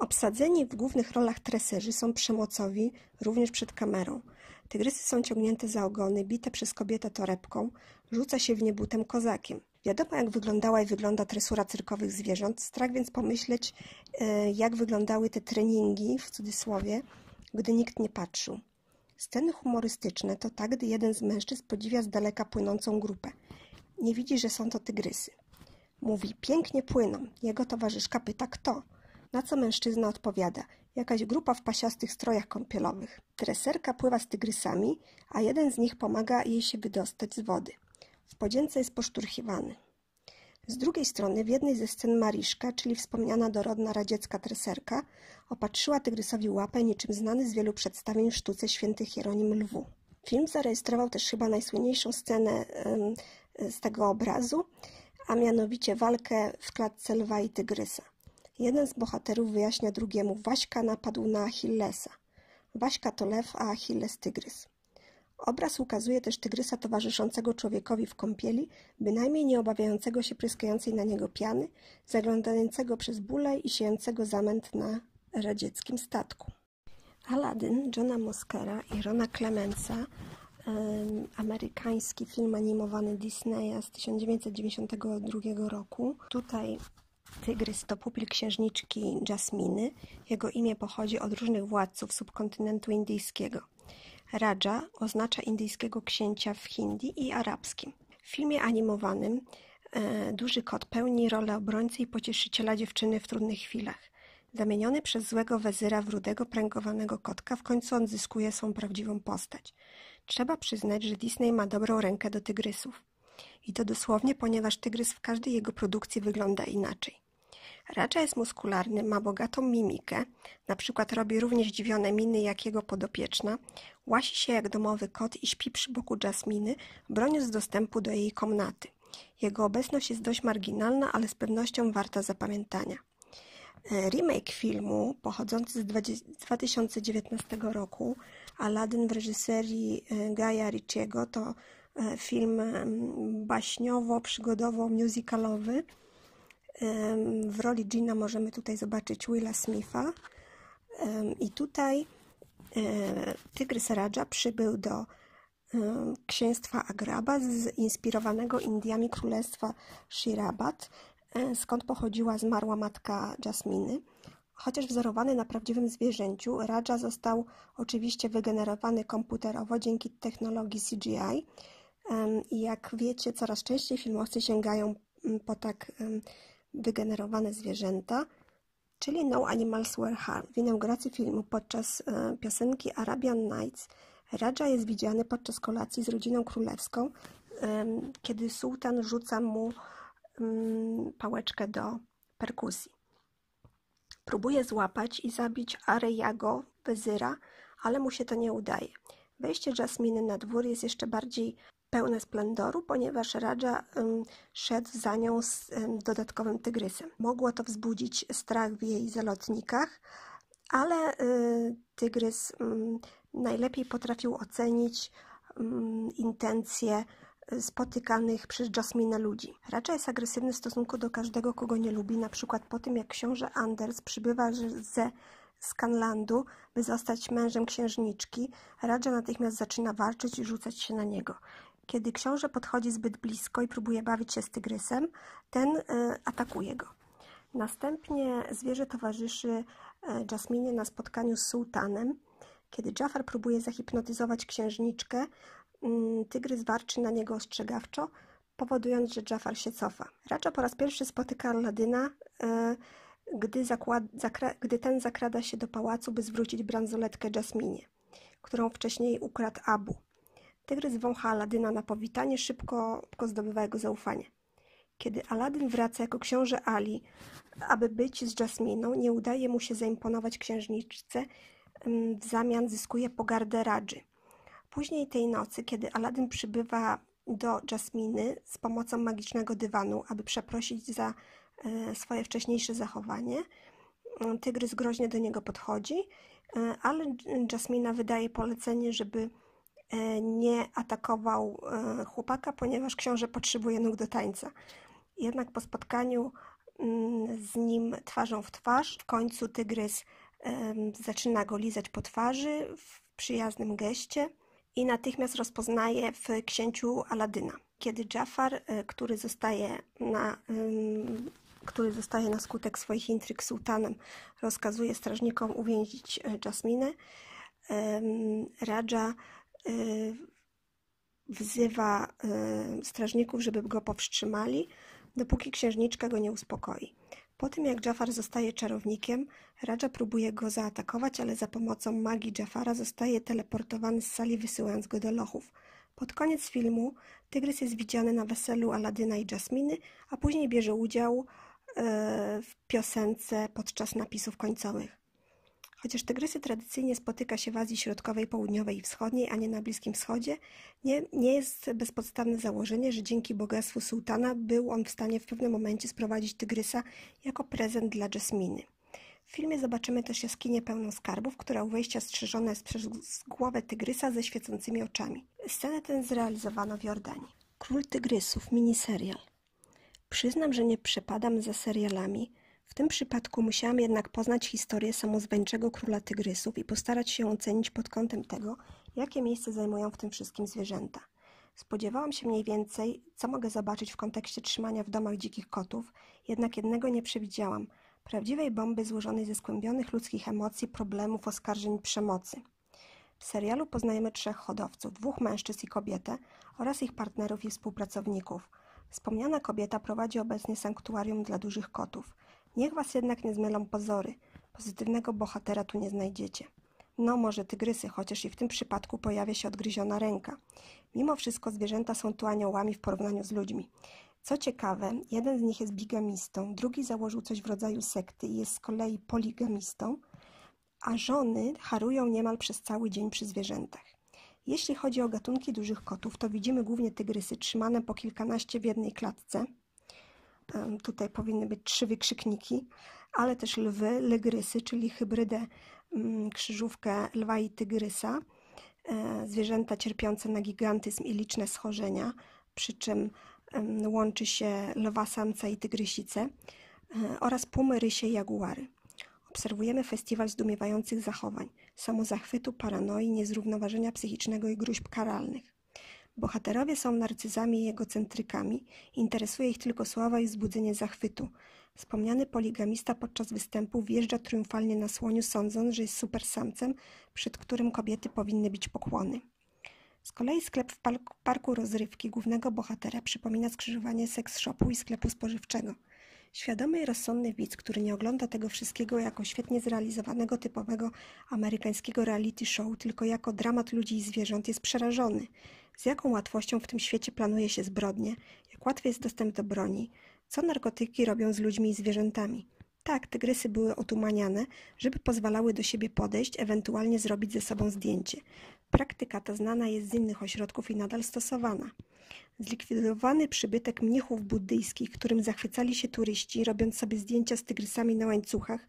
Obsadzeni w głównych rolach treserzy są przemocowi również przed kamerą. Tygrysy są ciągnięte za ogony, bite przez kobietę torebką, rzuca się w nie butem kozakiem. Wiadomo, jak wyglądała i wygląda tresura cyrkowych zwierząt, strach więc pomyśleć, e, jak wyglądały te treningi, w cudzysłowie, gdy nikt nie patrzył. Sceny humorystyczne to tak, gdy jeden z mężczyzn podziwia z daleka płynącą grupę. Nie widzi, że są to tygrysy. Mówi, pięknie płyną. Jego towarzyszka pyta, kto? Na co mężczyzna odpowiada, jakaś grupa w pasiastych strojach kąpielowych. Treserka pływa z tygrysami, a jeden z nich pomaga jej się wydostać z wody. W podzięce jest poszturchiwany. Z drugiej strony w jednej ze scen Mariszka, czyli wspomniana dorodna radziecka treserka, opatrzyła tygrysowi łapę niczym znany z wielu przedstawień w sztuce święty Hieronim Lwu. Film zarejestrował też chyba najsłynniejszą scenę z tego obrazu, a mianowicie walkę w klatce lwa i tygrysa. Jeden z bohaterów wyjaśnia drugiemu, Waśka napadł na Achillesa. Waśka to lew, a Achilles tygrys. Obraz ukazuje też tygrysa towarzyszącego człowiekowi w kąpieli, bynajmniej nie obawiającego się pryskającej na niego piany, zaglądającego przez bóle i siejącego zamęt na radzieckim statku. Aladdin Johna Moskera i Rona Clemensa, um, amerykański film animowany Disneya z 1992 roku. Tutaj Tygrys to pupil księżniczki Jasminy. Jego imię pochodzi od różnych władców subkontynentu indyjskiego. Raja oznacza indyjskiego księcia w hindi i arabskim. W filmie animowanym e, duży kot pełni rolę obrońcy i pocieszyciela dziewczyny w trudnych chwilach. Zamieniony przez złego wezyra w rudego, pręgowanego kotka, w końcu odzyskuje swą prawdziwą postać. Trzeba przyznać, że Disney ma dobrą rękę do tygrysów. I to dosłownie, ponieważ tygrys w każdej jego produkcji wygląda inaczej. Raja jest muskularny, ma bogatą mimikę, na przykład robi równie zdziwione miny jak jego podopieczna, łasi się jak domowy kot i śpi przy boku Jasminy, broniąc dostępu do jej komnaty. Jego obecność jest dość marginalna, ale z pewnością warta zapamiętania. E, remake filmu pochodzący z 2019 roku Aladdin w reżyserii e, Gaia Ricciego to e, film baśniowo-przygodowo-musicalowy w roli Gina możemy tutaj zobaczyć Willa Smitha. I tutaj e, Tygrys Raja przybył do księstwa Agraba, zinspirowanego Indiami królestwa Shirabat, e, skąd pochodziła zmarła matka Jasminy. Chociaż wzorowany na prawdziwym zwierzęciu, Raja został oczywiście wygenerowany komputerowo dzięki technologii CGI. I jak wiecie, coraz częściej filmowcy sięgają po tak wygenerowane zwierzęta, czyli No Animals Were Harmed. W inauguracji filmu podczas e, piosenki Arabian Nights Raja jest widziany podczas kolacji z rodziną królewską, kiedy sułtan rzuca mu pałeczkę do perkusji. Próbuje złapać i zabić Arejago, wezyra, ale mu się to nie udaje. Wejście Jasminy na dwór jest jeszcze bardziej pełne splendoru, ponieważ Raja szedł za nią z dodatkowym tygrysem. Mogło to wzbudzić strach w jej zalotnikach, ale y, tygrys najlepiej potrafił ocenić intencje spotykanych przez Jasminę ludzi. Raja jest agresywny w stosunku do każdego, kogo nie lubi, na przykład po tym, jak książę Anders przybywa ze Skanlandu, by zostać mężem księżniczki, Raja natychmiast zaczyna walczyć i rzucać się na niego. Kiedy książę podchodzi zbyt blisko i próbuje bawić się z tygrysem, ten e, atakuje go. Następnie zwierzę towarzyszy e, Jasminie na spotkaniu z sułtanem. Kiedy Jafar próbuje zahipnotyzować księżniczkę, mm, tygrys warczy na niego ostrzegawczo, powodując, że Jafar się cofa. Raja po raz pierwszy spotyka Aladyna, e, gdy, gdy ten zakrada się do pałacu, by zwrócić bransoletkę Jasminie, którą wcześniej ukradł Abu. Tygrys wącha Aladyna na powitanie, szybko, szybko zdobywa jego zaufanie. Kiedy Aladyn wraca jako książę Ali, aby być z Jasminą, nie udaje mu się zaimponować księżniczce, w zamian zyskuje pogardę Radży. Później tej nocy, kiedy Aladyn przybywa do Jasminy z pomocą magicznego dywanu, aby przeprosić za e, swoje wcześniejsze zachowanie. Tygrys groźnie do niego podchodzi, ale Jasmina wydaje polecenie, żeby nie atakował chłopaka, ponieważ książę potrzebuje nóg do tańca. Jednak po spotkaniu mm, z nim twarzą w twarz, w końcu tygrys zaczyna go lizać po twarzy w przyjaznym geście i natychmiast rozpoznaje w księciu Aladyna. Kiedy Jafar, e, który zostaje na, który zostaje na skutek swoich intryg sułtanem, rozkazuje strażnikom uwięzić e, Jasminę, e, wzywa strażników, żeby go powstrzymali, dopóki księżniczka go nie uspokoi. Po tym jak Jafar zostaje czarownikiem, Raja próbuje go zaatakować, ale za pomocą magii Jafara zostaje teleportowany z sali, wysyłając go do lochów. Pod koniec filmu tygrys jest widziany na weselu Aladyna i Jasminy, a później bierze udział e, w piosence podczas napisów końcowych. Chociaż tygrysy tradycyjnie spotyka się w Azji Środkowej, Południowej i Wschodniej, a nie na Bliskim Wschodzie, nie, nie jest bezpodstawne założenie, że dzięki bogactwu sułtana był on w stanie w pewnym momencie sprowadzić tygrysa jako prezent dla Jasminy. W filmie zobaczymy też jaskinię pełną skarbów, która u wejścia strzeżona jest przez głowę tygrysa ze świecącymi oczami. Scenę tę zrealizowano w Jordanii. Król Tygrysów, miniserial. Przyznam, że nie przepadam za serialami, w tym przypadku musiałam jednak poznać historię samozwańczego króla tygrysów i postarać się ocenić pod kątem tego, jakie miejsce zajmują w tym wszystkim zwierzęta. Spodziewałam się mniej więcej, co mogę zobaczyć w kontekście trzymania w domach dzikich kotów, jednak jednego nie przewidziałam prawdziwej bomby złożonej ze skłębionych ludzkich emocji, problemów, oskarżeń przemocy. W serialu poznajemy trzech hodowców, dwóch mężczyzn i kobietę oraz ich partnerów i współpracowników. Wspomniana kobieta prowadzi obecnie sanktuarium dla dużych kotów. Niech was jednak nie zmylą pozory. Pozytywnego bohatera tu nie znajdziecie. No, może tygrysy, chociaż i w tym przypadku pojawia się odgryziona ręka. Mimo wszystko zwierzęta są tu aniołami w porównaniu z ludźmi. Co ciekawe, jeden z nich jest bigamistą, drugi założył coś w rodzaju sekty i jest z kolei poligamistą, a żony harują niemal przez cały dzień przy zwierzętach. Jeśli chodzi o gatunki dużych kotów, to widzimy głównie tygrysy trzymane po kilkanaście w jednej klatce – Tutaj powinny być trzy wykrzykniki, ale też lwy, legrysy, czyli hybrydę mm, krzyżówkę lwa i tygrysa, e, zwierzęta cierpiące na gigantyzm i liczne schorzenia, przy czym łączy się lwa samca i tygrysicę e, oraz pumy, rysie i jaguary. Obserwujemy festiwal zdumiewających zachowań, samozachwytu, paranoi, niezrównoważenia psychicznego i gruźb karalnych. Bohaterowie są narcyzami i egocentrykami, interesuje ich tylko sława i wzbudzenie zachwytu. Wspomniany poligamista podczas występu wjeżdża triumfalnie na słoniu, sądząc, że jest super samcem, przed którym kobiety powinny bić pokłony. Z kolei sklep w parku rozrywki głównego bohatera przypomina skrzyżowanie seks shopu i sklepu spożywczego – Świadomy i rozsądny widz, który nie ogląda tego wszystkiego jako świetnie zrealizowanego typowego amerykańskiego reality show, tylko jako dramat ludzi i zwierząt, jest przerażony. Z jaką łatwością w tym świecie planuje się zbrodnie, jak łatwy jest dostęp do broni, co narkotyki robią z ludźmi i zwierzętami. Tak, tygrysy były otumaniane, żeby pozwalały do siebie podejść, ewentualnie zrobić ze sobą zdjęcie. Praktyka ta znana jest z innych ośrodków i nadal stosowana. Zlikwidowany przybytek mnichów buddyjskich, którym zachwycali się turyści, robiąc sobie zdjęcia z tygrysami na łańcuchach,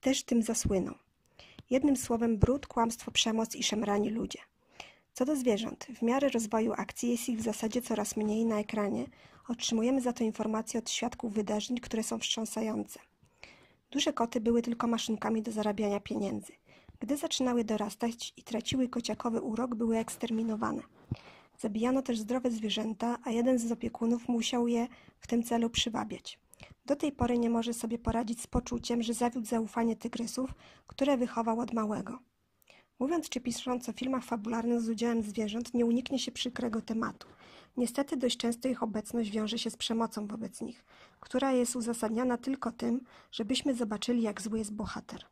też tym zasłynął. Jednym słowem brud, kłamstwo, przemoc i szemrani ludzie. Co do zwierząt, w miarę rozwoju akcji jest ich w zasadzie coraz mniej na ekranie. Otrzymujemy za to informacje od świadków wydarzeń, które są wstrząsające. Duże koty były tylko maszynkami do zarabiania pieniędzy. Gdy zaczynały dorastać i traciły kociakowy urok, były eksterminowane. Zabijano też zdrowe zwierzęta, a jeden z opiekunów musiał je w tym celu przywabiać. Do tej pory nie może sobie poradzić z poczuciem, że zawiódł zaufanie tygrysów, które wychował od małego. Mówiąc czy pisząc o filmach fabularnych z udziałem zwierząt, nie uniknie się przykrego tematu. Niestety dość często ich obecność wiąże się z przemocą wobec nich, która jest uzasadniana tylko tym, żebyśmy zobaczyli, jak zły jest bohater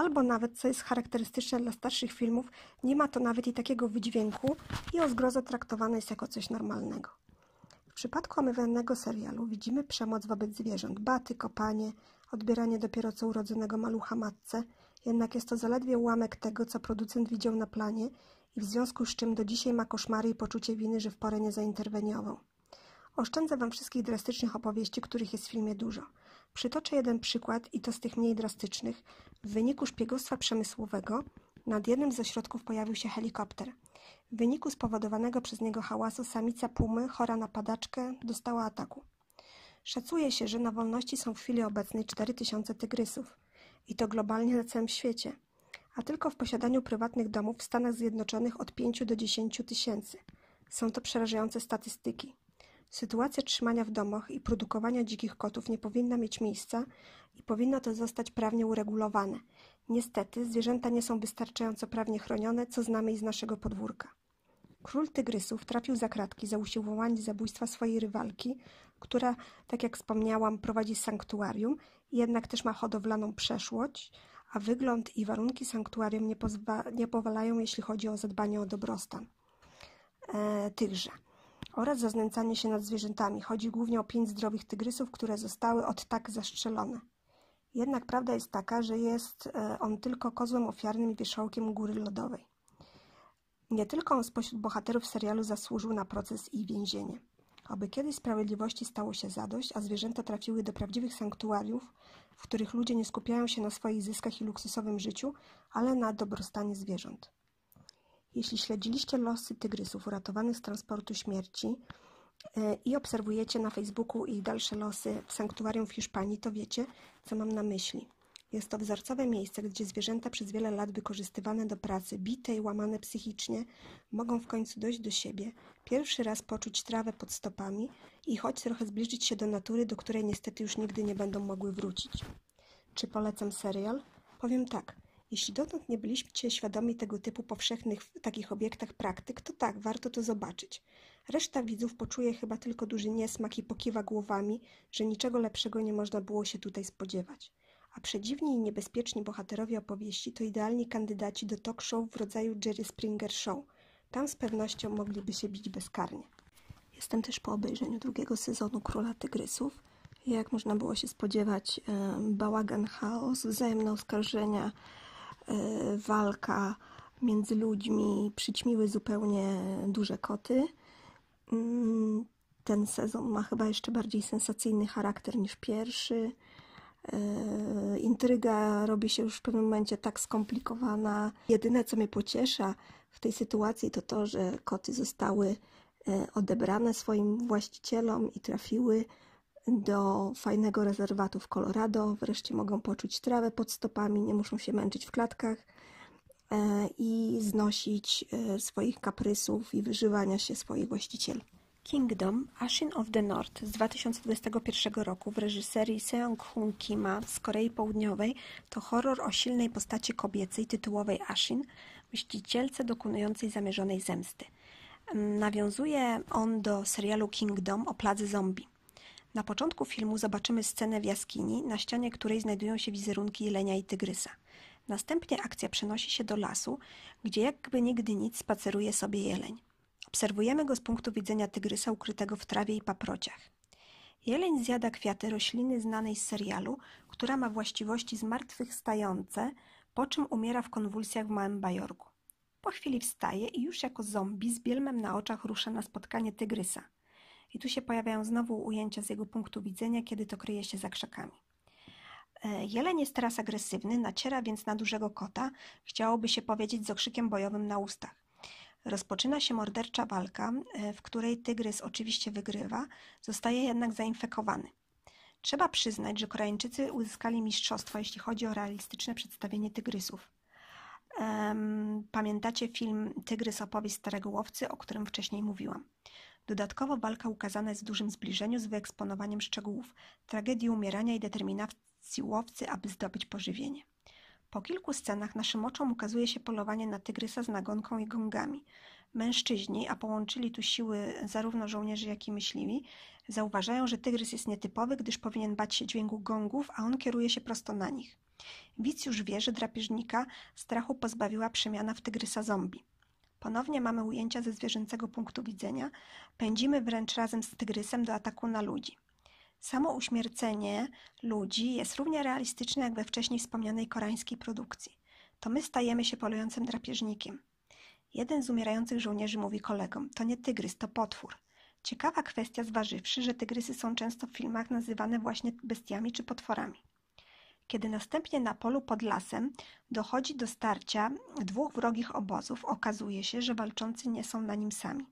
albo nawet, co jest charakterystyczne dla starszych filmów, nie ma to nawet i takiego wydźwięku i o zgrozę traktowane jest jako coś normalnego. W przypadku omawianego serialu widzimy przemoc wobec zwierząt, baty, kopanie, odbieranie dopiero co urodzonego malucha matce, jednak jest to zaledwie ułamek tego, co producent widział na planie i w związku z czym do dzisiaj ma koszmary i poczucie winy, że w porę nie zainterweniował. Oszczędzę Wam wszystkich drastycznych opowieści, których jest w filmie dużo. Przytoczę jeden przykład i to z tych mniej drastycznych. W wyniku szpiegostwa przemysłowego nad jednym z ośrodków pojawił się helikopter. W wyniku spowodowanego przez niego hałasu samica pumy, chora na padaczkę, dostała ataku. Szacuje się, że na wolności są w chwili obecnej 4000 tygrysów. I to globalnie na całym świecie. A tylko w posiadaniu prywatnych domów w Stanach Zjednoczonych od 5 do 10 tysięcy. Są to przerażające statystyki. Sytuacja trzymania w domach i produkowania dzikich kotów nie powinna mieć miejsca i powinno to zostać prawnie uregulowane. Niestety, zwierzęta nie są wystarczająco prawnie chronione, co znamy i z naszego podwórka. Król tygrysów trafił za kratki za usiłowanie zabójstwa swojej rywalki, która, tak jak wspomniałam, prowadzi sanktuarium, jednak też ma hodowlaną przeszłość, a wygląd i warunki sanktuarium nie, pozwa- nie powalają, jeśli chodzi o zadbanie o dobrostan e, tychże oraz za znęcanie się nad zwierzętami. Chodzi głównie o pięć zdrowych tygrysów, które zostały od tak zastrzelone. Jednak prawda jest taka, że jest e, on tylko kozłem ofiarnym i wierzchołkiem góry lodowej. Nie tylko on spośród bohaterów serialu zasłużył na proces i więzienie. Aby kiedyś sprawiedliwości stało się zadość, a zwierzęta trafiły do prawdziwych sanktuariów, w których ludzie nie skupiają się na swoich zyskach i luksusowym życiu, ale na dobrostanie zwierząt. Jeśli śledziliście losy tygrysów uratowanych z transportu śmierci e, i obserwujecie na Facebooku ich dalsze losy w sanktuarium w Hiszpanii, to wiecie, co mam na myśli. Jest to wzorcowe miejsce, gdzie zwierzęta przez wiele lat wykorzystywane do pracy, bite i łamane psychicznie, mogą w końcu dojść do siebie, pierwszy raz poczuć trawę pod stopami i choć trochę zbliżyć się do natury, do której niestety już nigdy nie będą mogły wrócić. Czy polecam serial? Powiem tak. Jeśli dotąd nie byliście świadomi tego typu powszechnych w takich obiektach praktyk, to tak, warto to zobaczyć. Reszta widzów poczuje chyba tylko duży niesmak i pokiwa głowami, że niczego lepszego nie można było się tutaj spodziewać. A przedziwni i niebezpieczni bohaterowie opowieści to idealni kandydaci do talk show w rodzaju Jerry Springer Show. Tam z pewnością mogliby się bić bezkarnie. Jestem też po obejrzeniu drugiego sezonu Króla Tygrysów. Jak można było się spodziewać, bałagan, chaos, wzajemne oskarżenia, walka między ludźmi przyćmiły zupełnie duże koty. Mm, ten sezon ma chyba jeszcze bardziej sensacyjny charakter niż pierwszy. E, intryga robi się już w pewnym momencie tak skomplikowana. Jedyne, co mnie pociesza w tej sytuacji, to to, że koty zostały e, odebrane swoim właścicielom i trafiły do fajnego rezerwatu w Colorado. Wreszcie mogą poczuć trawę pod stopami, nie muszą się męczyć w klatkach e, i znosić e, swoich kaprysów i wyżywania się swoich właścicieli. Kingdom Ashin of the North z 2021 roku w reżyserii Seong-hoon Kima z Korei Południowej to horror o silnej postaci kobiecej tytułowej Ashin, myślicielce dokonującej zamierzonej zemsty. Nawiązuje on do serialu Kingdom o pladze zombie. Na początku filmu zobaczymy scenę w jaskini, na ścianie której znajdują się wizerunki jelenia i tygrysa. Następnie akcja przenosi się do lasu, gdzie jakby nigdy nic spaceruje sobie jeleń. Obserwujemy go z punktu widzenia tygrysa ukrytego w trawie i paprociach. Jeleń zjada kwiaty rośliny znanej z serialu, która ma właściwości zmartwychwstające, po czym umiera w konwulsjach w Małym Bajorgu. Po chwili wstaje i już jako zombie z bielmem na oczach rusza na spotkanie tygrysa – i tu się pojawiają znowu ujęcia z jego punktu widzenia, kiedy to kryje się za krzakami. E, jeleń jest teraz agresywny, naciera więc na dużego kota, chciałoby się powiedzieć z okrzykiem bojowym na ustach. Rozpoczyna się mordercza walka, e, w której tygrys oczywiście wygrywa, zostaje jednak zainfekowany. Trzeba przyznać, że Koreańczycy uzyskali mistrzostwo, jeśli chodzi o realistyczne przedstawienie tygrysów. Pamiętacie film Tygrys opowieść starego łowcy, o którym wcześniej mówiłam. Dodatkowo walka ukazana jest w dużym zbliżeniu z wyeksponowaniem szczegółów tragedii umierania i determinacji łowcy, aby zdobyć pożywienie. Po kilku scenach naszym oczom ukazuje się polowanie na tygrysa z nagonką i gongami. Mężczyźni, a połączyli tu siły zarówno żołnierzy, jak i myśliwi, zauważają, że tygrys jest nietypowy, gdyż powinien bać się dźwięku gongów, a on kieruje się prosto na nich. Widz już wie, że drapieżnika strachu pozbawiła przemiana w tygrysa zombie. Ponownie mamy ujęcia ze zwierzęcego punktu widzenia. Pędzimy wręcz razem z tygrysem do ataku na ludzi. Samo uśmiercenie ludzi jest równie realistyczne jak we wcześniej wspomnianej koreańskiej produkcji. To my stajemy się polującym drapieżnikiem. Jeden z umierających żołnierzy mówi kolegom: To nie tygrys, to potwór. Ciekawa kwestia, zważywszy, że tygrysy są często w filmach nazywane właśnie bestiami czy potworami. Kiedy następnie na polu pod lasem dochodzi do starcia dwóch wrogich obozów, okazuje się, że walczący nie są na nim sami.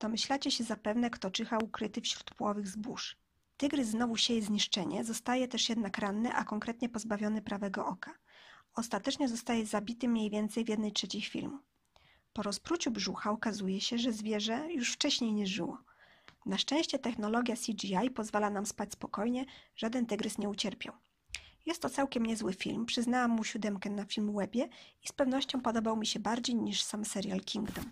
Domyślacie się zapewne, kto czyha ukryty wśród płowych zbóż. Tygrys znowu sieje zniszczenie, zostaje też jednak ranny, a konkretnie pozbawiony prawego oka. Ostatecznie zostaje zabity mniej więcej w jednej trzeciej filmu. Po rozpruciu brzucha okazuje się, że zwierzę już wcześniej nie żyło. Na szczęście technologia CGI pozwala nam spać spokojnie, żaden tygrys nie ucierpiał. Jest to całkiem niezły film, przyznałam mu siódemkę na film Webie i z pewnością podobał mi się bardziej niż sam serial Kingdom.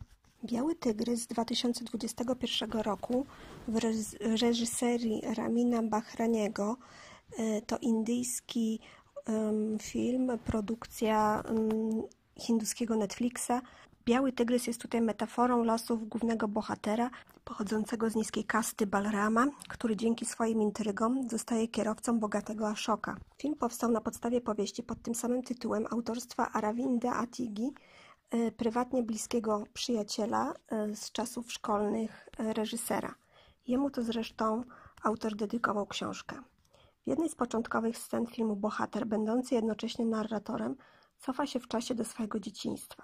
Biały Tygrys z 2021 roku w reżyserii Ramina Bahraniego e, to indyjski film, produkcja hinduskiego Netflixa. Biały Tygrys jest tutaj metaforą losów głównego bohatera, pochodzącego z niskiej kasty Balrama, który dzięki swoim intrygom zostaje kierowcą bogatego Ashoka. Film powstał na podstawie powieści pod tym samym tytułem autorstwa Aravinda Atigi, e, prywatnie bliskiego przyjaciela e, z czasów szkolnych e, reżysera. Jemu to zresztą autor dedykował książkę. W jednej z początkowych scen filmu bohater, będący jednocześnie narratorem, cofa się w czasie do swojego dzieciństwa.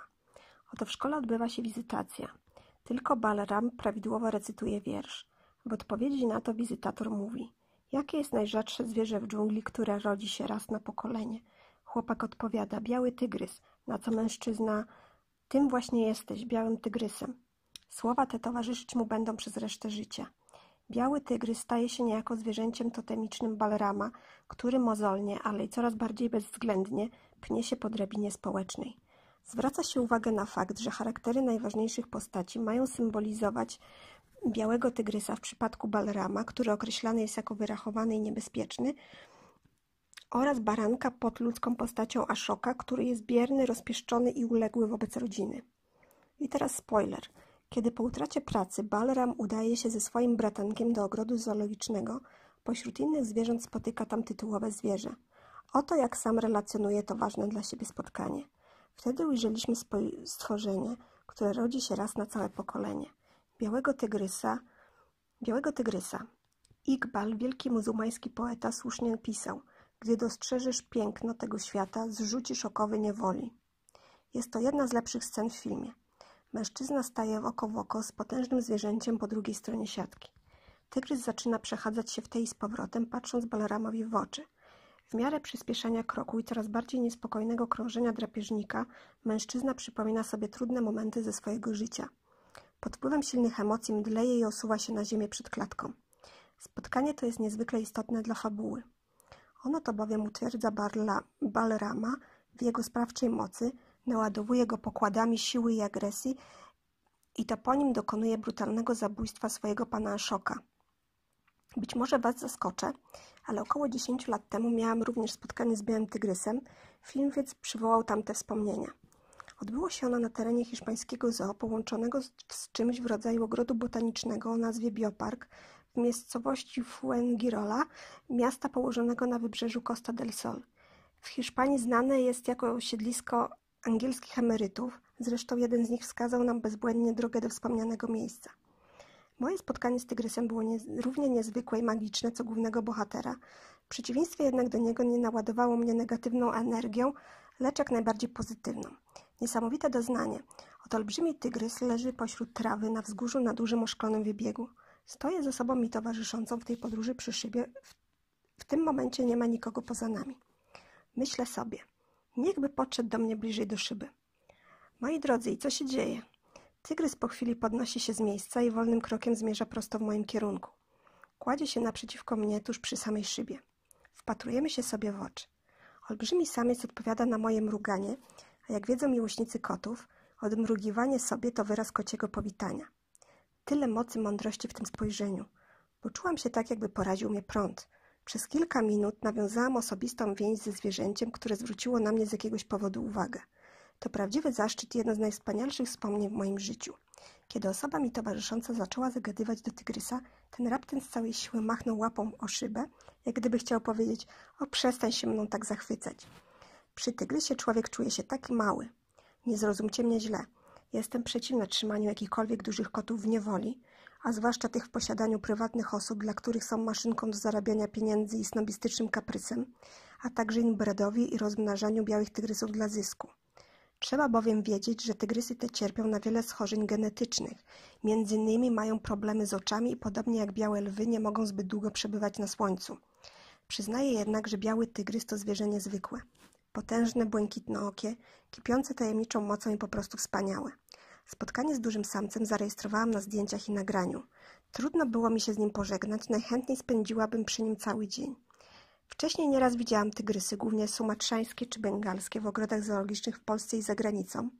Oto w szkole odbywa się wizytacja. Tylko Balaram prawidłowo recytuje wiersz. W odpowiedzi na to wizytator mówi Jakie jest najrzadsze zwierzę w dżungli, które rodzi się raz na pokolenie? Chłopak odpowiada Biały tygrys, na co mężczyzna Tym właśnie jesteś, białym tygrysem. Słowa te towarzyszyć mu będą przez resztę życia. Biały tygrys staje się niejako zwierzęciem totemicznym Balrama, który mozolnie, ale i coraz bardziej bezwzględnie pnie się po drabinie społecznej. Zwraca się uwagę na fakt, że charaktery najważniejszych postaci mają symbolizować białego tygrysa w przypadku Balrama, który określany jest jako wyrachowany i niebezpieczny, oraz baranka pod ludzką postacią Ashoka, który jest bierny, rozpieszczony i uległy wobec rodziny. I teraz spoiler. Kiedy po utracie pracy Balram udaje się ze swoim bratankiem do ogrodu zoologicznego, pośród innych zwierząt spotyka tam tytułowe zwierzę. Oto jak sam relacjonuje to ważne dla siebie spotkanie. Wtedy ujrzeliśmy stworzenie, które rodzi się raz na całe pokolenie. Białego tygrysa, białego tygrysa. Iqbal, wielki muzułmański poeta, słusznie pisał Gdy dostrzeżesz piękno tego świata, zrzucisz okowy niewoli. Jest to jedna z lepszych scen w filmie. Mężczyzna staje oko w oko z potężnym zwierzęciem po drugiej stronie siatki. Tygrys zaczyna przechadzać się w tej z powrotem, patrząc Balaramowi w oczy. W miarę przyspieszania kroku i coraz bardziej niespokojnego krążenia drapieżnika, mężczyzna przypomina sobie trudne momenty ze swojego życia. Pod wpływem silnych emocji mdleje i osuwa się na ziemię przed klatką. Spotkanie to jest niezwykle istotne dla fabuły. Ono to bowiem utwierdza Barla, Balrama w jego sprawczej mocy, naładowuje go pokładami siły i agresji i to po nim dokonuje brutalnego zabójstwa swojego pana Ashoka. Być może Was zaskoczę, ale około 10 lat temu miałam również spotkanie z Białym Tygrysem, film więc przywołał tamte wspomnienia. Odbyło się ono na terenie hiszpańskiego zoo połączonego z, z czymś w rodzaju ogrodu botanicznego o nazwie Biopark w miejscowości Fuengirola, miasta położonego na wybrzeżu Costa del Sol. W Hiszpanii znane jest jako siedlisko angielskich emerytów, zresztą jeden z nich wskazał nam bezbłędnie drogę do wspomnianego miejsca. Moje spotkanie z tygrysem było nie, równie niezwykłe i magiczne co głównego bohatera. W przeciwieństwie jednak do niego nie naładowało mnie negatywną energią, lecz jak najbardziej pozytywną. Niesamowite doznanie. Oto olbrzymi tygrys leży pośród trawy na wzgórzu na dużym oszklonym wybiegu. Stoję ze sobą mi towarzyszącą w tej podróży przy szybie. W, w tym momencie nie ma nikogo poza nami. Myślę sobie, niechby podszedł do mnie bliżej do szyby. Moi drodzy, i co się dzieje? Tygrys po chwili podnosi się z miejsca i wolnym krokiem zmierza prosto w moim kierunku. Kładzie się naprzeciwko mnie tuż przy samej szybie. Wpatrujemy się sobie w oczy. Olbrzymi samiec odpowiada na moje mruganie, a jak wiedzą miłośnicy kotów, odmrugiwanie sobie to wyraz kociego powitania. Tyle mocy mądrości w tym spojrzeniu. Poczułam się tak, jakby poraził mnie prąd. Przez kilka minut nawiązałam osobistą więź ze zwierzęciem, które zwróciło na mnie z jakiegoś powodu uwagę. To prawdziwy zaszczyt i jedno z najwspanialszych wspomnień w moim życiu. Kiedy osoba mi towarzysząca zaczęła zagadywać do tygrysa, ten raptem z całej siły machnął łapą o szybę, jak gdyby chciał powiedzieć: O, przestań się mną tak zachwycać. Przy tygrysie człowiek czuje się taki mały. Nie zrozumcie mnie źle. Jestem przeciwna trzymaniu jakichkolwiek dużych kotów w niewoli, a zwłaszcza tych w posiadaniu prywatnych osób, dla których są maszynką do zarabiania pieniędzy i snobistycznym kaprysem, a także inbredowi i rozmnażaniu białych tygrysów dla zysku. Trzeba bowiem wiedzieć, że tygrysy te cierpią na wiele schorzeń genetycznych. Między innymi mają problemy z oczami i podobnie jak białe lwy nie mogą zbyt długo przebywać na słońcu. Przyznaję jednak, że biały tygrys to zwierzę niezwykłe. Potężne, błękitnookie, kipiące tajemniczą mocą i po prostu wspaniałe. Spotkanie z dużym samcem zarejestrowałam na zdjęciach i nagraniu. Trudno było mi się z nim pożegnać, najchętniej spędziłabym przy nim cały dzień. Wcześniej nieraz widziałam tygrysy, głównie sumatrzańskie czy bengalskie, w ogrodach zoologicznych w Polsce i za granicą.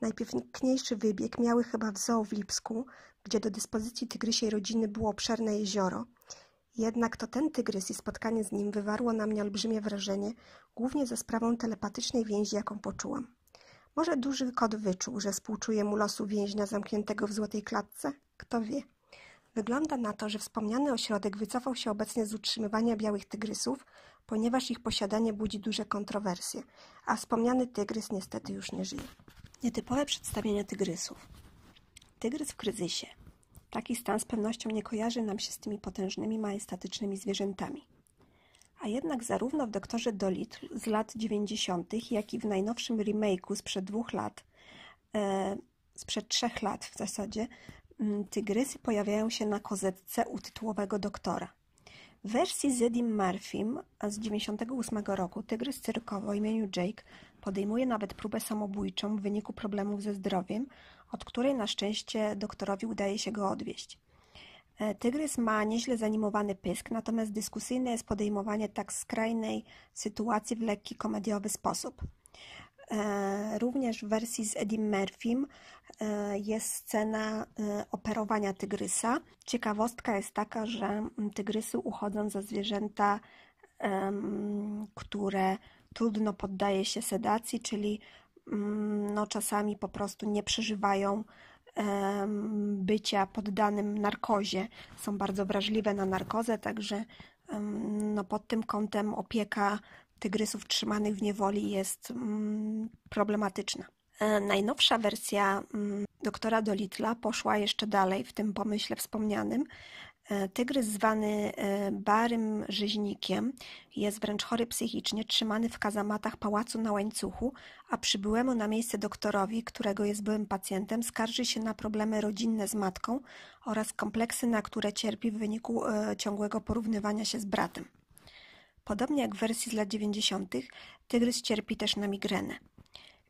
Najpiękniejszy wybieg miały chyba w zoo w Lipsku, gdzie do dyspozycji tygrysiej rodziny było obszerne jezioro. Jednak to ten tygrys i spotkanie z nim wywarło na mnie olbrzymie wrażenie, głównie za sprawą telepatycznej więzi, jaką poczułam. Może duży kot wyczuł, że współczuje mu losu więźnia zamkniętego w złotej klatce? Kto wie. Wygląda na to, że wspomniany ośrodek wycofał się obecnie z utrzymywania białych tygrysów, ponieważ ich posiadanie budzi duże kontrowersje, a wspomniany tygrys niestety już nie żyje. Nietypowe przedstawienie tygrysów. Tygrys w kryzysie. Taki stan z pewnością nie kojarzy nam się z tymi potężnymi, majestatycznymi zwierzętami. A jednak zarówno w Doktorze Dolittle z lat 90., jak i w najnowszym remake'u sprzed dwóch lat, e, sprzed trzech lat w zasadzie, tygrysy pojawiają się na kozetce u tytułowego doktora. W wersji z Eddie Murphym z 98 roku tygrys cyrkowy o imieniu Jake podejmuje nawet próbę samobójczą w wyniku problemów ze zdrowiem, od której na szczęście doktorowi udaje się go odwieść. E, tygrys ma nieźle zanimowany pysk, natomiast dyskusyjne jest podejmowanie tak skrajnej sytuacji w lekki komediowy sposób. E, również w wersji z Eddie Murphym e, jest scena e, operowania tygrysa. Ciekawostka jest taka, że tygrysy uchodzą za zwierzęta, które trudno poddaje się sedacji, czyli no, czasami po prostu nie przeżywają bycia poddanym narkozie. Są bardzo wrażliwe na narkozę, także no, pod tym kątem opieka tygrysów trzymanych w niewoli jest mm, problematyczna. E, najnowsza wersja mm, doktora Dolitla poszła jeszcze dalej w tym pomyśle wspomnianym. E, tygrys zwany e, Barym Rzeźnikiem jest wręcz chory psychicznie, trzymany w kazamatach pałacu na łańcuchu, a przybyłemu na miejsce doktorowi, którego jest byłym pacjentem, skarży się na problemy rodzinne z matką oraz kompleksy, na które cierpi w wyniku ciągłego porównywania się z bratem. Podobnie jak w wersji z lat 90., tygrys cierpi też na migrenę.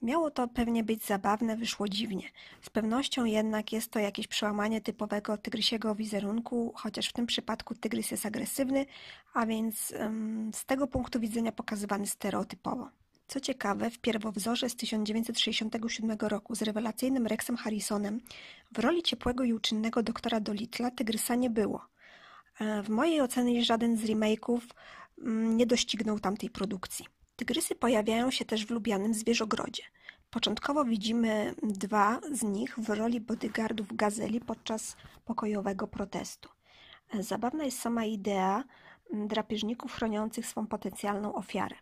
Miało to pewnie być zabawne, wyszło dziwnie. Z pewnością jednak jest to jakieś przełamanie typowego tygrysiego wizerunku, chociaż w tym przypadku tygrys jest agresywny, a więc ym, z tego punktu widzenia pokazywany stereotypowo. Co ciekawe, w pierwowzorze z 1967 roku z rewelacyjnym Rexem Harrisonem w roli ciepłego i uczynnego doktora Dolitla tygrysa nie było. E, w mojej ocenie żaden z remake'ów nie doścignął tamtej produkcji. Tygrysy pojawiają się też w lubianym zwierzogrodzie. Początkowo widzimy dwa z nich w roli bodyguardów gazeli podczas pokojowego protestu. Zabawna jest sama idea mm, drapieżników chroniących swą potencjalną ofiarę.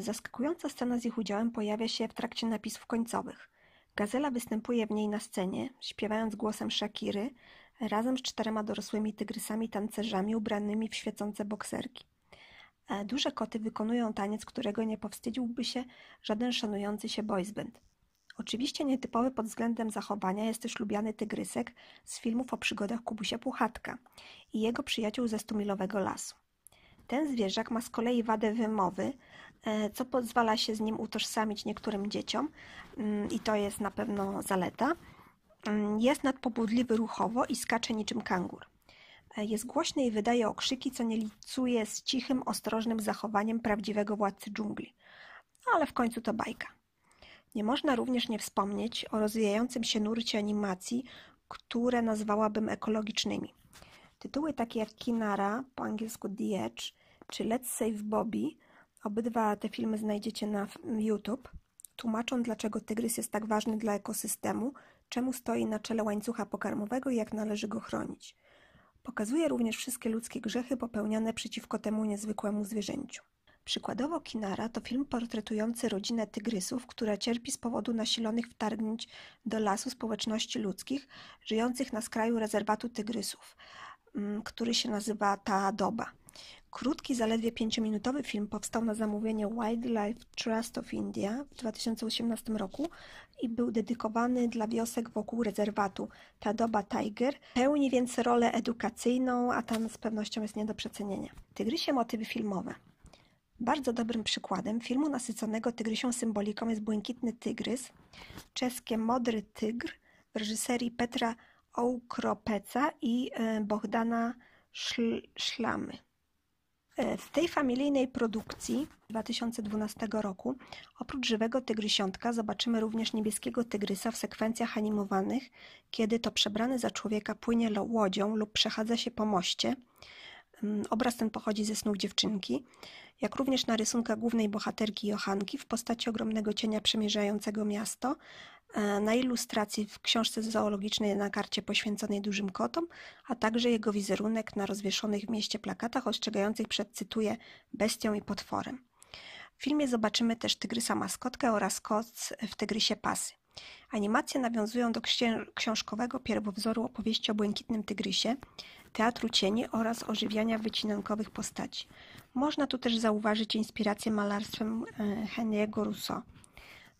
Zaskakująca scena z ich udziałem pojawia się w trakcie napisów końcowych. Gazela występuje w niej na scenie, śpiewając głosem Shakiry, razem z czterema dorosłymi tygrysami tancerzami ubranymi w świecące bokserki. E, duże koty wykonują taniec, którego nie powstydziłby się żaden szanujący się boysband. Oczywiście nietypowy pod względem zachowania jest też lubiany tygrysek z filmów o przygodach Kubusia Puchatka i jego przyjaciół ze Stumilowego Lasu. Ten zwierzak ma z kolei wadę wymowy, e, co pozwala się z nim utożsamić niektórym dzieciom mm, i to jest na pewno zaleta. Mm, jest nadpobudliwy ruchowo i skacze niczym kangur. E, jest głośny i wydaje okrzyki, co nie licuje z cichym, ostrożnym zachowaniem prawdziwego władcy dżungli. No, ale w końcu to bajka. Nie można również nie wspomnieć o rozwijającym się nurcie animacji, które nazwałabym ekologicznymi. Tytuły takie jak Kinara, po angielsku The Edge, czy Let's Save Bobby, obydwa te filmy znajdziecie na YouTube, tłumaczą dlaczego tygrys jest tak ważny dla ekosystemu, czemu stoi na czele łańcucha pokarmowego i jak należy go chronić. Pokazuje również wszystkie ludzkie grzechy popełniane przeciwko temu niezwykłemu zwierzęciu. Przykładowo Kinara to film portretujący rodzinę tygrysów, która cierpi z powodu nasilonych wtargnięć do lasu społeczności ludzkich żyjących na skraju rezerwatu tygrysów, mm, który się nazywa Taadoba. Krótki, zaledwie pięciominutowy film powstał na zamówienie Wildlife Trust of India w 2018 roku i był dedykowany dla wiosek wokół rezerwatu Tadoba Tiger. Pełni więc rolę edukacyjną, a tam z pewnością jest nie do przecenienia. Tygrysie motywy filmowe. Bardzo dobrym przykładem filmu nasyconego tygrysią symboliką jest Błękitny Tygrys, czeskie Modry Tygr w reżyserii Petra Oukropeca i e, Bohdana Szlamy. E, w tej familijnej produkcji 2012 roku oprócz żywego tygrysiątka zobaczymy również niebieskiego tygrysa w sekwencjach animowanych, kiedy to przebrany za człowieka płynie łodzią lub przechadza się po moście. Mm, obraz ten pochodzi ze snów dziewczynki, jak również na rysunkach głównej bohaterki Johanki w postaci ogromnego cienia przemierzającego miasto, na ilustracji w książce zoologicznej na karcie poświęconej dużym kotom, a także jego wizerunek na rozwieszonych w mieście plakatach ostrzegających przed, cytuję, bestią i potworem. W filmie zobaczymy też tygrysa maskotkę oraz koc w tygrysie pasy. Animacje nawiązują do książkowego pierwowzoru opowieści o błękitnym tygrysie, teatru cieni oraz ożywiania wycinankowych postaci. Można tu też zauważyć inspirację malarstwem e, Henry'ego Rousseau.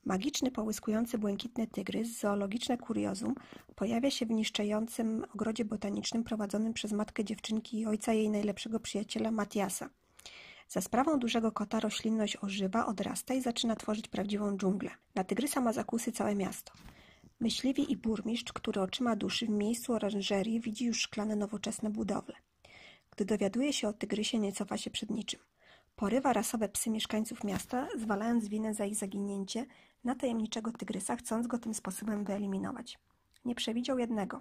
Magiczny, połyskujący błękitny tygrys, zoologiczne kuriozum, pojawia się w niszczejącym ogrodzie botanicznym prowadzonym przez matkę dziewczynki i ojca jej najlepszego przyjaciela Matiasa. Za sprawą dużego kota roślinność ożywa, odrasta i zaczyna tworzyć prawdziwą dżunglę. Na tygrysa ma zakusy całe miasto. Myśliwi i burmistrz, który oczyma duszy w miejscu oranżerii widzi już szklane nowoczesne budowle. Gdy dowiaduje się o tygrysie, nie cofa się przed niczym. Porywa rasowe psy mieszkańców miasta, zwalając winę za ich zaginięcie na tajemniczego tygrysa, chcąc go tym sposobem wyeliminować. Nie przewidział jednego,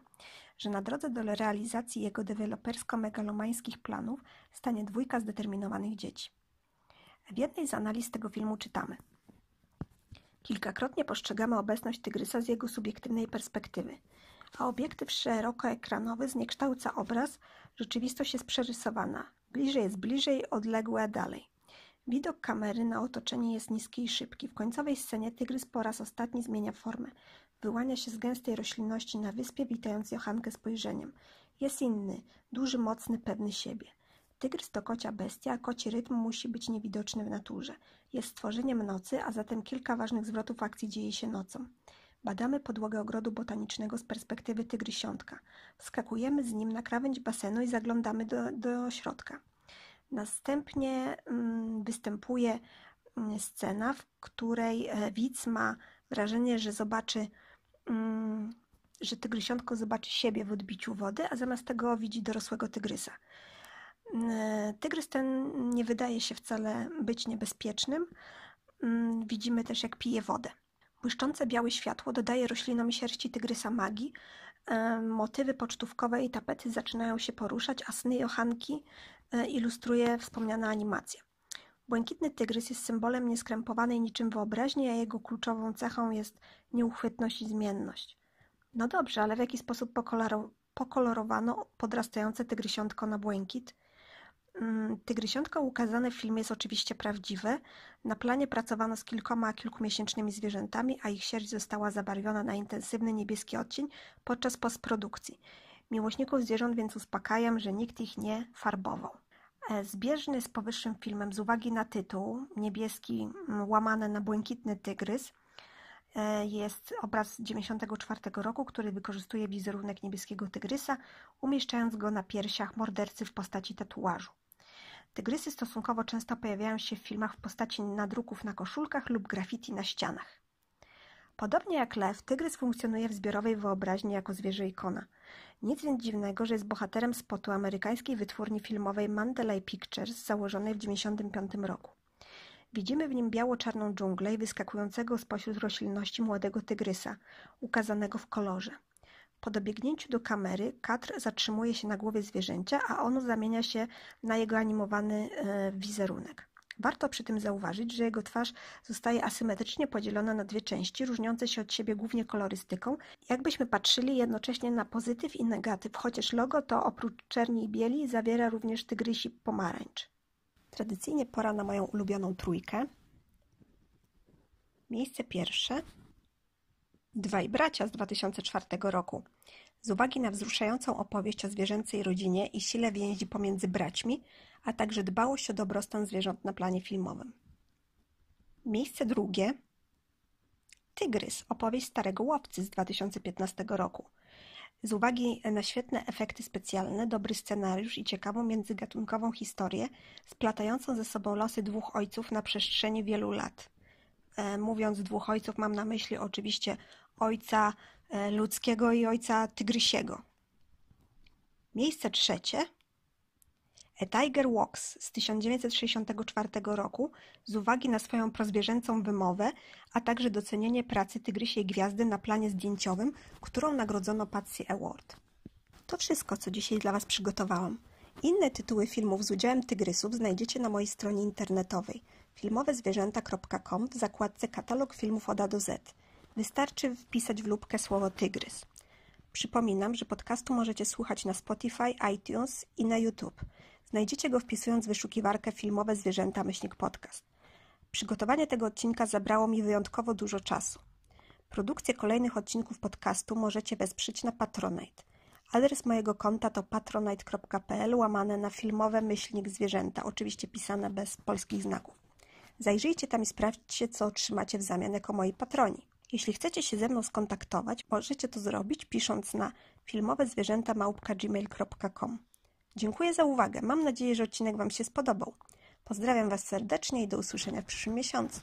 że na drodze do realizacji jego dewelopersko-megalomańskich planów stanie dwójka zdeterminowanych dzieci. W jednej z analiz tego filmu czytamy. Kilkakrotnie postrzegamy obecność tygrysa z jego subiektywnej perspektywy, a obiektyw szerokoekranowy zniekształca obraz, rzeczywistość jest przerysowana. Bliżej jest bliżej, odległe dalej. Widok kamery na otoczenie jest niski i szybki. W końcowej scenie tygrys po raz ostatni zmienia formę. Wyłania się z gęstej roślinności na wyspie, witając Johankę spojrzeniem. Jest inny, duży, mocny, pewny siebie. Tygrys to kocia bestia, a koci rytm musi być niewidoczny w naturze. Jest stworzeniem nocy, a zatem kilka ważnych zwrotów akcji dzieje się nocą. Badamy podłogę ogrodu botanicznego z perspektywy tygrysiątka. Wskakujemy z nim na krawędź basenu i zaglądamy do, do środka. Następnie mm, występuje mm, scena, w której e, widz ma wrażenie, że zobaczy, mm, że tygrysiątko zobaczy siebie w odbiciu wody, a zamiast tego widzi dorosłego tygrysa. Tygrys ten nie wydaje się wcale być niebezpiecznym. Widzimy też, jak pije wodę. Błyszczące białe światło dodaje roślinom sierści tygrysa magii. Motywy pocztówkowe i tapety zaczynają się poruszać, a sny Johanki E, ilustruje wspomniana animacja. Błękitny tygrys jest symbolem nieskrępowanej niczym wyobraźni, a jego kluczową cechą jest nieuchwytność i zmienność. No dobrze, ale w jaki sposób pokolorowano podrastające tygrysiątko na błękit? Mm, tygrysiątko ukazane w filmie jest oczywiście prawdziwe. Na planie pracowano z kilkoma kilkumiesięcznymi zwierzętami, a ich sierść została zabarwiona na intensywny niebieski odcień podczas postprodukcji. Miłośników zwierząt więc uspokajam, że nikt ich nie farbował. E, zbieżny z powyższym filmem z uwagi na tytuł, niebieski łamany na błękitny tygrys, e, jest obraz z 1994 roku, który wykorzystuje wizerunek niebieskiego tygrysa, umieszczając go na piersiach mordercy w postaci tatuażu. Tygrysy stosunkowo często pojawiają się w filmach w postaci nadruków na koszulkach lub graffiti na ścianach. Podobnie jak lew, tygrys funkcjonuje w zbiorowej wyobraźni jako zwierzę ikona. Nic więc dziwnego, że jest bohaterem spotu amerykańskiej wytwórni filmowej Mandalay Pictures założonej w 1995 roku. Widzimy w nim biało-czarną dżunglę i wyskakującego spośród roślinności młodego tygrysa, ukazanego w kolorze. Po dobiegnięciu do kamery kadr zatrzymuje się na głowie zwierzęcia, a ono zamienia się na jego animowany e, wizerunek. Warto przy tym zauważyć, że jego twarz zostaje asymetrycznie podzielona na dwie części, różniące się od siebie głównie kolorystyką. Jakbyśmy patrzyli jednocześnie na pozytyw i negatyw, chociaż logo to oprócz czerni i bieli zawiera również tygrysi pomarańcz. Tradycyjnie pora na moją ulubioną trójkę. Miejsce pierwsze. Dwaj bracia z 2004 roku. Z uwagi na wzruszającą opowieść o zwierzęcej rodzinie i sile więzi pomiędzy braćmi, a także dbałość o dobrostan zwierząt na planie filmowym. Miejsce drugie. Tygrys, opowieść starego łowcy z 2015 roku. Z uwagi na świetne efekty specjalne, dobry scenariusz i ciekawą międzygatunkową historię, splatającą ze sobą losy dwóch ojców na przestrzeni wielu lat. E, mówiąc dwóch ojców, mam na myśli oczywiście ojca e, ludzkiego i ojca tygrysiego. Miejsce trzecie A Tiger Walks z 1964 roku z uwagi na swoją prozwierzęcą wymowę, a także docenienie pracy Tygrysiej Gwiazdy na planie zdjęciowym, którą nagrodzono Patsy Award. To wszystko, co dzisiaj dla Was przygotowałam. Inne tytuły filmów z udziałem tygrysów znajdziecie na mojej stronie internetowej filmowezwierzęta.com w zakładce Katalog filmów od A do Z. Wystarczy wpisać w lubkę słowo tygrys. Przypominam, że podcastu możecie słuchać na Spotify, iTunes i na YouTube. Znajdziecie go wpisując wyszukiwarkę filmowe zwierzęta myślnik podcast. Przygotowanie tego odcinka zabrało mi wyjątkowo dużo czasu. Produkcję kolejnych odcinków podcastu możecie wesprzeć na Patronite. Adres mojego konta to patronite.pl łamane na filmowe myślnik zwierzęta, oczywiście pisane bez polskich znaków. Zajrzyjcie tam i sprawdźcie, co otrzymacie w zamian jako moi patroni. Jeśli chcecie się ze mną skontaktować, możecie to zrobić pisząc na filmowezwierzęta.gmail.com Dziękuję za uwagę. Mam nadzieję, że odcinek Wam się spodobał. Pozdrawiam Was serdecznie i do usłyszenia w przyszłym miesiącu.